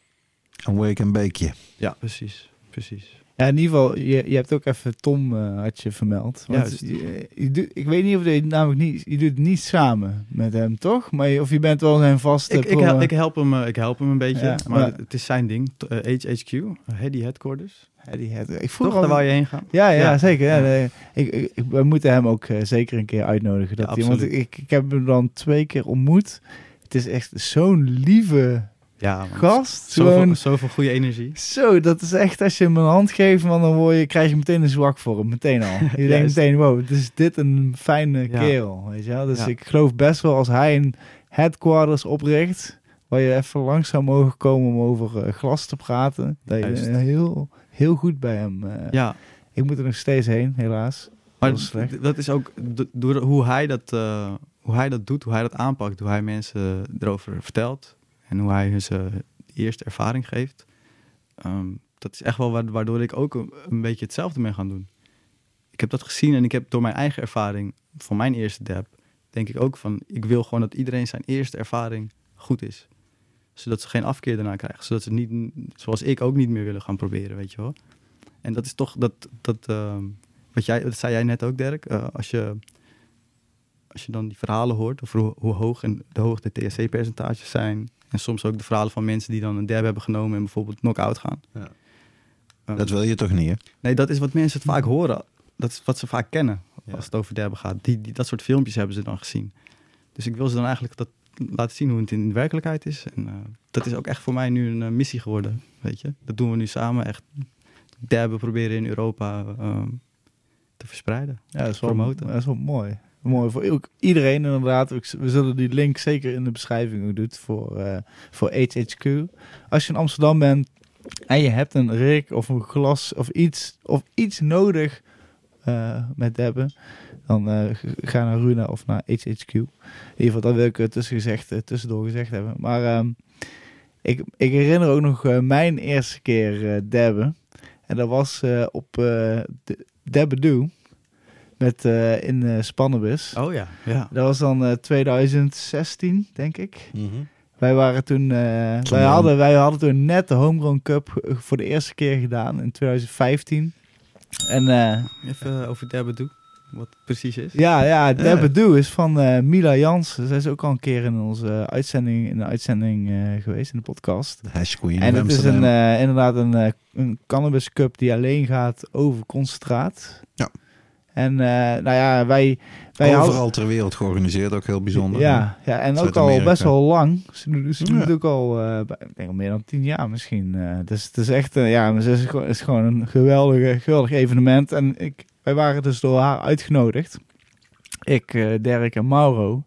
Een week een beekje. Ja, precies. Precies. Ja, in ieder geval, je, je hebt ook even Tom, eh, had je vermeld. Want Juist. je, je doet- ik weet niet of je namelijk niet, je doet het niet samen met hem, toch? Maar je, of je bent wel zijn vaste... Ik, ik, pro- hel- ik, help hem, eh, ik help hem een beetje, Ja, maar maar- het is zijn ding. Eh, HHQ, uh, Heady Headquarters. Ja, die het, ik voel Toch, daar wou je heen gaan? Ja, ja, Ja. zeker. Ja, Ja. nee, ik, we moeten hem ook eh, zeker een keer uitnodigen. Dat Ja, hij, want ik, ik heb hem dan twee keer ontmoet. Het is echt zo'n lieve Ja, gast. Zoveel, Gewoon, zoveel goede energie. zo, dat is echt als je hem een hand geeft, man, dan word je, krijg je meteen een zwak voor hem. Meteen al. Je denkt meteen, wow, het is dit een fijne Ja. kerel. Weet je wel? Dus Ja. ik geloof best wel als hij een headquarters opricht, waar je even langs zou mogen komen om over eh, glas te praten, dat je Juist. eh, heel, heel goed bij hem... eh, Ja, Ik moet er nog steeds heen, helaas. maar Dat dat is ook door hoe hij, dat, eh, hoe hij dat doet, hoe hij dat aanpakt, hoe hij mensen erover vertelt en hoe hij zijn eerste ervaring geeft. Ehm, dat is echt wel wa- waardoor ik ook een, beetje hetzelfde ben gaan doen. Ik heb dat gezien en ik heb door mijn eigen ervaring van mijn eerste dab, denk ik ook van, ik wil gewoon dat iedereen zijn eerste ervaring goed is. Zodat ze geen afkeer daarna krijgen. Zodat ze niet, zoals ik ook niet meer willen gaan proberen, weet je wel. En dat is toch, dat, dat, ehm, wat jij, zei jij net ook, Dirk. eh, als, je, als je dan die verhalen hoort over hoe, hoe hoog en de hoog de THC-percentages zijn. En soms ook de verhalen van mensen die dan een dab hebben genomen en bijvoorbeeld knock-out gaan. Ja. Ehm, Dat wil je toch niet, hè? Nee, dat is wat mensen het vaak horen. Dat is wat ze vaak kennen Ja. als het over derben gaat. Die, die, dat soort filmpjes hebben ze dan gezien. Dus ik wil ze dan eigenlijk dat laten zien hoe het in de werkelijkheid is. En eh, dat is ook echt voor mij nu een eh, missie geworden, weet je. Dat doen we nu samen, echt derben proberen in Europa ehm, te verspreiden. Ja, dat is wel, Promoten. dat is wel mooi. Mooi voor iedereen inderdaad. We zullen die link zeker in de beschrijving doen voor, eh, voor HHQ. Als je in Amsterdam bent en je hebt een rig of een glas of iets, of iets nodig eh, met debben, dan eh, ga naar Runa of naar HHQ. In ieder geval, dat wil ik tussen gezegd, tussendoor gezegd hebben. Maar ehm, ik, ik herinner ook nog mijn eerste keer debben. En dat was op eh de met eh, in eh Spannenbus. Oh ja, ja. Dat was dan eh, 2016, denk ik. Mhm. Wij waren toen, eh, wij, hadden, wij hadden toen net de Homegrown Cup eh, voor de eerste keer gedaan in 2015. En eh, Even over derben doen, wat het precies is. ja, ja, Debbedoe is van eh, Mila Jansen. Zij is ook al een keer in onze uitzending, in de uitzending eh, geweest, in de podcast. De hash queen En het is een, eh, inderdaad een, eh, een cannabis cup die alleen gaat over concentraat. Ja. En eh, nou ja, wij, wij Overal ter wereld georganiseerd, ook heel bijzonder. Ja, ja, en ook al best wel lang. Ze doen, ze doen Ja. het ook al, bij- ik denk al meer dan tien jaar misschien. eh. dus het is echt, ja, het is, gewoon- het is gewoon een geweldige, geweldig evenement. En ik, wij waren dus door haar uitgenodigd. Ik, Dirk en Mauro.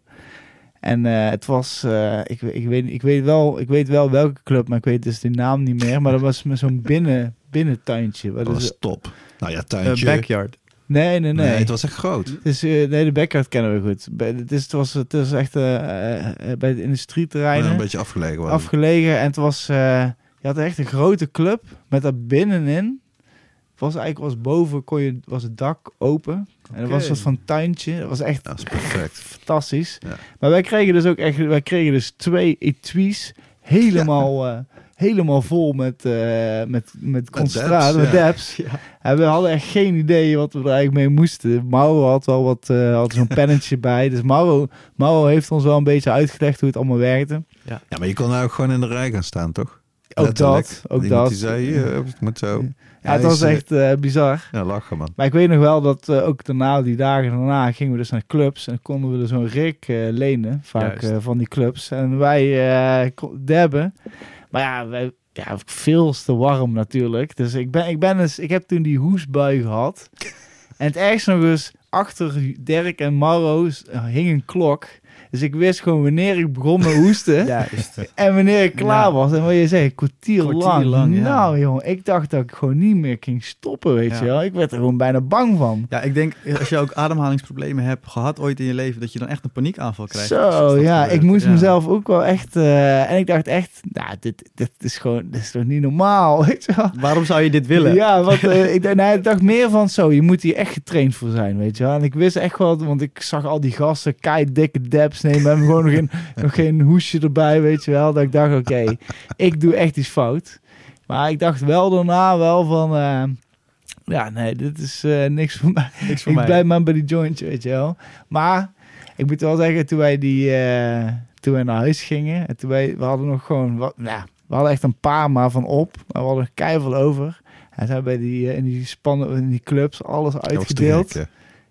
En het was, ik, ik, weet, ik, weet wel, ik weet wel welke club, maar ik weet dus de naam niet meer. Maar dat was met zo'n binnen, binnentuintje. Wat Dat is was top. Nou ja, tuintje. backyard. Nee, nee, nee. Nee, het was echt groot. Het is, eh, nee, de backyard kennen we goed. Bij- Het, is, het, was, het is echt eh, eh, bij de industrieterreinen een beetje afgelegen. was het. afgelegen. En het was, je had echt een grote club met daar binnenin. Het was eigenlijk was boven kon je, was het dak open. En er was een soort van tuintje. Dat was echt Dat is perfect. fantastisch. Ja. Maar wij kregen dus ook echt, wij kregen dus twee etuis helemaal, helemaal vol met, eh, met, met concentraat, met ja. dabs. Ja. En we hadden echt geen idee wat we er eigenlijk mee moesten. Mauro had wel wat, eh, had zo'n pennetje bij. Dus Mauro, Mauro heeft ons wel een beetje uitgelegd hoe het allemaal werkte. Ja, maar je kon nou ook gewoon in de rij gaan staan, toch? Ook Letterlijk. dat, ook Iemand dat. Die zei, het moet zo. Ja, het was echt eh, bizar. Ja, lachen man. Maar ik weet nog wel dat ook daarna, die dagen daarna, gingen we dus naar clubs. En konden we er zo'n eh, lenen, vaak van die clubs. En wij kon- debben. Maar ja, wij, ja, veel te warm natuurlijk. Dus ik, ben, ik, ben eens, ik heb toen die hoesbui gehad. En het ergste nog eens, achter Dirk en Mauro hing een klok. Dus ik wist gewoon wanneer ik begon met hoesten. Juist. En wanneer ik klaar Ja. was. En wat je zei, een kwartier, Kwartier lang. lang, ja. Nou jongen, ik dacht dat ik gewoon niet meer ging stoppen, weet Ja. je wel. Ik werd er gewoon bijna bang van. Ja, ik denk als je ook ademhalingsproblemen hebt gehad ooit in je leven, dat je dan echt een paniekaanval krijgt. Zo, ja, gebeurt. ik moest Ja. mezelf ook wel echt... eh, en ik dacht echt, nou, dit, dit is gewoon, dit is toch niet normaal, weet je wel. Waarom zou je dit willen? Ja, want eh, ik, dacht- nee, ik dacht meer van zo, je moet hier echt getraind voor zijn, weet je wel. En ik wist echt wel, want ik zag al die gasten kei dikke dabs nemen, hebben gewoon nog geen, nog geen hoesje erbij, weet je wel. Dat ik dacht, oké, ik doe echt iets fout. Maar ik dacht wel daarna wel van, eh, ja, nee, dit is eh, niks voor mij. Niks voor ik mij. blijf maar bij die jointje, weet je wel. Maar ik moet wel zeggen, toen wij die, eh, toen wij naar huis gingen, en toen wij, we hadden nog gewoon, wat, nou, we hadden echt een paar maar van op, maar we hadden er keiveel over. En zijn bij die, in die spannen, in die clubs alles uitgedeeld. gek.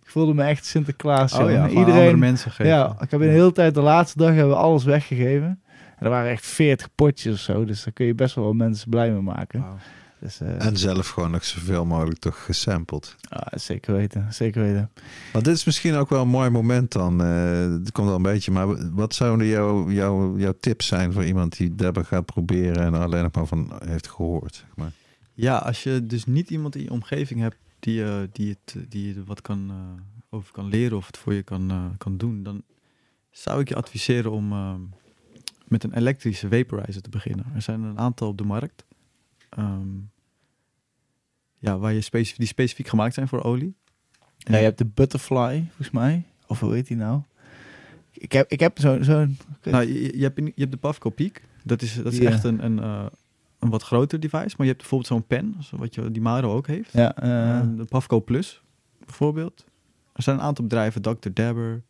Ik voelde me echt Sinterklaas. Oh ja, iedereen. mensen geven. Ja, ik heb in de hele tijd de laatste dag hebben we alles weggegeven. En er waren echt 40 potjes of zo, dus daar kun je best wel wat mensen blij mee maken. Dus, eh, En zelf gewoon nog zoveel mogelijk toch gesampled. ah, zeker weten, zeker weten. Maar dit is misschien ook wel een mooi moment dan. eh, het komt wel een beetje, maar wat zouden jouw, jouw, jouw tips zijn voor iemand die dabben gaat proberen en alleen nog maar van heeft gehoord? Zeg maar. Ja, als je dus niet iemand in je omgeving hebt die, eh, die, het, die je wat kan, eh, over kan leren of het voor je kan, eh, kan doen, dan zou ik je adviseren om met een elektrische vaporizer te beginnen. Er zijn een aantal op de markt. Ehm, ja, waar je specif die specifiek gemaakt zijn voor olie. Ja, je hebt de Butterfly, volgens mij. Of hoe heet die nou? Ik heb, ik heb zo'n... zo'n Nou, je, je, hebt, in- je hebt de Pavco Peak. Dat is, dat is Ja. echt een, een, een wat groter device. Maar je hebt bijvoorbeeld zo'n pen, wat je, die Maro ook heeft. ja, eh, de Pavco Plus, bijvoorbeeld. Er zijn een aantal bedrijven, Dr. Dabber.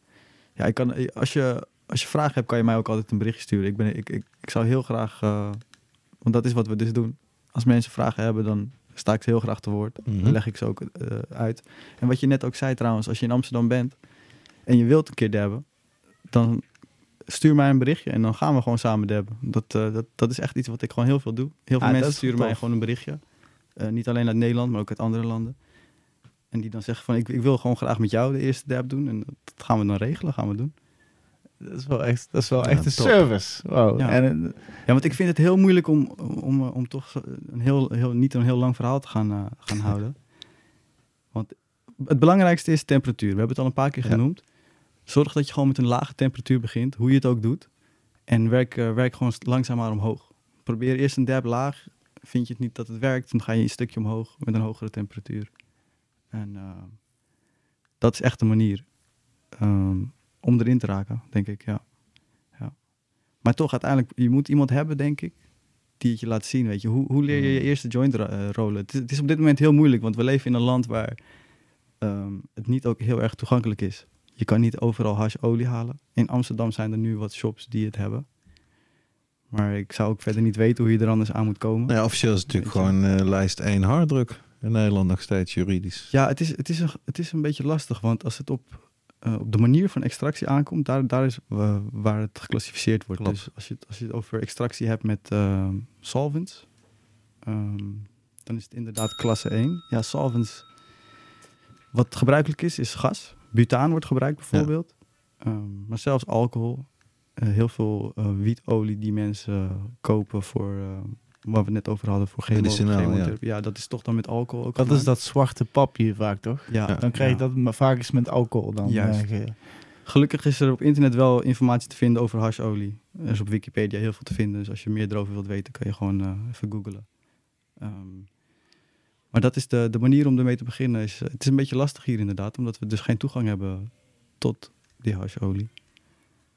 Ja, ik kan, als, je, als je vragen hebt, kan je mij ook altijd een berichtje sturen. Ik, ben, ik, ik, ik zou heel graag, eh, want dat is wat we dus doen. Als mensen vragen hebben, dan sta ik ze heel graag te woord. Mhm. Dan leg ik ze ook eh, uit. En wat je net ook zei trouwens, als je in Amsterdam bent en je wilt een keer dabben, dan stuur mij een berichtje en dan gaan we gewoon samen dabben. Dat, eh, dat, dat is echt iets wat ik gewoon heel veel doe. Heel veel Ah, mensen sturen tof. mij gewoon een berichtje. Eh, niet alleen uit Nederland, maar ook uit andere landen. En die dan zeggen van, ik, ik wil gewoon graag met jou de eerste dab doen. En dat gaan we dan regelen, gaan we doen. dat is wel echt, dat is wel Ja, echt een top. service. Wow. Ja. En, eh, Ja, want ik vind het heel moeilijk om, om, om toch een heel, heel, niet een heel lang verhaal te gaan, gaan houden. Want het belangrijkste is temperatuur. We hebben het al een paar keer Ja. genoemd. Zorg dat je gewoon met een lage temperatuur begint, hoe je het ook doet. En werk, eh, werk gewoon langzaam maar omhoog. Probeer eerst een dab laag. Vind je het niet dat het werkt, dan ga je een stukje omhoog met een hogere temperatuur. En eh, dat is echt de manier ehm, om erin te raken, denk ik, ja. ja. Maar toch, uiteindelijk, je moet iemand hebben, denk ik, die het je laat zien, weet je. Hoe, hoe leer je je eerste joint eh, rollen? Het is, het is op dit moment heel moeilijk, want we leven in een land waar ehm, het niet ook heel erg toegankelijk is. Je kan niet overal hasholie halen. In Amsterdam zijn er nu wat shops die het hebben. Maar ik zou ook verder niet weten hoe je er anders aan moet komen. Nou ja, officieel is het natuurlijk gewoon eh, lijst 1 harddruk in Nederland nog steeds juridisch. Ja, het is, het is, een, het is een beetje lastig, want als het op, eh, op de manier van extractie aankomt, daar, daar is wa- waar het geclassificeerd wordt. Klopt. Dus als je, het, als je het over extractie hebt met ehm, solvents, ehm, dan is het inderdaad klasse 1. Ja, solvents, wat gebruikelijk is, is gas. Butaan wordt gebruikt bijvoorbeeld. Ehm, maar zelfs alcohol. Eh, heel veel eh, wietolie die mensen kopen voor, eh, waar we het net over hadden, voor chemo- ja. chemotherapie. Ja. dat is toch dan met alcohol ook dat is dat zwarte papje vaak, toch? Ja, Dan krijg je ja. dat maar vaak eens met alcohol dan. Juist. eh, ge- Gelukkig is er op internet wel informatie te vinden over hasholie. Er is op Wikipedia heel veel te vinden. Dus als je meer erover wilt weten, kan je gewoon eh, even googlen. Ehm, maar dat is de, de manier om ermee te beginnen. Is, eh, het is een beetje lastig hier inderdaad, omdat we dus geen toegang hebben tot die hasholie.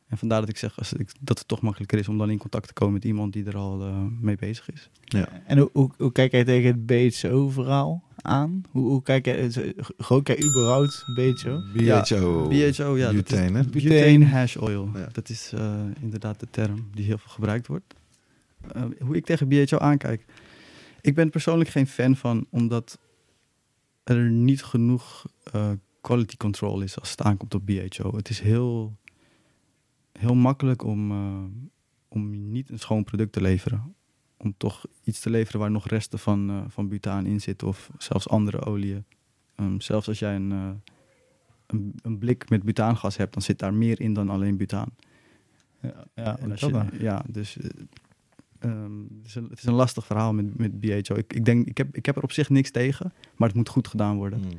En vandaar dat ik zeg als ik, dat het toch makkelijker is om dan in contact te komen met iemand die er al eh, mee bezig is. En hoe, hoe, hoe kijk jij tegen het BHO-verhaal aan? Hoe, hoe kijk jij, rook jij überhaupt BHO? BHO. BHO, ja. dat is- Butane, hè? Butane. Hash oil. Ja. Dat is eh, inderdaad de term die heel veel gebruikt wordt. Eh, hoe ik tegen BHO aankijk. Ik ben persoonlijk geen fan van, omdat er niet genoeg eh, quality control is als het aankomt op BHO. Het is heel, heel makkelijk om, eh, om niet een schoon product te leveren. Om toch iets te leveren waar nog resten van, eh, van butaan in zitten of zelfs andere oliën. Ehm, zelfs als jij een, een, een blik met butaangas hebt, dan zit daar meer in dan alleen butaan. Ja, ja, En als je- ja dus eh, ehm, het, is een, het is een lastig verhaal met, met BHO. Ik, ik, denk, ik, heb, ik heb er op zich niks tegen, maar het moet goed gedaan worden. Mm.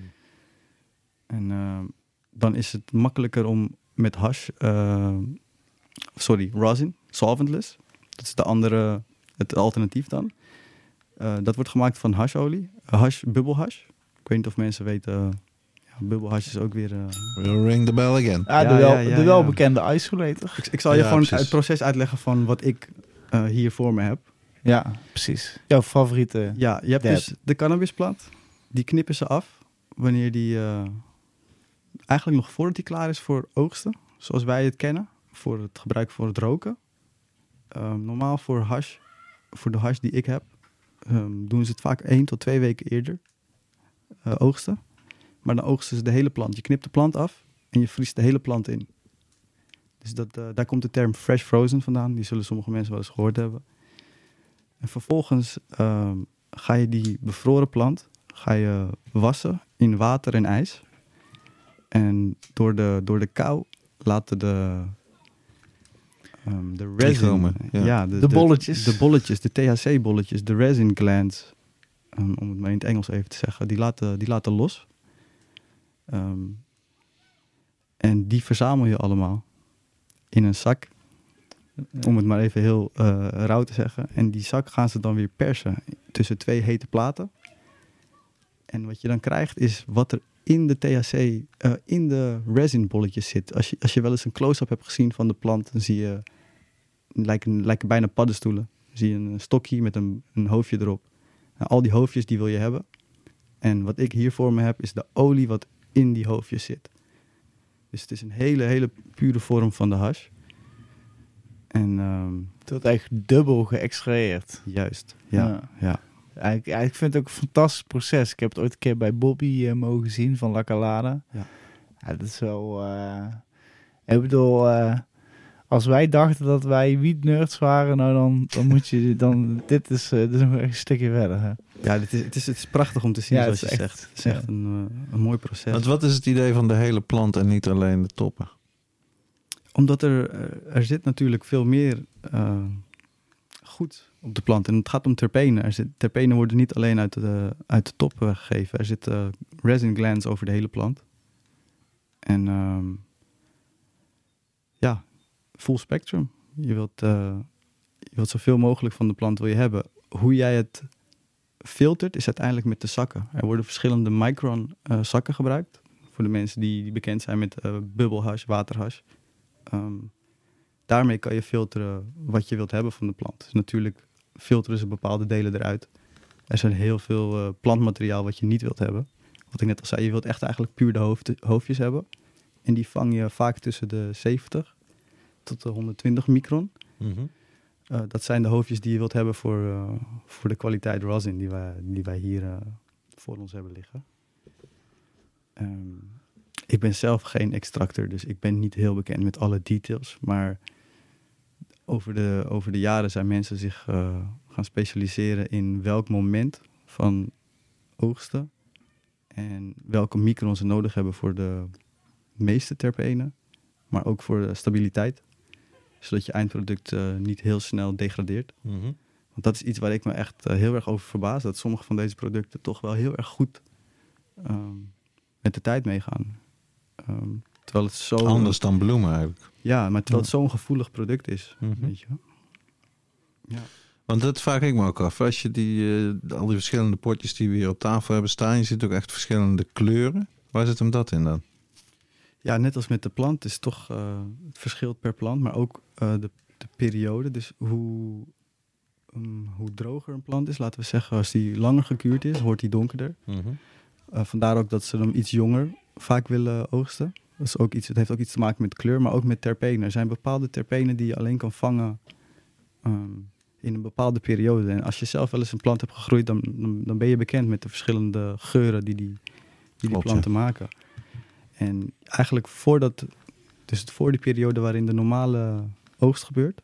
En ehm, dan is het makkelijker om met hash, eh, sorry, rosin, solventless. Dat is de andere, het alternatief dan. Eh, dat wordt gemaakt van hasholie, hash, bubbelhash. Ik weet niet of mensen weten, ja, bubbelhash is ook weer... eh, We'll ring the bell again. Ja, de, Ja, wel, ja, ja, de ja. welbekende isolator. ik, ik zal je gewoon precies. het proces uitleggen van wat ik eh, hier voor me heb. Ja, precies. Jouw favoriete. Ja, je hebt Dab. dus de cannabisplant. Die knippen ze af wanneer die... eh, eigenlijk nog voordat die klaar is voor oogsten. Zoals wij het kennen. Voor het gebruik voor het roken. Ehm, normaal voor hash, voor de hash die ik heb... ehm, doen ze het vaak één tot twee weken eerder eh, oogsten. Maar dan oogsten ze de hele plant. Je knipt de plant af en je vriest de hele plant in. Dus dat, eh, daar komt de term fresh frozen vandaan. Die zullen sommige mensen wel eens gehoord hebben. En vervolgens ehm, ga je die bevroren plant ga je wassen in water en ijs. En door de, door de kou laten de, ehm, de resin... Trichomen, ja. De bolletjes. De, bolletjes, de THC-bolletjes, de resin glands, ehm, om het maar in het Engels even te zeggen, die laten, die laten los. Ehm, en die verzamel je allemaal in een zak om het maar even heel eh, rauw te zeggen. En die zak gaan ze dan weer persen tussen twee hete platen. En wat je dan krijgt is wat er in de THC, eh, in de resinbolletjes zit. Als je, als je wel eens een close-up hebt gezien van de plant, dan zie je, lijken, lijken bijna paddenstoelen. Dan zie je een stokje met een, een hoofdje erop. Nou, al die hoofdjes die wil je hebben. En wat ik hier voor me heb, is de olie wat in die hoofdjes zit. Dus het is een hele, hele pure vorm van de hash. En ehm, Het wordt echt dubbel geëxtraheerd. juist, ja, Ja. ja. Ik, vind het ook een fantastisch proces. Ik heb het ooit een keer bij Bobby eh, mogen zien van La Calada. Ja. Ja, dat is wel... eh, ik bedoel, eh, als wij dachten dat wij wietnerds waren, nou dan, dan moet je... Dan, dit, is, eh, dit is nog echt een stukje verder. Hè. Ja, dit is, het, is, het is prachtig om te zien, Ja, zoals het je echt- zegt. Het is ja. echt een, eh, een mooi proces. Want wat is het idee van de hele plant en niet alleen de toppen? Omdat er, eh, er zit natuurlijk veel meer goed op de plant. En het gaat om terpenen. Er zit, terpenen worden niet alleen uit de, uit de top eh, gegeven. Er zitten resin glands over de hele plant. En ehm, ja, full spectrum. Je wilt, eh, je wilt zoveel mogelijk van de plant wil je hebben. Hoe jij het filtert is uiteindelijk met de zakken. Er worden verschillende micron eh, zakken gebruikt. Voor de mensen die, bekend zijn met eh bubbelhash. Ehm, daarmee kan je filteren wat je wilt hebben van de plant. Dus natuurlijk filteren ze bepaalde delen eruit. Er zijn heel veel plantmateriaal wat je niet wilt hebben. Wat ik net al zei, je wilt echt eigenlijk puur de hoofd, hoofdjes hebben. En die vang je vaak tussen de 70 tot de 120 micron. Eh, dat zijn de hoofdjes die je wilt hebben voor, eh, voor de kwaliteit rosin die wij, die wij hier eh, voor ons hebben liggen. Ehm, ik ben zelf geen extractor, dus ik ben niet heel bekend met alle details. Maar over de, over de jaren zijn mensen zich gaan specialiseren in welk moment van oogsten en welke micron ze nodig hebben voor de meeste terpenen, maar ook voor de stabiliteit zodat je eindproduct eh, niet heel snel degradeert. Want dat is iets waar ik me echt eh, heel erg over verbaas. Dat sommige van deze producten toch wel heel erg goed ehm, met de tijd meegaan. Ehm, terwijl het zo... Anders dan bloemen eigenlijk. Ja, maar terwijl het zo'n gevoelig product is. Mhm. Weet je? Ja. Want dat vraag ik me ook af. Als je die, eh, al die verschillende potjes die we hier op tafel hebben staan, je ziet ook echt verschillende kleuren. Waar zit hem dat in dan? Ja, net als met de plant is toch... eh, het verschilt per plant, maar ook eh, de, de periode. Dus hoe, ehm, hoe droger een plant is, laten we zeggen... als die langer gekuurd is, wordt die donkerder. Uh, vandaar ook dat ze hem iets jonger vaak willen oogsten. Dat is ook iets, het heeft ook iets te maken met kleur, maar ook met terpenen. Er zijn bepaalde terpenen die je alleen kan vangen ehm, in een bepaalde periode. En als je zelf wel eens een plant hebt gegroeid, dan, dan, dan ben je bekend met de verschillende geuren die die, die, die Klopt, planten maken. En eigenlijk voordat, dus het voor die periode waarin de normale oogst gebeurt,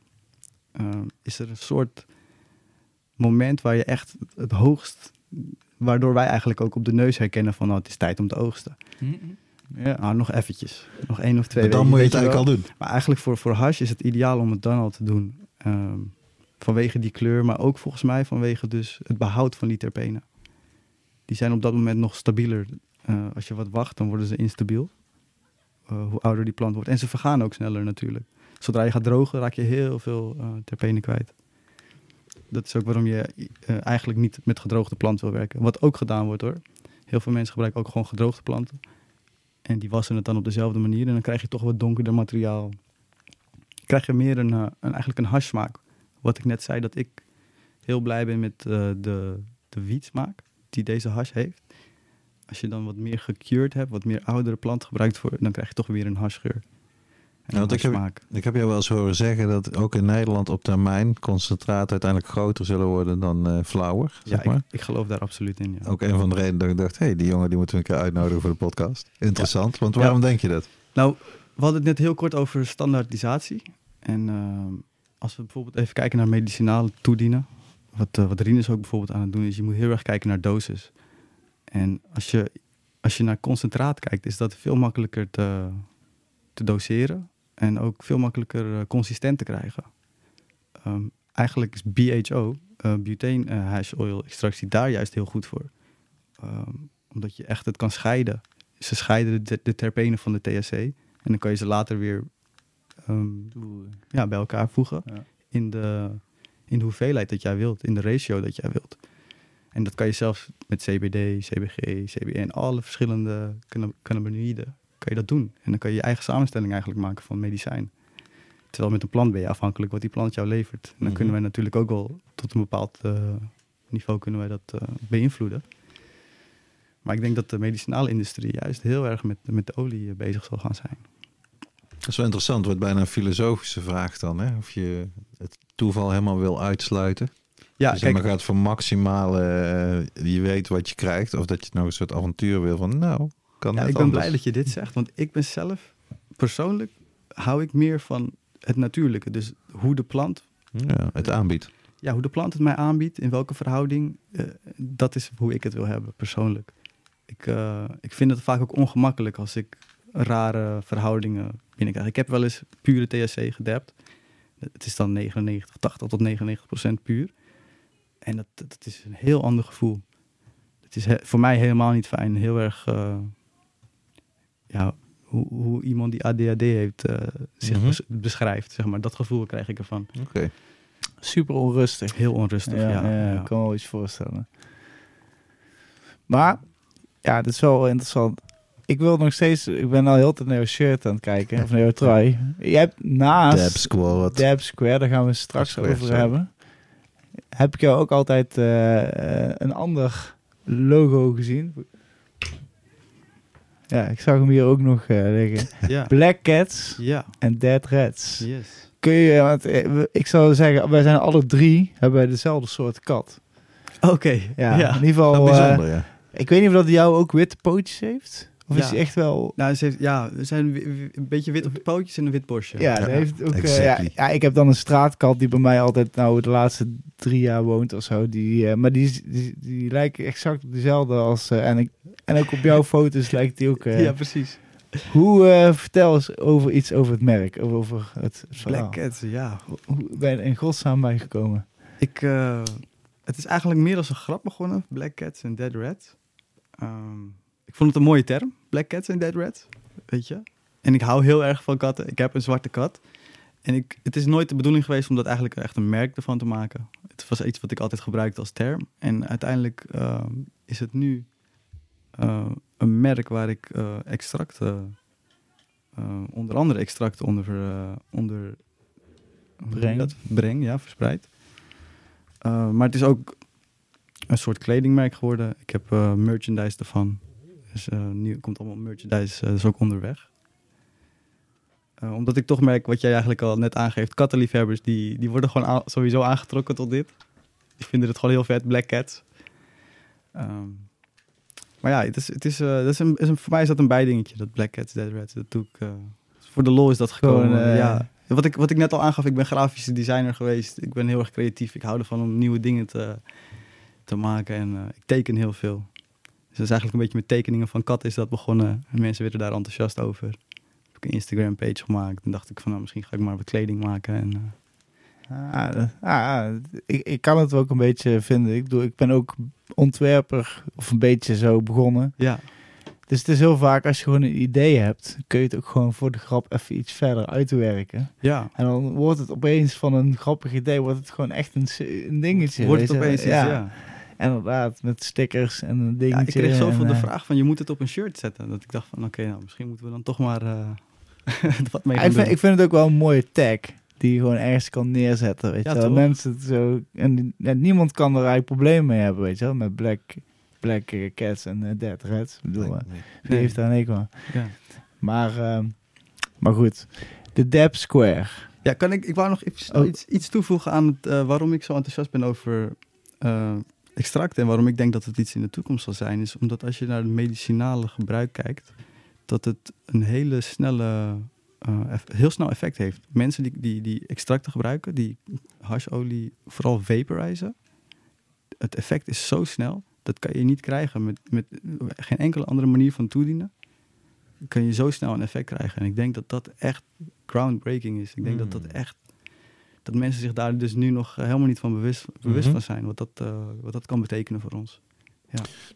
ehm, is er een soort moment waar je echt het hoogst waardoor wij eigenlijk ook op de neus herkennen van nou, het is tijd om te oogsten. Ja. Nou, nog eventjes. Nog één of twee Maar dan weken, moet je het eigenlijk wel. al doen. Maar eigenlijk voor, voor hash is het ideaal om het dan al te doen. Ehm, vanwege die kleur, maar ook volgens mij vanwege dus het behoud van die terpenen. Die zijn op dat moment nog stabieler. Eh, als je wat wacht, dan worden ze instabiel. Eh, hoe ouder die plant wordt. En ze vergaan ook sneller natuurlijk. Zodra je gaat drogen, raak je heel veel eh, terpenen kwijt. Dat is ook waarom je eigenlijk niet met gedroogde plant wil werken. Wat ook gedaan wordt hoor. Heel veel mensen gebruiken ook gewoon gedroogde planten. En die wassen het dan op dezelfde manier. En dan krijg je toch wat donkerder materiaal. Krijg je meer een, een, eigenlijk een hashsmaak. Wat ik net zei, dat ik heel blij ben met de, de wietsmaak die deze hash heeft. Als je dan wat meer gecured hebt, wat meer oudere plant gebruikt voor, dan krijg je toch weer een hashgeur. En Ja, ik heb-. Ik heb jou wel eens horen zeggen dat ook in Nederland op termijn concentraten uiteindelijk groter zullen worden dan eh flower. Zeg Ja, maar. ik, ik geloof daar absoluut in. Ja. Ook een van de redenen dat ik dacht, hé, hey, die jongen die moeten we een keer uitnodigen voor de podcast. Interessant, want waarom denk je dat? Nou, we hadden het net heel kort over standaardisatie. En ehm, als we bijvoorbeeld even kijken naar medicinale toedienen. Wat, eh wat Rinus ook bijvoorbeeld aan het doen is, je moet heel erg kijken naar dosis. En als je, als je naar concentraat kijkt, is dat veel makkelijker te, te doseren. En ook veel makkelijker eh, consistent te krijgen. Ehm, eigenlijk is BHO, eh butane eh, hash oil extractie, daar juist heel goed voor. Ehm, omdat je echt het kan scheiden. Ze scheiden de, de terpenen van de THC. En dan kan je ze later weer ehm, ja, bij elkaar voegen. Ja. In, de, in de hoeveelheid dat jij wilt. In de ratio dat jij wilt. En dat kan je zelfs met CBD, CBG, CBN, alle verschillende canna- cannabinoïden, kan je dat doen. En dan kan je je eigen samenstelling eigenlijk maken van medicijn. Terwijl met een plant ben je afhankelijk wat die plant jou levert. En dan Mhm. kunnen wij natuurlijk ook wel tot een bepaald eh, niveau kunnen wij dat eh, beïnvloeden. Maar ik denk dat de medicinale industrie juist heel erg met, met de olie eh, bezig zal gaan zijn. Dat is wel interessant, wordt bijna een filosofische vraag dan, hè? Of je het toeval helemaal wil uitsluiten. Ja, dus kijk, maar gaat voor maximale, eh, je weet wat je krijgt, of dat je nog een soort avontuur wil van, nou, kan ja, ik ben anders. blij dat je dit zegt, want ik ben zelf persoonlijk hou ik meer van het natuurlijke. Dus hoe de plant, Ja, het aanbiedt. ja, hoe de plant het mij aanbiedt, in welke verhouding, eh, dat is hoe ik het wil hebben, persoonlijk. Ik, eh, ik vind het vaak ook ongemakkelijk als ik rare verhoudingen binnenkrijg. Ik heb wel eens pure THC gedapt. Het is dan 99, 80 tot 99 procent puur. En dat, dat is een heel ander gevoel. Het is he- voor mij helemaal niet fijn. Heel erg, eh, ja, hoe, hoe iemand die ADHD heeft eh, zich Mhm. bes- beschrijft, zeg maar. Dat gevoel krijg ik ervan. Oké. Super onrustig. Heel onrustig, ja. ja, ja, ja. ik kan me wel iets voorstellen. Maar, ja, het is wel interessant. Ik wil nog steeds, ik ben al heel tijd naar jouw shirt aan het kijken, of naar jouw trui. Jij hebt naast Dab Squad. Dab Square, daar gaan we het straks Square, over hebben. Heb ik jou ook altijd eh, eh, een ander logo gezien? Ja, ik zag hem hier ook nog eh, liggen. Ja. Black Cats Ja, en Dead Rats. yes. Kun je, want ik zou zeggen, wij zijn alle drie, hebben wij dezelfde soort kat. Oké, Ja, ja. in ieder geval. Bijzonder, ja. ik weet niet of dat jou ook witte pootjes heeft. Of is hij echt wel... Nou, ze heeft, ja, we zijn een beetje wit op de pootjes en een wit borstje. Ja, heeft ook, eh, exactly. ja, ja, ik heb dan een straatkat die bij mij altijd nou de laatste drie jaar woont of zo. Die, eh, maar die, die, die lijken exact op dezelfde als... eh, en, ik, en ook op jouw foto's lijkt die ook... eh, Ja, precies. Hoe, eh, vertel eens over iets over het merk, over, over het. Black Cat, ja. Hoe ben je in godsnaam bij gekomen? Ik, eh, het is eigenlijk meer als een grap begonnen. Black Cats en Dead Rats. Ehm, ik vond het een mooie term. Black Cats en Dead Rats. Weet je? En ik hou heel erg van katten. Ik heb een zwarte kat. En ik, het is nooit de bedoeling geweest om dat eigenlijk echt een merk ervan te maken. Het was iets wat ik altijd gebruikte als term. En uiteindelijk ehm, is het nu eh, een merk waar ik eh, extracten, eh, onder andere extracten onder, eh, onder Breng. dat? breng, ja, verspreid. Maar het is ook een soort kledingmerk geworden. Ik heb eh, merchandise ervan. Dus eh, nu komt allemaal merchandise, eh, is ook onderweg. Uh, omdat ik toch merk, wat jij eigenlijk al net aangeeft, kattenliefhebbers, die, die worden gewoon sowieso aangetrokken tot dit. Die vinden het gewoon heel vet, Black Cats. Um, maar ja, het is, het is, uh, dat is een, is een, voor mij is dat een bijdingetje, dat Black Cats, Dead Rats. Dat doe ik, uh, voor de lol is dat gekomen. Gewoon, ja. Wat ik, wat ik net al aangaf, ik ben grafische designer geweest. Ik ben heel erg creatief. Ik hou ervan om nieuwe dingen te, te maken. En ik teken heel veel. Dus is eigenlijk een beetje met tekeningen van katten is dat begonnen. En mensen werden daar enthousiast over. Heb ik een Instagram page gemaakt. En dacht ik van nou, misschien ga ik maar wat kleding maken. En, eh, Ah, dat- ah, ik, ik kan het ook een beetje vinden. Ik, bedoel, ik ben ook ontwerper of een beetje zo begonnen. ja, Dus het is heel vaak als je gewoon een idee hebt, kun je het ook gewoon voor de grap even iets verder uitwerken. ja. En dan wordt het opeens van een grappig idee, wordt het gewoon echt een, dingetje. Wordt het opeens iets, ja. Inderdaad, met stickers en een dingetje. Ja, ik kreeg zoveel en, de eh, vraag van je moet het op een shirt zetten. Dat ik dacht van oké, nou misschien moeten we dan toch maar eh, wat mee gaan ik, vind, doen. ik vind het ook wel een mooie tag die je gewoon ergens kan neerzetten. Weet Ja, je wel. Mensen het zo. En niemand kan er eigenlijk problemen mee hebben, weet je wel. Met Black, black Cats en eh, Dead Reds. Bedoel, Nee. heeft daar een aan? Ja. Maar, ehm, maar goed, de Dab Square. Ja, kan ik, ik wou nog iets, Oh. iets, iets toevoegen aan het, waarom ik zo enthousiast ben over extracten en waarom ik denk dat het iets in de toekomst zal zijn, is omdat als je naar het medicinale gebruik kijkt, dat het een hele snelle, eh, heel snel effect heeft. Mensen die, die, die extracten gebruiken, die hasholie vooral vaporizen, het effect is zo snel, dat kan je niet krijgen met, met geen enkele andere manier van toedienen. Kun je zo snel een effect krijgen. En ik denk dat dat echt groundbreaking is. Ik denk dat dat Hmm. echt. Dat mensen zich daar dus nu nog eh, helemaal niet van bewust, bewust Mhm. van zijn. Wat dat, eh, wat dat kan betekenen voor ons.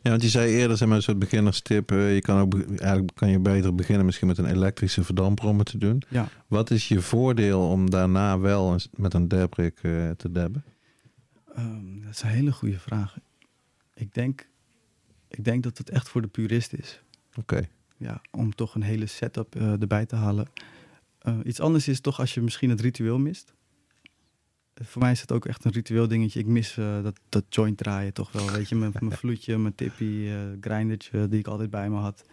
Ja, want je zei eerder, zeg maar, een soort beginnerstip. eh, je kan ook, eigenlijk kan je beter beginnen misschien met een elektrische verdamper om het te doen. Ja. Wat is je voordeel om daarna wel eens met een dabrik eh, te dabben? Ehm, dat is een hele goede vraag. Ik denk, ik denk dat het echt voor de purist is. Oké. Ja, om toch een hele setup erbij te halen. Iets anders is toch als je misschien het ritueel mist. Voor mij is het ook echt een ritueel dingetje. Ik mis eh, dat, dat joint draaien toch wel. Weet je, mijn, mijn vloedje, mijn tippie, eh grindertje die ik altijd bij me had.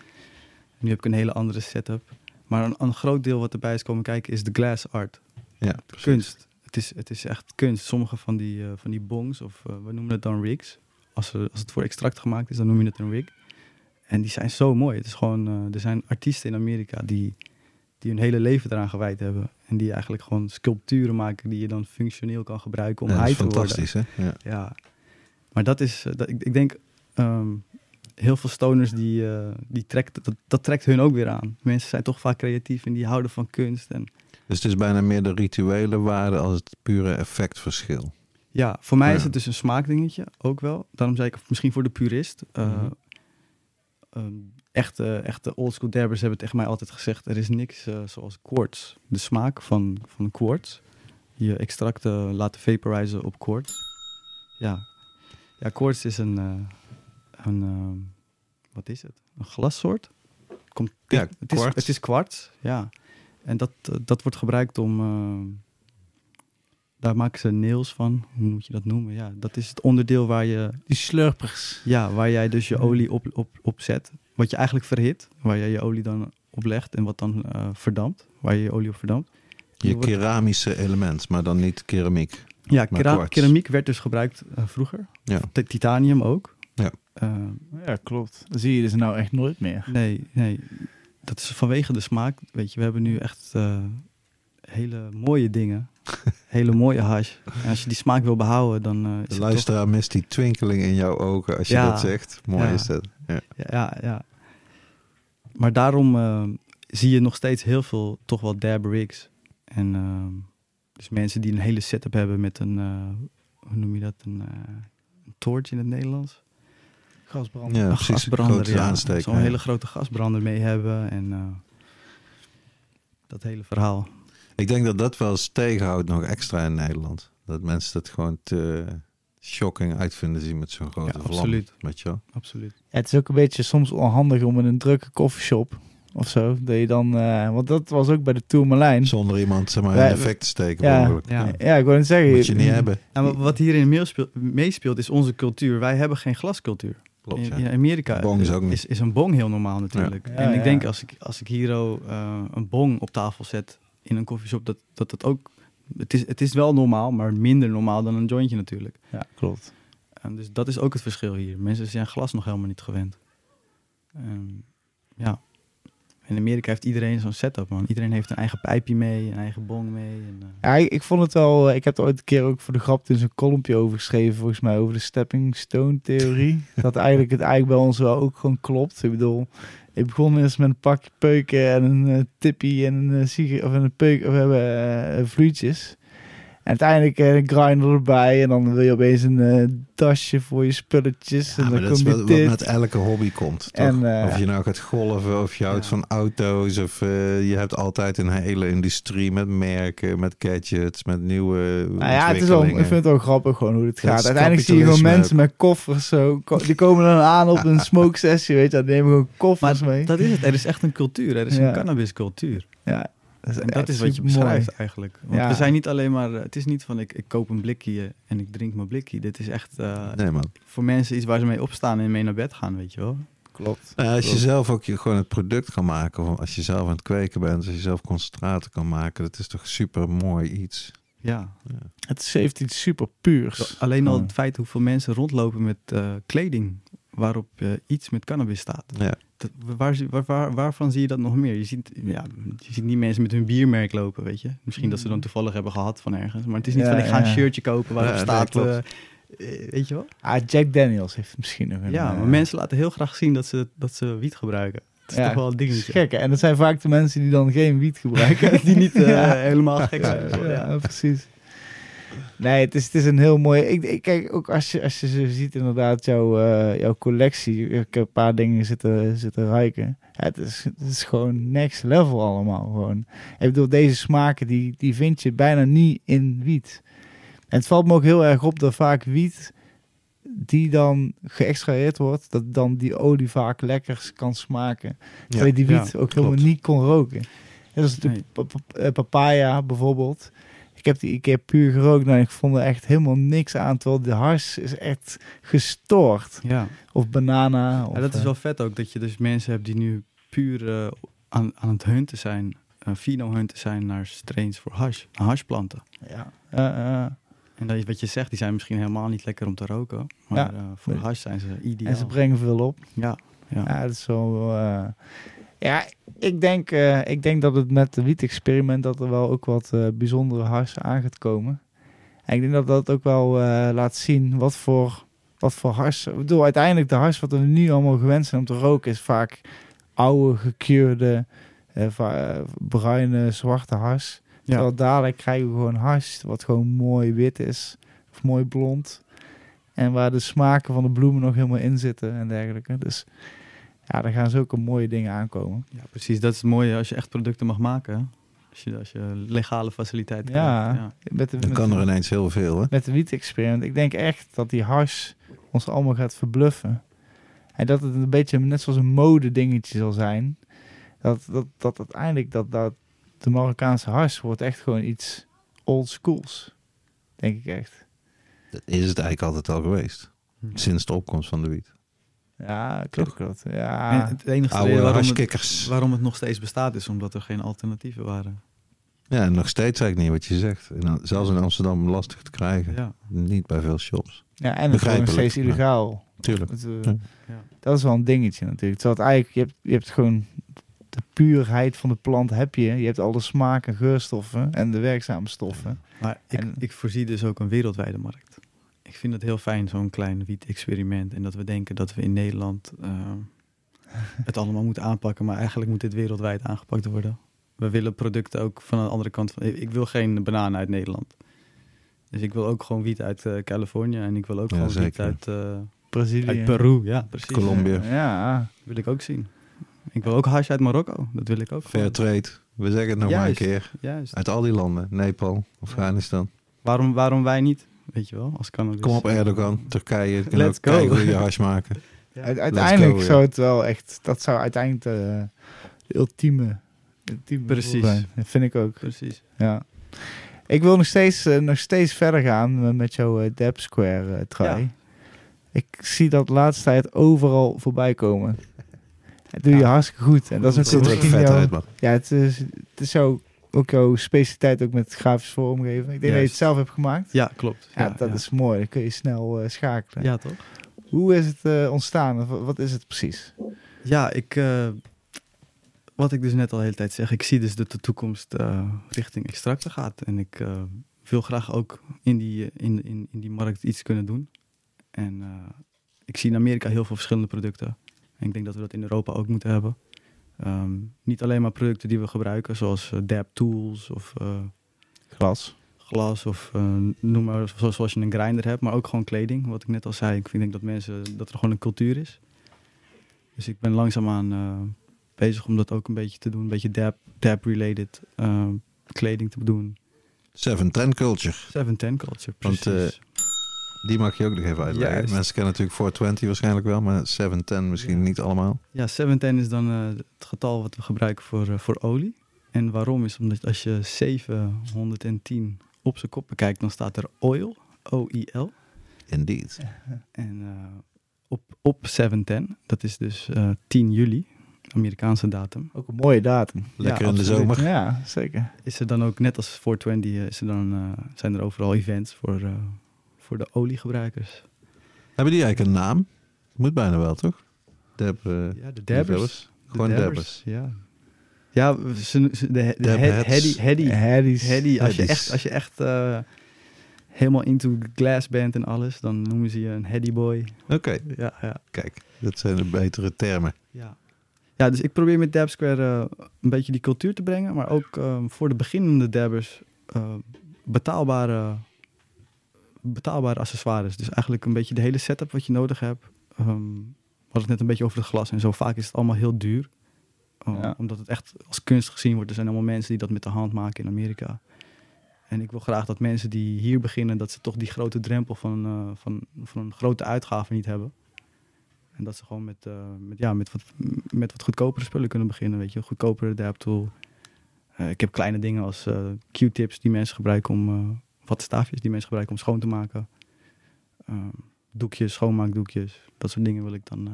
Nu heb ik een hele andere setup. Maar een, een groot deel wat erbij is komen kijken is de glass art. Ja, precies. Kunst. Het is, het is echt kunst. Sommige van die, eh, van die bongs, of we noemen het dan rigs. Als, ze, als het voor extract gemaakt is, dan noem je het een rig. En die zijn zo mooi. Het is gewoon, er zijn artiesten in Amerika die, die hun hele leven eraan gewijd hebben. En die eigenlijk gewoon sculpturen maken die je dan functioneel kan gebruiken om Ja, high te worden. fantastisch, hè? Ja. Ja, maar dat is, eh, dat, ik, ik denk, ehm, heel veel stoners die, eh, die trekt, dat, dat trekt hun ook weer aan. Mensen zijn toch vaak creatief en die houden van kunst. En Dus het is bijna meer de rituele waarde als het pure effectverschil. ja, voor mij Ja. is het dus een smaakdingetje ook wel. Daarom zei ik misschien voor de purist. eh, Mhm. ehm, echte, echte oldschool dabbers hebben tegen mij altijd gezegd: er is niks eh, zoals quartz. De smaak van, van quartz. Je extracten laten vaporizen op quartz. Ja, ja quartz is een, eh, een ehm, wat is het? Een glassoort. Komt, Ja, het, is, het is kwarts, ja. En dat, eh, dat wordt gebruikt om. daar maken ze nails van. Hoe moet je dat noemen? Ja, dat is het onderdeel waar je Die slurpers. ja, waar jij dus je olie op, op, op zet. Wat je eigenlijk verhit. Waar jij je olie dan op legt en wat dan eh, verdampt. Waar je je olie op verdampt. Die Je wordt- keramische element, maar dan niet keramiek. ja, maar kera- kwarts. keramiek werd dus gebruikt eh, vroeger. Ja. Ti- Titanium ook. Ja. Eh, Ja, klopt. Dat zie je dus nou echt nooit meer. nee, nee. Dat is vanwege de smaak. Weet je, we hebben nu echt eh, hele mooie dingen. hele mooie hash. En als je die smaak wil behouden, dan eh, is De het toch- luisteraar mist die twinkeling in jouw ogen als je Ja. dat zegt. Mooi Ja. is dat. Ja. Ja, ja, ja. Maar daarom eh, zie je nog steeds heel veel toch wel dab rigs. En ehm, dus mensen die een hele setup hebben met een, eh, hoe noem je dat, een, eh, een torch in het Nederlands. Gasbrand. Ja, een precies. gasbrander, ja. Zo'n ja. hele grote gasbrander mee hebben en eh, dat hele verhaal. Ik denk dat dat wel eens tegenhoudt nog extra in Nederland. Dat mensen dat gewoon te shocking uitvinden zien met zo'n grote Ja, vlam. absoluut. Weet je wel? Absoluut. Ja, het is ook een beetje soms onhandig om in een drukke koffieshop of zo. Dat je dan, eh, want dat was ook bij de Tourmalijn. Zonder iemand zeg maar, in effect te steken. Ja. mogelijk. Ja. Ja, ik wou zeggen. Moet je niet hebben. En wa- wat hierin meespeelt, meespeelt is onze cultuur. Wij hebben geen glascultuur. Klopt, in, in Amerika Bong is ook niet. is, is een bong heel normaal natuurlijk. Ja. en ik ja. denk als ik, als ik hier eh, een bong op tafel zet in een koffieshop, dat dat, dat ook... Het is, het is wel normaal, maar minder normaal dan een jointje natuurlijk. Ja, klopt. En dus dat is ook het verschil hier. Mensen zijn glas nog helemaal niet gewend. Ehm, ja. In Amerika heeft iedereen zo'n setup, man. Iedereen heeft een eigen pijpje mee, een eigen bong mee. En, eh, Ja, ik, ik vond het wel. eh, Ik heb er ooit een keer ook voor de grap in zo'n kolompje over geschreven, volgens mij, over de stepping stone theorie. dat eigenlijk het eigenlijk bij ons wel ook gewoon klopt. Ik bedoel, ik begon eerst met een pakje peuken en een eh, tippie en een uh, sigaret of een peuk of hebben eh, vloeitjes. En uiteindelijk eh, een grinder erbij en dan wil je opeens een eh, tasje voor je spulletjes. Ja, en maar dan dat is je wat, met elke hobby komt. Toch? En, eh, of je nou gaat golven, of je houdt Ja. van auto's. Of eh, je hebt altijd een hele industrie met merken, met gadgets, met nieuwe Nou ja, het is wel, ik vind het wel grappig gewoon hoe het gaat. Uiteindelijk zie je gewoon mensen met koffers zo. ko- Die komen dan aan op een smoke sessie, weet je. Dan nemen gewoon koffers mee. dat is het. Er is echt een cultuur. Er is Ja. een cannabiscultuur. Ja, dat is, En dat is wat je beschrijft eigenlijk. Want Ja. we zijn niet alleen maar... Het is niet van ik, ik koop een blikje en ik drink mijn blikje. Dit is echt eh, Nee, man. voor mensen iets waar ze mee opstaan en mee naar bed gaan, weet je wel. Klopt. Nou, als je zelf ook je, gewoon het product kan maken, of als je zelf aan het kweken bent, als je zelf concentraten kan maken, dat is toch super mooi iets. Ja. Het is- heeft iets super puurs. Alleen al het feit hoeveel mensen rondlopen met eh, kleding waarop eh, iets met cannabis staat. Ja. Dat, waar, waar, waar- waarvan zie je dat nog meer? Je ziet, ja, je ziet niet mensen met hun biermerk lopen, weet je. Misschien dat ze dan toevallig hebben gehad van ergens. Maar het is niet Ja, van ik ga een shirtje kopen waarop staat... eh, eh, weet je wel? Ah, Jack Daniels heeft misschien nog een... Ja, maar mensen laten heel graag zien dat ze, dat ze wiet gebruiken. Het is ja, toch wel een dat dingetje. gek, hè? En dat zijn vaak de mensen die dan geen wiet gebruiken. Die niet Ja. helemaal gek Ja, zijn. ja, precies. Nee, het is, het is een heel mooi... Ik, ik kijk, ook als je, als je zo ziet inderdaad jouw, eh, jouw collectie. Ik heb een paar dingen zitten, zitten ruiken. Ja, het, is, het is gewoon next level allemaal. Gewoon. Ik bedoel, deze smaken die, die vind je bijna niet in wiet. En het valt me ook heel erg op dat vaak wiet die dan geëxtraheerd wordt, dat dan die olie vaak lekker kan smaken. Terwijl je die ja, wiet ook helemaal niet kon roken. Dat is natuurlijk pa- eh, papaya bijvoorbeeld. Ik heb die keer puur gerookt en ik vond er echt helemaal niks aan. Terwijl de hars is echt gestoord. Ja. Of banana. Of, Ja, dat is eh, wel vet ook, dat je dus mensen hebt die nu puur eh, aan, aan het hunten zijn, uh, fino-hunten zijn naar strains voor hash, hashplanten. Ja, eh, eh, En dat is wat je zegt, die zijn misschien helemaal niet lekker om te roken, maar Ja. eh, voor hash zijn ze ideaal. en ze brengen veel op. ja, ja. Ja, dat is zo. Ja, ik denk, eh, ik denk dat het met de wiet-experiment dat er wel ook wat eh, bijzondere hars aan gaat komen. En ik denk dat dat ook wel eh, laat zien wat voor, wat voor hars. Ik bedoel, uiteindelijk de hars wat we nu allemaal gewend zijn om te roken is vaak oude, gekeurde, bruine, zwarte hars. Ja. Terwijl dadelijk krijgen we gewoon hars wat gewoon mooi wit is. Of mooi blond. En waar de smaken van de bloemen nog helemaal in zitten en dergelijke. Dus ja, daar gaan zulke mooie dingen aankomen. Ja, precies. Dat is het mooie als je echt producten mag maken. hè. Als je, als je legale faciliteiten Ja, krijgt. Ja. Met de, Dan met kan de- er ineens heel veel, hè? met de wiet-experiment. Ik denk echt dat die hars ons allemaal gaat verbluffen. En dat het een beetje net zoals een mode dingetje zal zijn. Dat, dat, dat uiteindelijk dat, dat de Marokkaanse hars wordt echt gewoon iets old schools. Denk ik echt. Dat is het eigenlijk altijd al geweest. Hm. Sinds de opkomst van de wiet. Ja, klopt. En Ja, het enige Oude reden waarom het, harskikkers. waarom het nog steeds bestaat is omdat er geen alternatieven waren. Ja, en nog steeds eigenlijk niet wat je zegt. In- zelfs in Amsterdam lastig te krijgen. Ja, Niet bij veel shops. ja en het is nog steeds ja. illegaal. Tuurlijk. Het, eh, Ja. ja. Dat is wel een dingetje natuurlijk. Terwijl het eigenlijk, je hebt, je hebt gewoon de puurheid van de plant heb je. Je hebt al de smaak en geurstoffen en de werkzame stoffen. Maar ik, En- ik voorzie dus ook een wereldwijde markt. Ik vind het heel fijn, zo'n klein wiet-experiment. En dat we denken dat we in Nederland eh, het allemaal moeten aanpakken. Maar eigenlijk moet dit wereldwijd aangepakt worden. We willen producten ook van de andere kant. Van, ik wil geen bananen uit Nederland. Dus ik wil ook gewoon wiet uit eh, Californië. En ik wil ook Ja, gewoon wiet uit, eh, Brazilië. uit Peru. Ja, precies. Colombia. Ja, Dat wil ik ook zien. Ik wil ook hash uit Marokko. Dat wil ik ook. Fair trade. We zeggen het nog Juist. maar een keer. Juist. Uit al die landen. Nepal, Afghanistan. Waarom, waarom wij niet? Weet je wel, als cannabis. Kom op Erdogan. Turkije. Kan Let's ook kijken go. hoe je hash maken. Ja. Uiteindelijk go, ja. zou het wel echt, dat zou uiteindelijk de, de ultieme, ultieme Precies. zijn. Dat vind ik ook. Precies. Ja. Ik wil nog steeds, eh, nog steeds verder gaan met- jouw uh, Dab Square eh, trui. Ja. Ik zie dat de laatste tijd overal voorbij komen. Dat doe je Ja. hartstikke goed. En dat is Het ziet er ook natuurlijk vet jouw- uit, man. Ja, het is, het is jouw, ook jouw specialiteit ook met grafisch vormgeven. Ik denk dat je het zelf hebt gemaakt. Ja, klopt. Ja, dat is mooi. Dan kun je snel eh, schakelen. Ja, toch? Hoe is het eh, ontstaan? Of Wat is het precies? Ja, ik... eh, wat ik dus net al de hele tijd zeg, ik zie dus dat de toekomst richting extracten gaat. En ik wil graag ook in die, in, in, in die markt iets kunnen doen. En ik zie in Amerika heel veel verschillende producten. En ik denk dat we dat in Europa ook moeten hebben. Ehm, niet alleen maar producten die we gebruiken, zoals dab tools of eh, Glas. glas of eh, noem maar zoals, zoals je een grinder hebt, maar ook gewoon kleding. Wat ik net al zei, ik vind denk dat mensen dat er gewoon een cultuur is. Dus ik ben langzaamaan eh bezig om dat ook een beetje te doen, een beetje dab, dab related eh, kleding te doen. 710 culture. 710 culture, Want, precies. Die mag je ook nog even uitleggen. Juist. Mensen kennen natuurlijk 420 waarschijnlijk wel, maar 710 misschien Ja. niet allemaal. Ja, 710 is dan eh, het getal wat we gebruiken voor, eh, voor olie. En waarom is omdat als je 710 op zijn kop bekijkt, dan staat er oil, O-I-L. Indeed. En eh, op, op 710, dat is dus eh 10 juli, Amerikaanse datum, Ook een mooie datum. Lekker Ja, in de zomer. Ja, zeker. is er dan ook, net als 420, eh, is er dan, eh, zijn er overal events voor, eh, voor de oliegebruikers. Hebben die eigenlijk een naam? Moet bijna wel, toch? Deb, eh, Ja, de liefhebbers. dabbers. De Gewoon dabbers. Ja. Ja, ze, ze- de, de heady, heady, Haddies. Heady, als je echt, als je echt eh, helemaal into glass bent en alles, dan noemen ze je een heady boy. Oké, Ja, ja, kijk. Dat zijn de betere termen. ja. Ja, dus ik probeer met Dab Square eh, een beetje die cultuur te brengen, maar ook eh, voor de beginnende dabbers eh, betaalbare, betaalbare accessoires. Dus eigenlijk een beetje de hele setup wat je nodig hebt. Ehm, we hadden het net een beetje over het glas en zo. Vaak is het allemaal heel duur. Ja. Omdat het echt als kunst gezien wordt. Er zijn allemaal mensen die dat met de hand maken in Amerika. En ik wil graag dat mensen die hier beginnen, dat ze toch die grote drempel van, eh, van, van een grote uitgave niet hebben. En dat ze gewoon met, eh, met, ja, met, wat, met wat goedkopere spullen kunnen beginnen. Weet je, goedkopere dab tool. Eh, ik heb kleine dingen als Q-tips die mensen gebruiken om, wat staafjes die mensen gebruiken om schoon te maken. Ehm, doekjes, schoonmaakdoekjes. Dat soort dingen wil ik dan. eh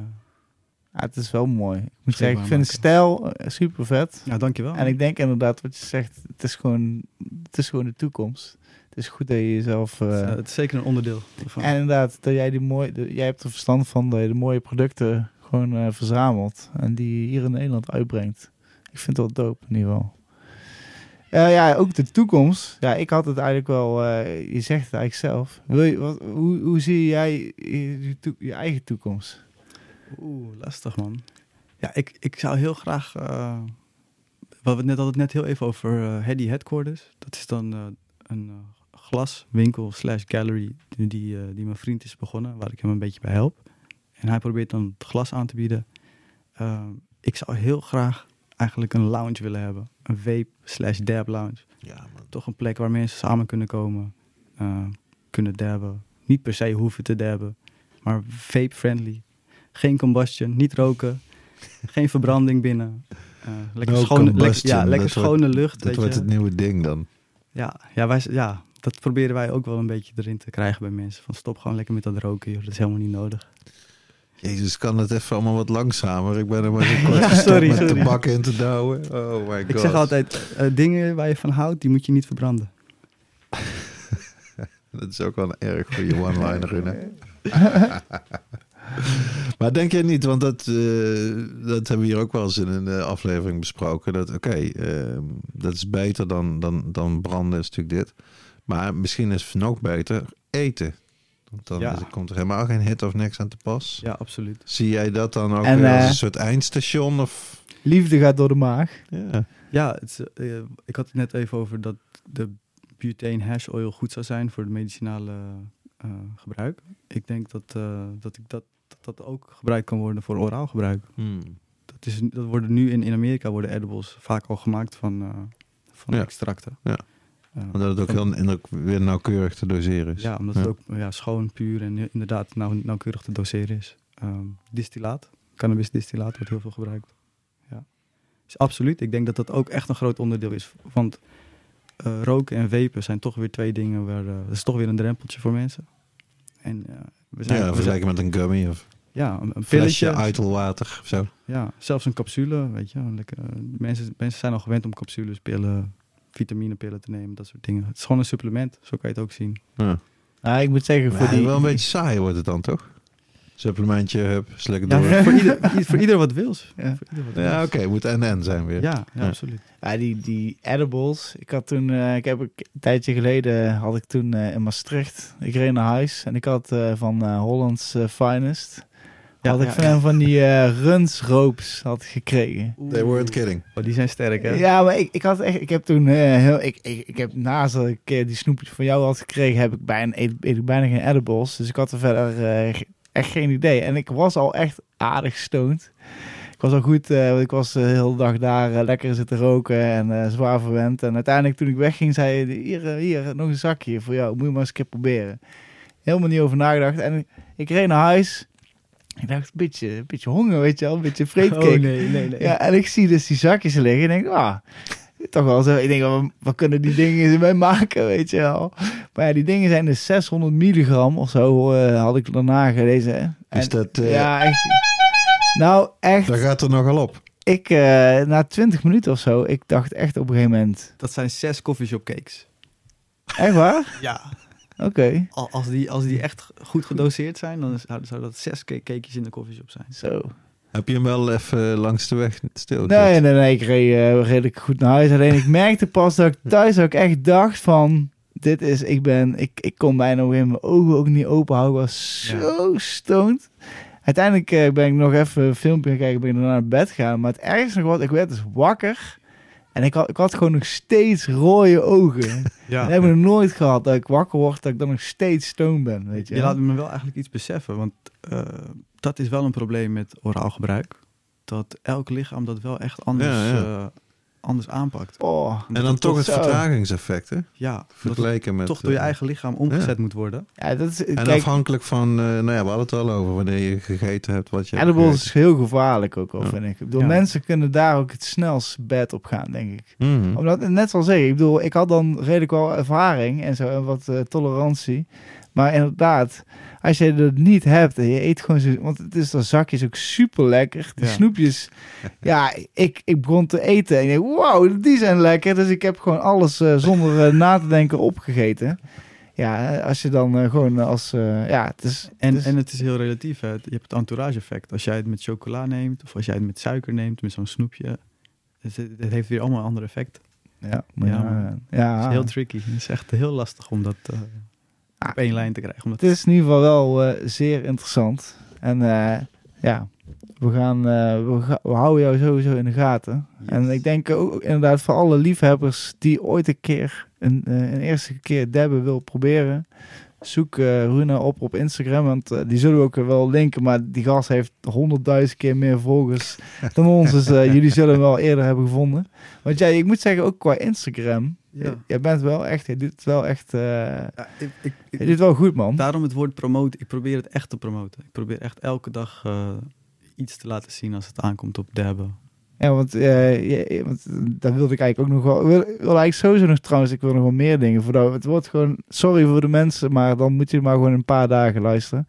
Ja, het is wel mooi. Ik moet zeggen, ik vind de maken. stijl eh, super vet. ja, dankjewel. En ik denk inderdaad wat je zegt, het is gewoon, het is gewoon de toekomst. Het is goed dat je jezelf... het, is, eh, het is zeker een onderdeel ervan. en inderdaad, dat jij die mooie, de- jij hebt er verstand van dat je de mooie producten gewoon eh, verzamelt. En die hier in Nederland uitbrengt. Ik vind wel dope in ieder geval. Eh, ja, ook de toekomst. Ja, ik had het eigenlijk wel, eh, je zegt het eigenlijk zelf. Wil je, wat, hoe, hoe zie jij je, je eigen toekomst? Oeh, lastig man. Ja, ik, ik zou heel graag. eh we hadden het net, hadden het net heel even over eh Heady Headquarters. Dat is dan eh, een eh, glaswinkel slash gallery die, die, eh, die mijn vriend is begonnen, waar ik hem een beetje bij help. En hij probeert dan het glas aan te bieden. Eh, ik zou heel graag eigenlijk een lounge willen hebben. Een vape slash dab lounge. Ja, man. Toch een plek waar mensen samen kunnen komen, eh, kunnen dabben. Niet per se hoeven te dabben, maar vape-friendly. Geen combustion, niet roken, geen verbranding binnen. Eh, lekker No schone, lekker, ja, lekker dat wordt- schone lucht. Dat weet wordt je. het nieuwe ding dan. Ja, ja, wij, ja, dat proberen wij ook wel een beetje erin te krijgen bij mensen. Van stop gewoon lekker met dat roken, joh. dat is helemaal niet nodig. Jezus, kan het even allemaal wat langzamer? Ik ben er maar zo kort Ja, sorry, met sorry. de bakken in te douwen. Oh my god. Ik zeg altijd, eh, dingen waar je van houdt, die moet je niet verbranden. Dat is ook wel een erg goede one-liner, Rune. maar denk jij niet, want dat, eh, dat hebben we hier ook wel eens in een eh, aflevering besproken. Dat oké, eh, dat is beter dan, dan, dan branden, is natuurlijk dit. Maar misschien is het nog beter eten. Want dan Ja. is- komt er helemaal geen hit of niks aan te pas. Ja, absoluut. Zie jij dat dan ook En, weer als eh, een soort eindstation? Of, Liefde gaat door de maag. ja. Ja, het, eh, ik had het net even over dat de butane hash oil goed zou zijn voor het medicinale eh, gebruik. Ik denk dat, eh, dat, ik dat, dat dat ook gebruikt kan worden voor oraal gebruik. Hmm. Dat, is, dat worden nu in, in Amerika worden edibles vaak al gemaakt van, eh, van Ja. extracten. Ja. Omdat het ook heel en ook weer nauwkeurig te doseren is. Ja, omdat het ook ja, schoon, puur en inderdaad nauw, nauwkeurig te doseren is. Ehm, distillaat, cannabis distillaat wordt heel veel gebruikt. Ja. Dus absoluut, ik denk dat dat ook echt een groot onderdeel is. Want eh, roken en vapen zijn toch weer twee dingen waar... eh, dat is toch weer een drempeltje voor mensen. En eh, we zijn... Ja, vergelijken met een gummy of ja, een, een flesje pilletje. uitelwater of zo. Ja, zelfs een capsule, weet je. Lekker, mensen, mensen zijn al gewend om capsules, pillen, vitaminepillen te nemen, dat soort dingen. Het is gewoon een supplement, zo kan je het ook zien. Ja. Nou, ik moet zeggen, voor die... wel een beetje saai wordt het dan, toch? Supplementje, hup, is lekker Ja, door. voor, ieder, voor ieder wat wils. Ja. Ja, oké, moet en-en zijn weer. Ja, ja, Ja. absoluut. Ja, die, die edibles. Ik had toen, eh, ik heb een tijdje geleden had ik toen eh, in Maastricht. Ik reed naar huis en ik had eh, van eh, Hollands eh, Finest. Ja, had ik van hem van die eh runs ropes had gekregen. They weren't kidding. Oh, die zijn sterk, hè? Ja, maar ik, ik had echt, ik heb toen eh, heel, ik, ik, ik heb naast dat ik eh, die snoepjes van jou had gekregen, heb ik bijna, eet, eet ik bijna geen edibles. Dus ik had er verder eh, echt geen idee. En ik was al echt aardig stoned. Ik was al goed, eh, want ik was de hele dag daar lekker zitten roken en eh, zwaar verwend. En uiteindelijk toen ik wegging, zei je, hier, hier, nog een zakje voor jou, moet je maar eens een keer proberen. Helemaal niet over nagedacht. En ik, ik reed naar huis. Ik dacht, een beetje, een beetje honger, weet je wel, een beetje vreedkick. Oh, nee, nee, nee. Ja, en ik zie dus die zakjes liggen en denk, ah, toch wel zo. Ik denk, wat, wat kunnen die dingen mee maken, weet je wel. Maar ja, die dingen zijn dus 600 milligram of zo, eh, had ik daarna gelezen. En, Is dat, eh, Ja, echt. Nou, echt. Daar gaat er nogal op. Ik, eh, na 20 minuten of zo, ik dacht echt op een gegeven moment, Dat zijn zes coffeeshop cakes. echt waar? Ja. Oké, Al- Als die, als die echt goed gedoseerd zijn, dan zou, zou dat zes cake- cakejes in de coffeeshop zijn. zo. Heb je hem wel even langs de weg stil? Nee, nee, nee, ik reed eh, redelijk goed naar huis. Alleen ik merkte pas dat ik thuis ik echt dacht van... Dit is, ik ben, ik, ik kon bijna nog in mijn ogen ook niet open houden. Ik was Ja. zo stoned. Uiteindelijk eh, ben ik nog even een filmpje gaan kijken, ben ik naar bed gegaan. Maar het ergste nog wat, ik werd dus wakker. En ik had, ik had gewoon nog steeds rode ogen. Ja. Dat heb ik nog nooit gehad, dat ik wakker word, dat ik dan nog steeds stoned ben, weet je. Je laat me wel eigenlijk iets beseffen, want eh, dat is wel een probleem met oraal gebruik. Dat elk lichaam dat wel echt anders, Ja, ja. eh, anders aanpakt. Oh, En dan toch het zo. vertragingseffect, hè? Ja, Vergeleken met... toch door je eh, eigen lichaam omgezet moet worden. ja, dat is, En kijk, afhankelijk van, eh, nou ja, we hadden het al over, wanneer je gegeten hebt, wat je Edibles is heel gevaarlijk ook al, Ja. vind ik. Ik bedoel, Ja. mensen kunnen daar ook het snelst bed op gaan, denk ik. Mhm. Omdat, net zoals ik, ik bedoel, ik had dan redelijk wel ervaring en zo, en wat eh, tolerantie. Maar inderdaad, als je dat niet hebt en je eet gewoon zo... Want het is, dat zakje is ook super lekker. Die Ja. snoepjes, ja, ik, ik begon te eten en ik denk, wow, die zijn lekker. Dus ik heb gewoon alles eh, zonder eh, na te denken opgegeten. Ja, als je dan eh, gewoon als... ja, het is... En, het is- en het is heel relatief. Hè. Je hebt het entourage effect. Als jij het met chocola neemt, of als jij het met suiker neemt, met zo'n snoepje. Het, het heeft weer allemaal een ander effect. ja, maar Ja, ja, Het is heel tricky. Het is echt heel lastig om dat eh, Ah. op één lijn te krijgen. Omdat Het is in ieder geval wel eh, zeer interessant. En eh, ja, we, gaan, eh, we, ga- we houden jou sowieso in de gaten. Yes. En ik denk ook inderdaad voor alle liefhebbers die ooit een keer, een, een eerste keer Debbe wil proberen. Zoek Runa op op Instagram, want die zullen we ook wel linken. Maar die gast heeft honderdduizend keer meer volgers dan ons. Dus jullie zullen hem wel eerder hebben gevonden. Want jij, ik moet zeggen, ook qua Instagram. Ja. Jij bent wel echt, je doet het wel echt, eh Ja, ik, ik, je doet het wel goed man. Daarom het woord promoten. Ik probeer het echt te promoten. Ik probeer echt elke dag eh, iets te laten zien als het aankomt op dabben. Ja, want, eh, ja, ja, want daar wilde ik eigenlijk ook nog wel. Ik wil, wil eigenlijk sowieso nog trouwens, ik wil nog wel meer dingen. Voordat, het wordt gewoon, sorry voor de mensen, maar dan moet je maar gewoon een paar dagen luisteren.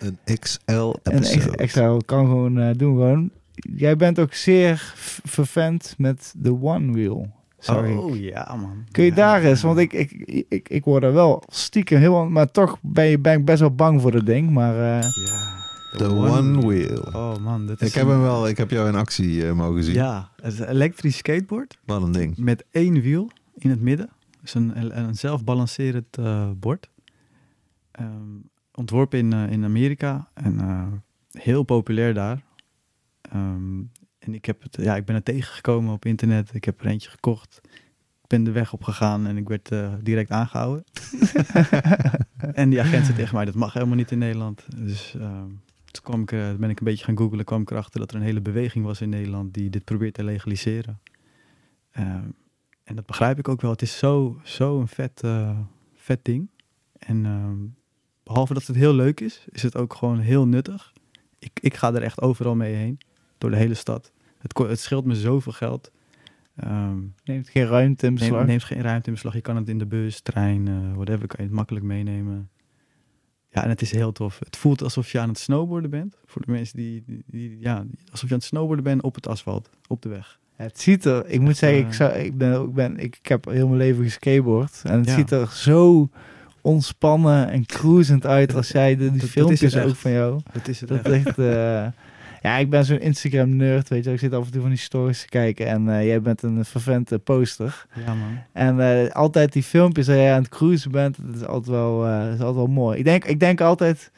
Een XL En episode. ex- extra kan gewoon eh, doen gewoon. Jij bent ook zeer vervent met de One Wheel. Sorry. Oh ja, man. Kun je Ja. daar eens, want ik, ik, ik, ik word er wel stiekem heel, maar toch ben, je, ben ik best wel bang voor dat ding. Maar eh, Ja. The One Wheel. Oh man, dat is Ik heb een- hem wel, ik heb jou in actie eh, mogen zien. Ja, het is een elektrisch skateboard Wat een ding. met één wiel in het midden. Dus een, een zelfbalancerend eh, bord. Ehm, ontworpen in, in Amerika en eh, heel populair daar. Ehm, en ik, heb het, ja, ik ben er tegengekomen op internet. Ik heb er eentje gekocht. Ik ben de weg op gegaan en ik werd eh, direct aangehouden. en die agent zei tegen mij, dat mag helemaal niet in Nederland. Dus ehm, toen kwam ik, eh, ben ik een beetje gaan googlen. kwam ik erachter dat er een hele beweging was in Nederland die dit probeert te legaliseren. Ehm, en dat begrijp ik ook wel. Het is zo, zo een vet, eh, vet ding. En ehm, behalve dat het heel leuk is, is het ook gewoon heel nuttig. Ik, ik ga er echt overal mee heen, door de hele stad. Het, het scheelt me zoveel geld. Ehm, neemt geen ruimte in beslag. neemt, neemt geen ruimte in beslag. Je kan het in de bus, trein, eh whatever, kan je het makkelijk meenemen. Ja, en het is heel tof. Het voelt alsof je aan het snowboarden bent. Voor de mensen die, die, die- ja, alsof je aan het snowboarden bent op het asfalt, op de weg. Het ziet er, ik moet zeggen, eh, ik, zou, ik, ben, ik, ben, ik, ik heb heel mijn leven geskateboard. En het Ja. ziet er zo ontspannen en cruisend uit als jij de, die Dat- filmpjes ook van jou. Dat is het Dat echt... eh, ja, ik ben zo'n Instagram-nerd, weet je. Ik zit af en toe van die stories te kijken. En eh, jij bent een vervente poster. Ja, man. En eh, altijd die filmpjes dat jij aan het cruisen bent, dat is altijd wel, dat is altijd wel mooi. Ik denk, ik denk altijd,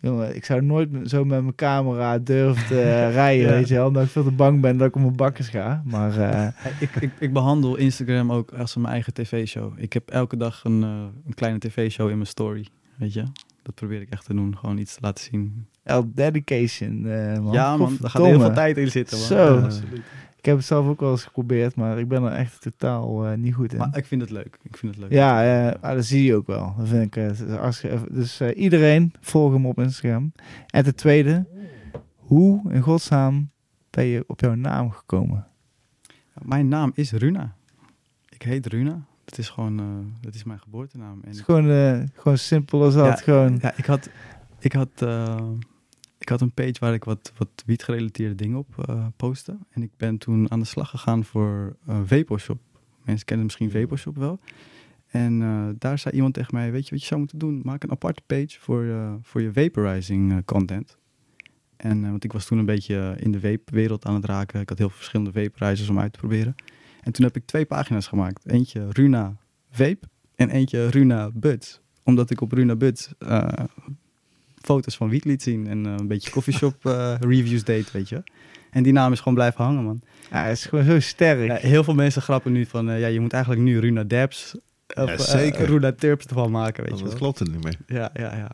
jongen, ik zou nooit zo met mijn camera durven te rijden, Ja. weet je wel. Omdat ik veel te bang ben dat ik op mijn bakkers ga. Maar Ik, ik, ik behandel Instagram ook als mijn eigen tv-show. Ik heb elke dag een, een kleine tv-show in mijn story, weet je. Dat probeer ik echt te doen, gewoon iets te laten zien. El dedication, eh, man. ja man, daar gaat heel veel tijd in zitten man. Zo. Ja, Absoluut. Ik heb het zelf ook wel eens geprobeerd, maar ik ben er echt totaal eh, niet goed in. Maar ik vind het leuk, ik vind het leuk. Ja, ah, dat zie je ook wel. Dat vind ik, eh, het dus eh, iedereen volg hem op Instagram. En ten tweede, hoe in godsnaam ben je op jouw naam gekomen? Mijn naam is Runa. Ik heet Runa. Dat is gewoon, eh, dat is mijn geboortenaam. En Het is gewoon, eh, gewoon simpel als dat. Ja, gewoon. Ja, ik had, ik had, eh, had een page waar ik wat, wat wiet-gerelateerde dingen op eh postte. En ik ben toen aan de slag gegaan voor uh, Vaporshop. Mensen kennen misschien Vaporshop wel. En eh, daar zei iemand tegen mij, weet je wat je zou moeten doen? Maak een aparte page voor, eh, voor je vaporizing eh, content. En, eh, want ik was toen een beetje in de vape-wereld aan het raken. Ik had heel veel verschillende vaporizers om uit te proberen. En toen heb ik twee pagina's gemaakt. Eentje Runa Vape en eentje Runa Buds. Omdat ik op Runa Buds eh, foto's van wiet liet zien en eh, een beetje coffeeshop eh, reviews deed, weet je. En die naam is gewoon blijven hangen, man. Ja, het is gewoon zo sterk. Ja, heel veel mensen grappen nu van, eh, ja, je moet eigenlijk nu Runa Dabs of Ja, zeker. Runa Terps ervan maken, weet je wel. klopt het niet meer. Ja, ja, ja.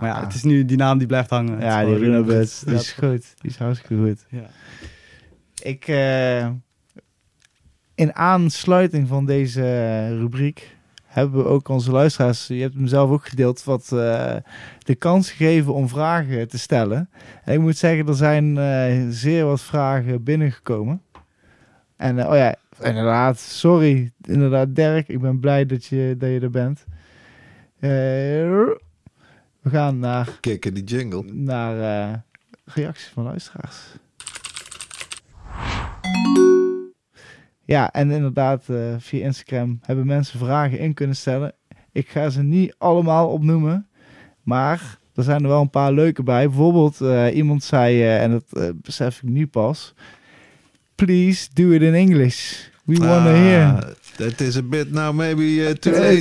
Maar ja, het is nu die naam die blijft hangen. Ja, die Runa Buds, die is goed. Die is hartstikke goed. Ja. Ik, in aansluiting van deze rubriek hebben we ook onze luisteraars, je hebt hem zelf ook gedeeld, wat eh, de kans gegeven om vragen te stellen. En ik moet zeggen, er zijn eh, zeer wat vragen binnengekomen. En eh, oh ja, inderdaad, sorry, inderdaad Dirk, ik ben blij dat je, dat je er bent. We gaan naar, Kikken die jingle. naar reacties van luisteraars. Ja, en inderdaad, eh, via Instagram hebben mensen vragen in kunnen stellen. Ik ga ze niet allemaal opnoemen, maar er zijn er wel een paar leuke bij. Bijvoorbeeld, eh, iemand zei, eh, en dat besef ik nu pas, please do it in English. We want to hear. That is a bit now maybe uh, too late.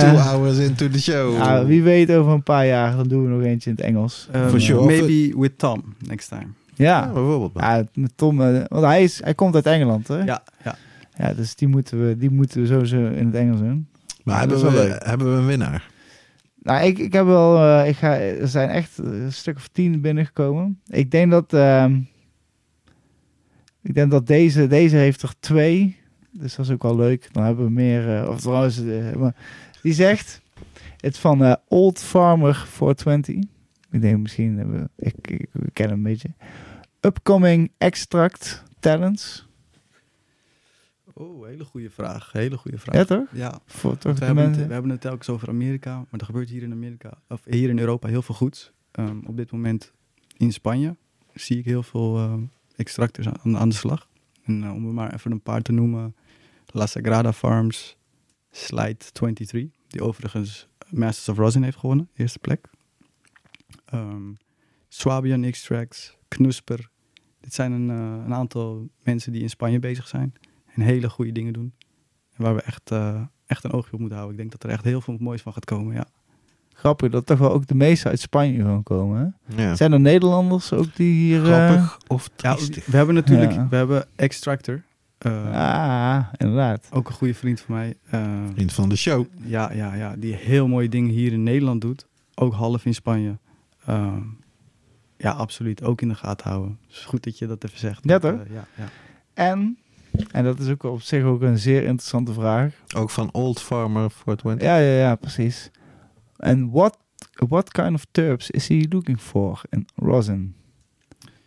two hours into the show. Ja, wie weet over een paar jaar, dan doen we nog eentje in het Engels. Um, For sure. Maybe with Tom next time. Ja, bijvoorbeeld. ja Tom, eh, want hij, is, hij komt uit Engeland, hè? Ja, ja. Ja, dus die moeten we, die moeten we sowieso in het Engels doen. Maar hebben, we, leuk. hebben we een winnaar? Nou, ik, ik heb wel, eh, ik ga, er zijn echt een stuk of tien binnengekomen. Ik denk dat, ehm, ik denk dat deze, deze heeft er twee. Dus dat is ook wel leuk. Dan hebben we meer, eh, of trouwens, eh, maar die zegt, het van eh, Old Farmer 420. Ik denk misschien, hebben we, ik, ik, ik ken hem een beetje. Upcoming Extract Talents. Oh, hele goede vraag. Hele goede vraag. Ja, toch? Ja, Voor toch Want we, hebben het, we hebben het telkens over Amerika, maar er gebeurt hier in Amerika, of hier in Europa heel veel goeds. Ehm, op dit moment in Spanje zie ik heel veel ehm extractors aan, aan de slag. En eh, om er maar even een paar te noemen, La Sagrada Farms, Slide 23, die overigens Masters of Rosin heeft gewonnen, eerste plek. Ehm Swabian Extracts, Knusper. Dit zijn een, eh, een aantal mensen die in Spanje bezig zijn en hele goede dingen doen. En waar we echt, eh, echt een oogje op moeten houden. Ik denk dat er echt heel veel moois van gaat komen, ja. Grappig dat toch wel ook de meeste uit Spanje gewoon komen. Hè? Ja. Zijn er Nederlanders ook die hier... eh, Grappig of ja we hebben natuurlijk, Ja. we hebben Extractor. eh, ah, inderdaad. Ook een goede vriend van mij. Vriend van de show. ja, ja, ja, die heel mooie dingen hier in Nederland doet. Ook half in Spanje. Ehm, ja, absoluut. Ook in de gaten houden. Het is goed dat je dat even zegt. Toch? eh, ja, ja. En, en dat is ook op zich ook een zeer interessante vraag. Ook van Old Farmer 420. Ja, ja, ja, precies. En what, what kind of terps is he looking for in rosin?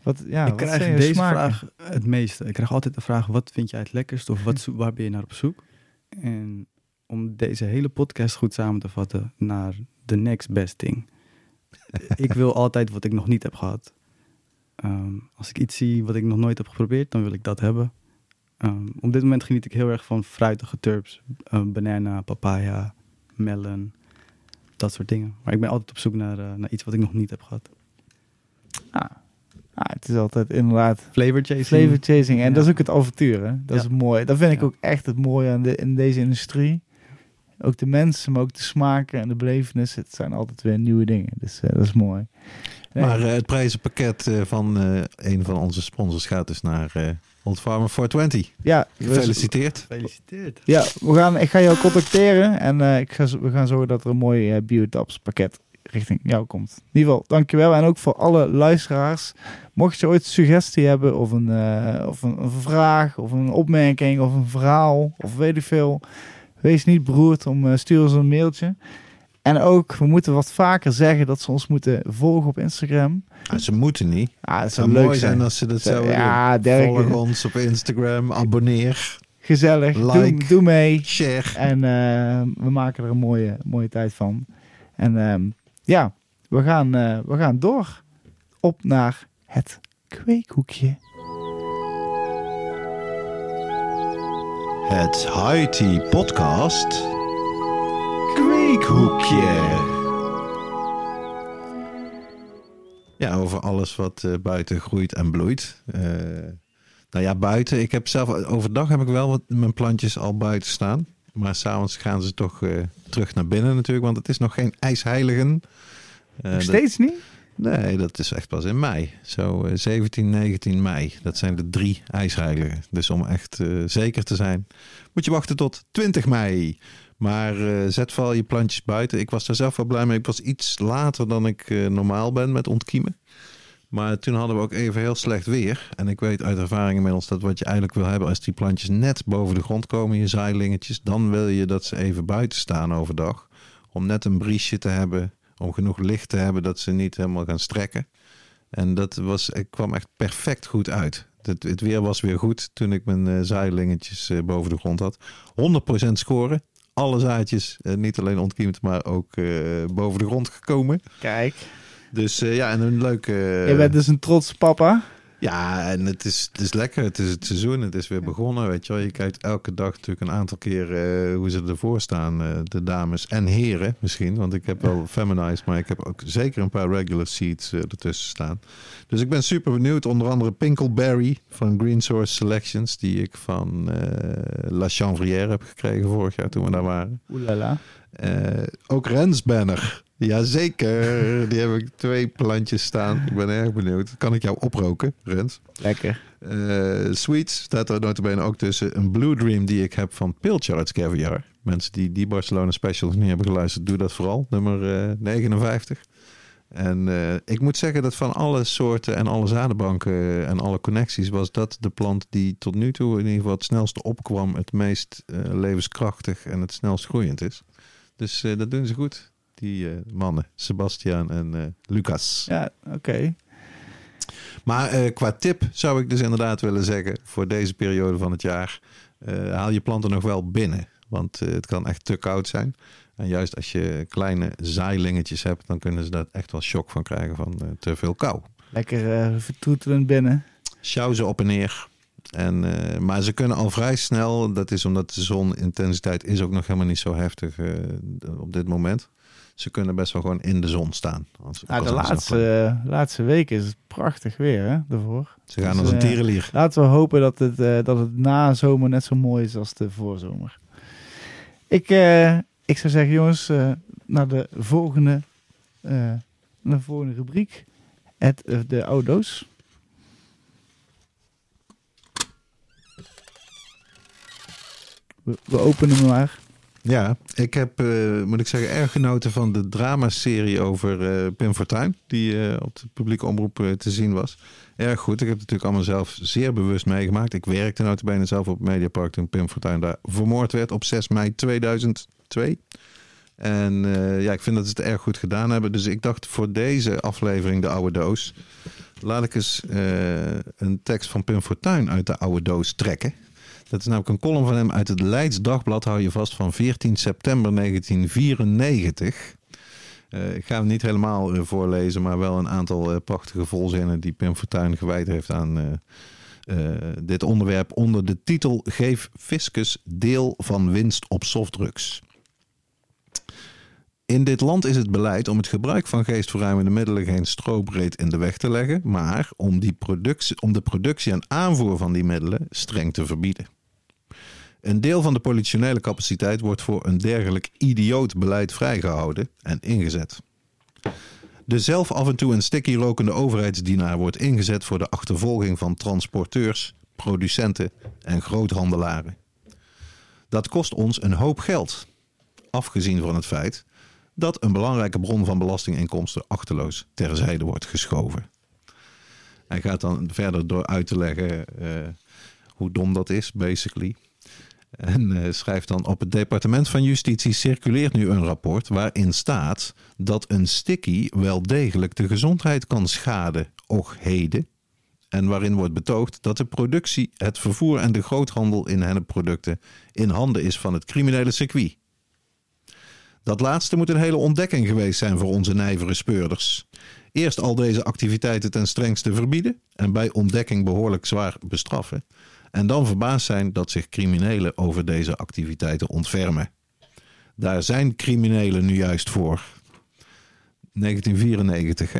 Wat, ja, ik wat krijg zijn deze smaken? vraag het meeste. Ik krijg altijd de vraag, wat vind jij het lekkerst? Of wat, zo- waar ben je naar op zoek? En om deze hele podcast goed samen te vatten naar the next best thing. Ik wil altijd wat ik nog niet heb gehad. Ehm, als ik iets zie wat ik nog nooit heb geprobeerd, dan wil ik dat hebben. Ehm, op dit moment geniet ik heel erg van fruitige turps. Eh, banana, papaya, melon, dat soort dingen. Maar ik ben altijd op zoek naar, eh, naar iets wat ik nog niet heb gehad. Ah. Ah, het is altijd inderdaad Flavor chasing. flavor chasing. En Ja. dat is ook het avontuur. Hè? Dat is Ja. mooie. Dat vind ik Ja. ook echt het mooie aan de, in deze industrie. Ook de mensen, maar ook de smaken en de belevenis. Het zijn altijd weer nieuwe dingen. Dus eh, dat is mooi. Nee. Maar eh, het prijzenpakket eh, van eh, een van onze sponsors gaat dus naar eh Old Farmer 420. ja, Gefeliciteerd. Gefeliciteerd. Ja, we gaan, ik ga jou contacteren en eh, ik ga, we gaan zorgen dat er een mooi eh Biotaps pakket richting jou komt. In ieder geval, dankjewel. En ook voor alle luisteraars. Mocht je ooit een suggestie hebben of een, eh, of een, een vraag of een opmerking of een verhaal of weet ik veel. Wees niet beroerd om, eh, stuur ons een mailtje. En ook, we moeten wat vaker zeggen dat ze ons moeten volgen op Instagram. Ah, ze moeten niet. Ah, Het zou leuk mooi zijn als ze dat zouden ja, doen. Volg ons op Instagram, abonneer, gezellig. Like. doe mee. share. En eh, we maken er een mooie, mooie tijd van. En ehm, ja, we gaan, eh, we gaan door op naar het kweekhoekje. Het Haiti Podcast. Kweekhoekje. Ja, over alles wat eh, buiten groeit en bloeit. Eh, nou ja, buiten. Ik heb zelf overdag heb ik wel wat mijn plantjes al buiten staan. Maar s'avonds gaan ze toch eh, terug naar binnen natuurlijk, want het is nog geen ijsheiligen. Nog dat- steeds niet? Nee, dat is echt pas in mei. Zo eh, 17, 19 mei. Dat zijn de drie ijsheiligen. Dus om echt eh, zeker te zijn, moet je wachten tot 20 mei. Maar eh, zet vooral je plantjes buiten. Ik was daar zelf wel blij mee. Ik was iets later dan ik eh, normaal ben met ontkiemen. Maar toen hadden we ook even heel slecht weer. En ik weet uit ervaring inmiddels dat wat je eigenlijk wil hebben... als die plantjes net boven de grond komen, je zaailingetjes... dan wil je dat ze even buiten staan overdag. Om net een briesje te hebben om genoeg licht te hebben dat ze niet helemaal gaan strekken. En dat was, ik kwam echt perfect goed uit. Het, het weer was weer goed toen ik mijn eh zaailingetjes eh, boven de grond had. 100% scoren. Alle zaadjes, eh, niet alleen ontkiemd, maar ook boven de grond gekomen. Kijk, Dus ja, en een leuke... je bent dus een trots papa. Ja, en het is, het is lekker. Het is het seizoen. Het is weer begonnen. Weet je, wel. je kijkt elke dag natuurlijk een aantal keer eh, hoe ze ervoor staan. eh, de dames en heren misschien. Want ik heb wel feminized, maar ik heb ook zeker een paar regular seats eh, ertussen staan. Dus ik ben super benieuwd. Onder andere Pinkleberry van Green Source Selections. Die ik van La Chanvrière heb gekregen vorig jaar toen we daar waren. Oelala. Ook Rensbanner. Jazeker, die heb ik twee plantjes staan. Ik ben erg benieuwd. Kan ik jou oproken, Rens? Lekker. Eh Sweets staat er notabene ook tussen. Een Blue Dream die ik heb van Pilchards Caviar. Mensen die die Barcelona Specials niet hebben geluisterd, doe dat vooral. Nummer eh, 59. En eh, ik moet zeggen dat van alle soorten en alle zadenbanken en alle connecties... was dat de plant die tot nu toe in ieder geval het snelste opkwam... het meest eh, levenskrachtig en het snelst groeiend is. Dus eh, dat doen ze goed, die eh, mannen. Sebastian en eh, Lucas. Ja, oké. Maar eh, qua tip zou ik dus inderdaad willen zeggen voor deze periode van het jaar, haal je planten nog wel binnen. Want het kan echt te koud zijn. En juist als je kleine zaailingetjes hebt, dan kunnen ze daar echt wel shock van krijgen van te veel kou. Lekker eh vertoetelend binnen. Sjouw ze op en neer. En, maar ze kunnen al vrij snel, dat is omdat de zonintensiteit is ook nog helemaal niet zo heftig op dit moment. Ze kunnen best wel gewoon in de zon staan. Als, Nou, de een zon- laatste, laatste weken is het prachtig weer, hè, daarvoor. Ze gaan dus, als een eh, tierenlier. Laten we hopen dat het, eh, dat het na zomer net zo mooi is als de voorzomer. Ik, eh, ik zou zeggen, jongens, eh, naar de volgende, eh, naar de volgende rubriek. Het, eh, de oude doos. We, we openen hem maar. Ja, ik heb, eh, moet ik zeggen, erg genoten van de dramaserie over eh, Pim Fortuyn. Die eh, op de publieke omroep te zien was. Erg goed. Ik heb het natuurlijk allemaal zelf zeer bewust meegemaakt. Ik werkte notabene zelf op Mediapark toen Pim Fortuyn daar vermoord werd op 6 mei 2002. En ja, ik vind dat ze het erg goed gedaan hebben. Dus ik dacht voor deze aflevering, de oude doos... laat ik eens een tekst van Pim Fortuyn uit de oude doos trekken. Dat is namelijk een column van hem uit het Leids Dagblad, hou je vast, van 14 september 1994. Eh, ik ga hem niet helemaal eh, voorlezen, maar wel een aantal eh, prachtige volzinnen die Pim Fortuyn gewijd heeft aan dit onderwerp onder de titel Geef Fiscus deel van winst op softdrugs. In dit land is het beleid om het gebruik van geestverruimende middelen geen strobreed in de weg te leggen, maar om, die productie, om de productie en aanvoer van die middelen streng te verbieden. Een deel van de politionele capaciteit wordt voor een dergelijk idioot beleid vrijgehouden en ingezet. De zelf af en toe een sticky rokende overheidsdienaar wordt ingezet voor de achtervolging van transporteurs, producenten en groothandelaren. Dat kost ons een hoop geld, afgezien van het feit dat een belangrijke bron van belastinginkomsten achterloos terzijde wordt geschoven. Hij gaat dan verder door uit te leggen uh, hoe dom dat is, basically. En uh, schrijft dan op het departement van Justitie circuleert nu een rapport waarin staat dat een sticky wel degelijk de gezondheid kan schaden, och heden. En waarin wordt betoogd dat de productie, het vervoer en de groothandel in hennepproducten in handen is van het criminele circuit. Dat laatste moet een hele ontdekking geweest zijn voor onze nijvere speurders. Eerst al deze activiteiten ten strengste verbieden en bij ontdekking behoorlijk zwaar bestraffen. En dan verbaasd zijn dat zich criminelen over deze activiteiten ontfermen. Daar zijn criminelen nu juist voor. 1994, hè?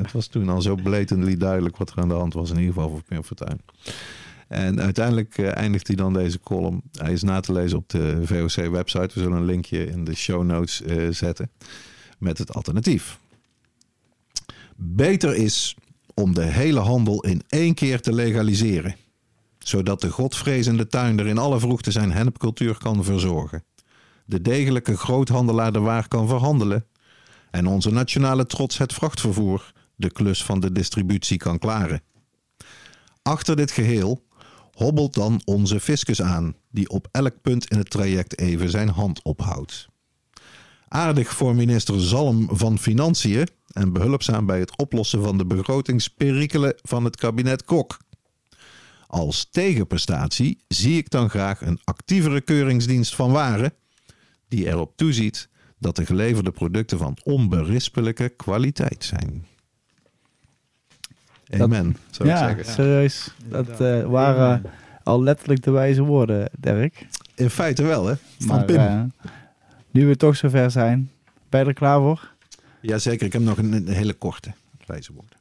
Het was toen al zo blatantly duidelijk wat er aan de hand was, in ieder geval voor Pim Fortuyn. En uiteindelijk uh, eindigt hij dan deze column. Hij is na te lezen op de VOC-website. We zullen een linkje in de show notes uh, zetten met het alternatief. Beter is om de hele handel in één keer te legaliseren, zodat de godvrezende tuinder in alle vroegte zijn hennepcultuur kan verzorgen, de degelijke groothandelaar de waar kan verhandelen en onze nationale trots het vrachtvervoer de klus van de distributie kan klaren. Achter dit geheel hobbelt dan onze fiscus aan, die op elk punt in het traject even zijn hand ophoudt. Aardig voor minister Zalm van Financiën en behulpzaam bij het oplossen van de begrotingsperikelen van het kabinet Kok. Als tegenprestatie zie ik dan graag een actievere keuringsdienst van waren, die erop toeziet dat de geleverde producten van onberispelijke kwaliteit zijn. Amen, zou ja, ik zeggen. serieus. Dat uh, waren al letterlijk de wijze woorden, Dirk. In feite wel, hè? Van Maar, Pim. eh, nu we toch zover zijn, ben je er klaar voor? Jazeker, ik heb nog een, een hele korte wijze woorden.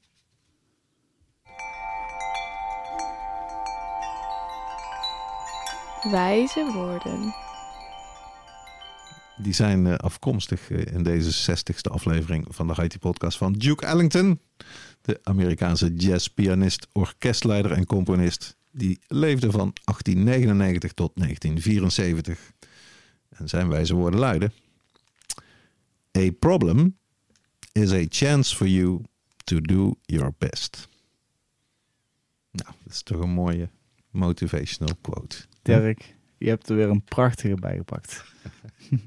Wijze woorden. Die zijn eh, afkomstig eh, in deze 60ste aflevering van de Haiti podcast van Duke Ellington. De Amerikaanse jazzpianist, orkestleider en componist. Die leefde van 1899 tot 1974. En zijn wijze woorden luiden. A problem is a chance for you to do your best. Nou, dat is toch een mooie motivational quote. Dirk, je hebt er weer een prachtige bijgepakt.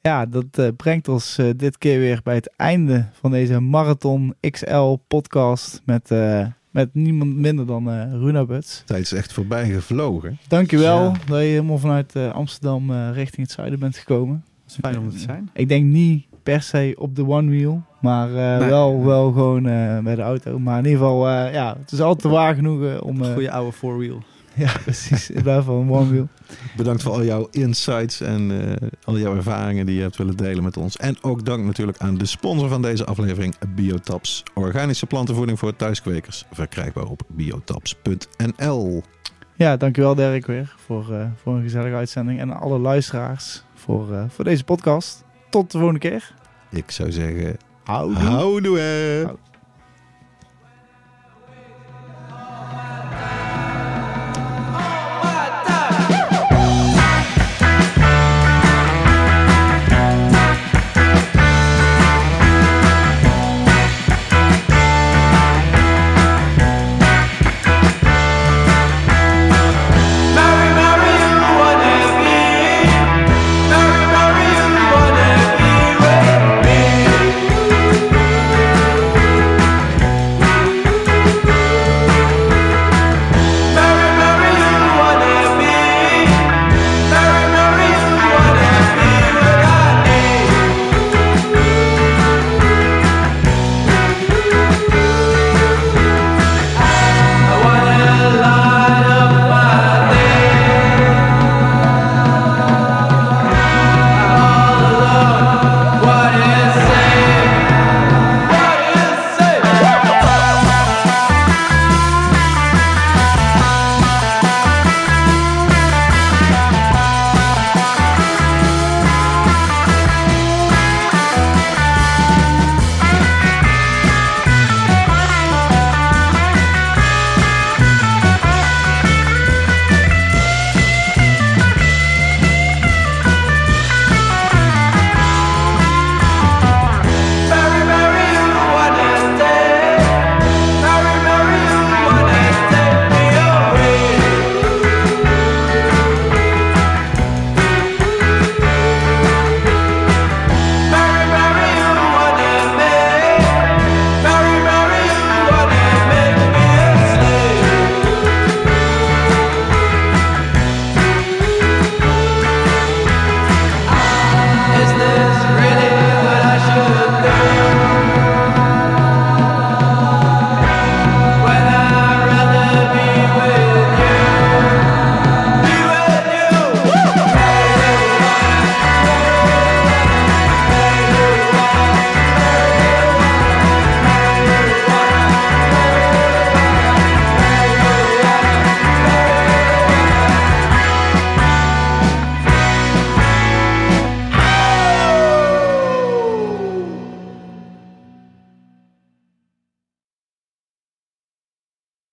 ja, dat eh, brengt ons eh, dit keer weer bij het einde van deze Marathon XL podcast met, eh, met niemand minder dan eh Runa Buts. Tijd is echt voorbij gevlogen. Dankjewel Ja. dat je helemaal vanuit eh, Amsterdam eh, richting het zuiden bent gekomen. Is fijn om te zijn. Ik denk niet per se op de one wheel, maar eh, Nee. wel, wel gewoon eh, bij de auto. Maar in ieder geval, eh, ja, het is altijd te waar genoegen om... eh, Goeie oude four-wheel. ja, precies. In plaats van een one wheel. Bedankt voor al jouw insights en eh, al jouw ervaringen die je hebt willen delen met ons. En ook dank natuurlijk aan de sponsor van deze aflevering, Biotaps. Organische plantenvoeding voor thuiskwekers. Verkrijgbaar op biotaps.nl. Ja, dankjewel Dirk weer voor, eh, voor een gezellige uitzending. En alle luisteraars voor, eh, voor deze podcast. Tot de volgende keer. Ik zou zeggen, Houdoe. houdoe.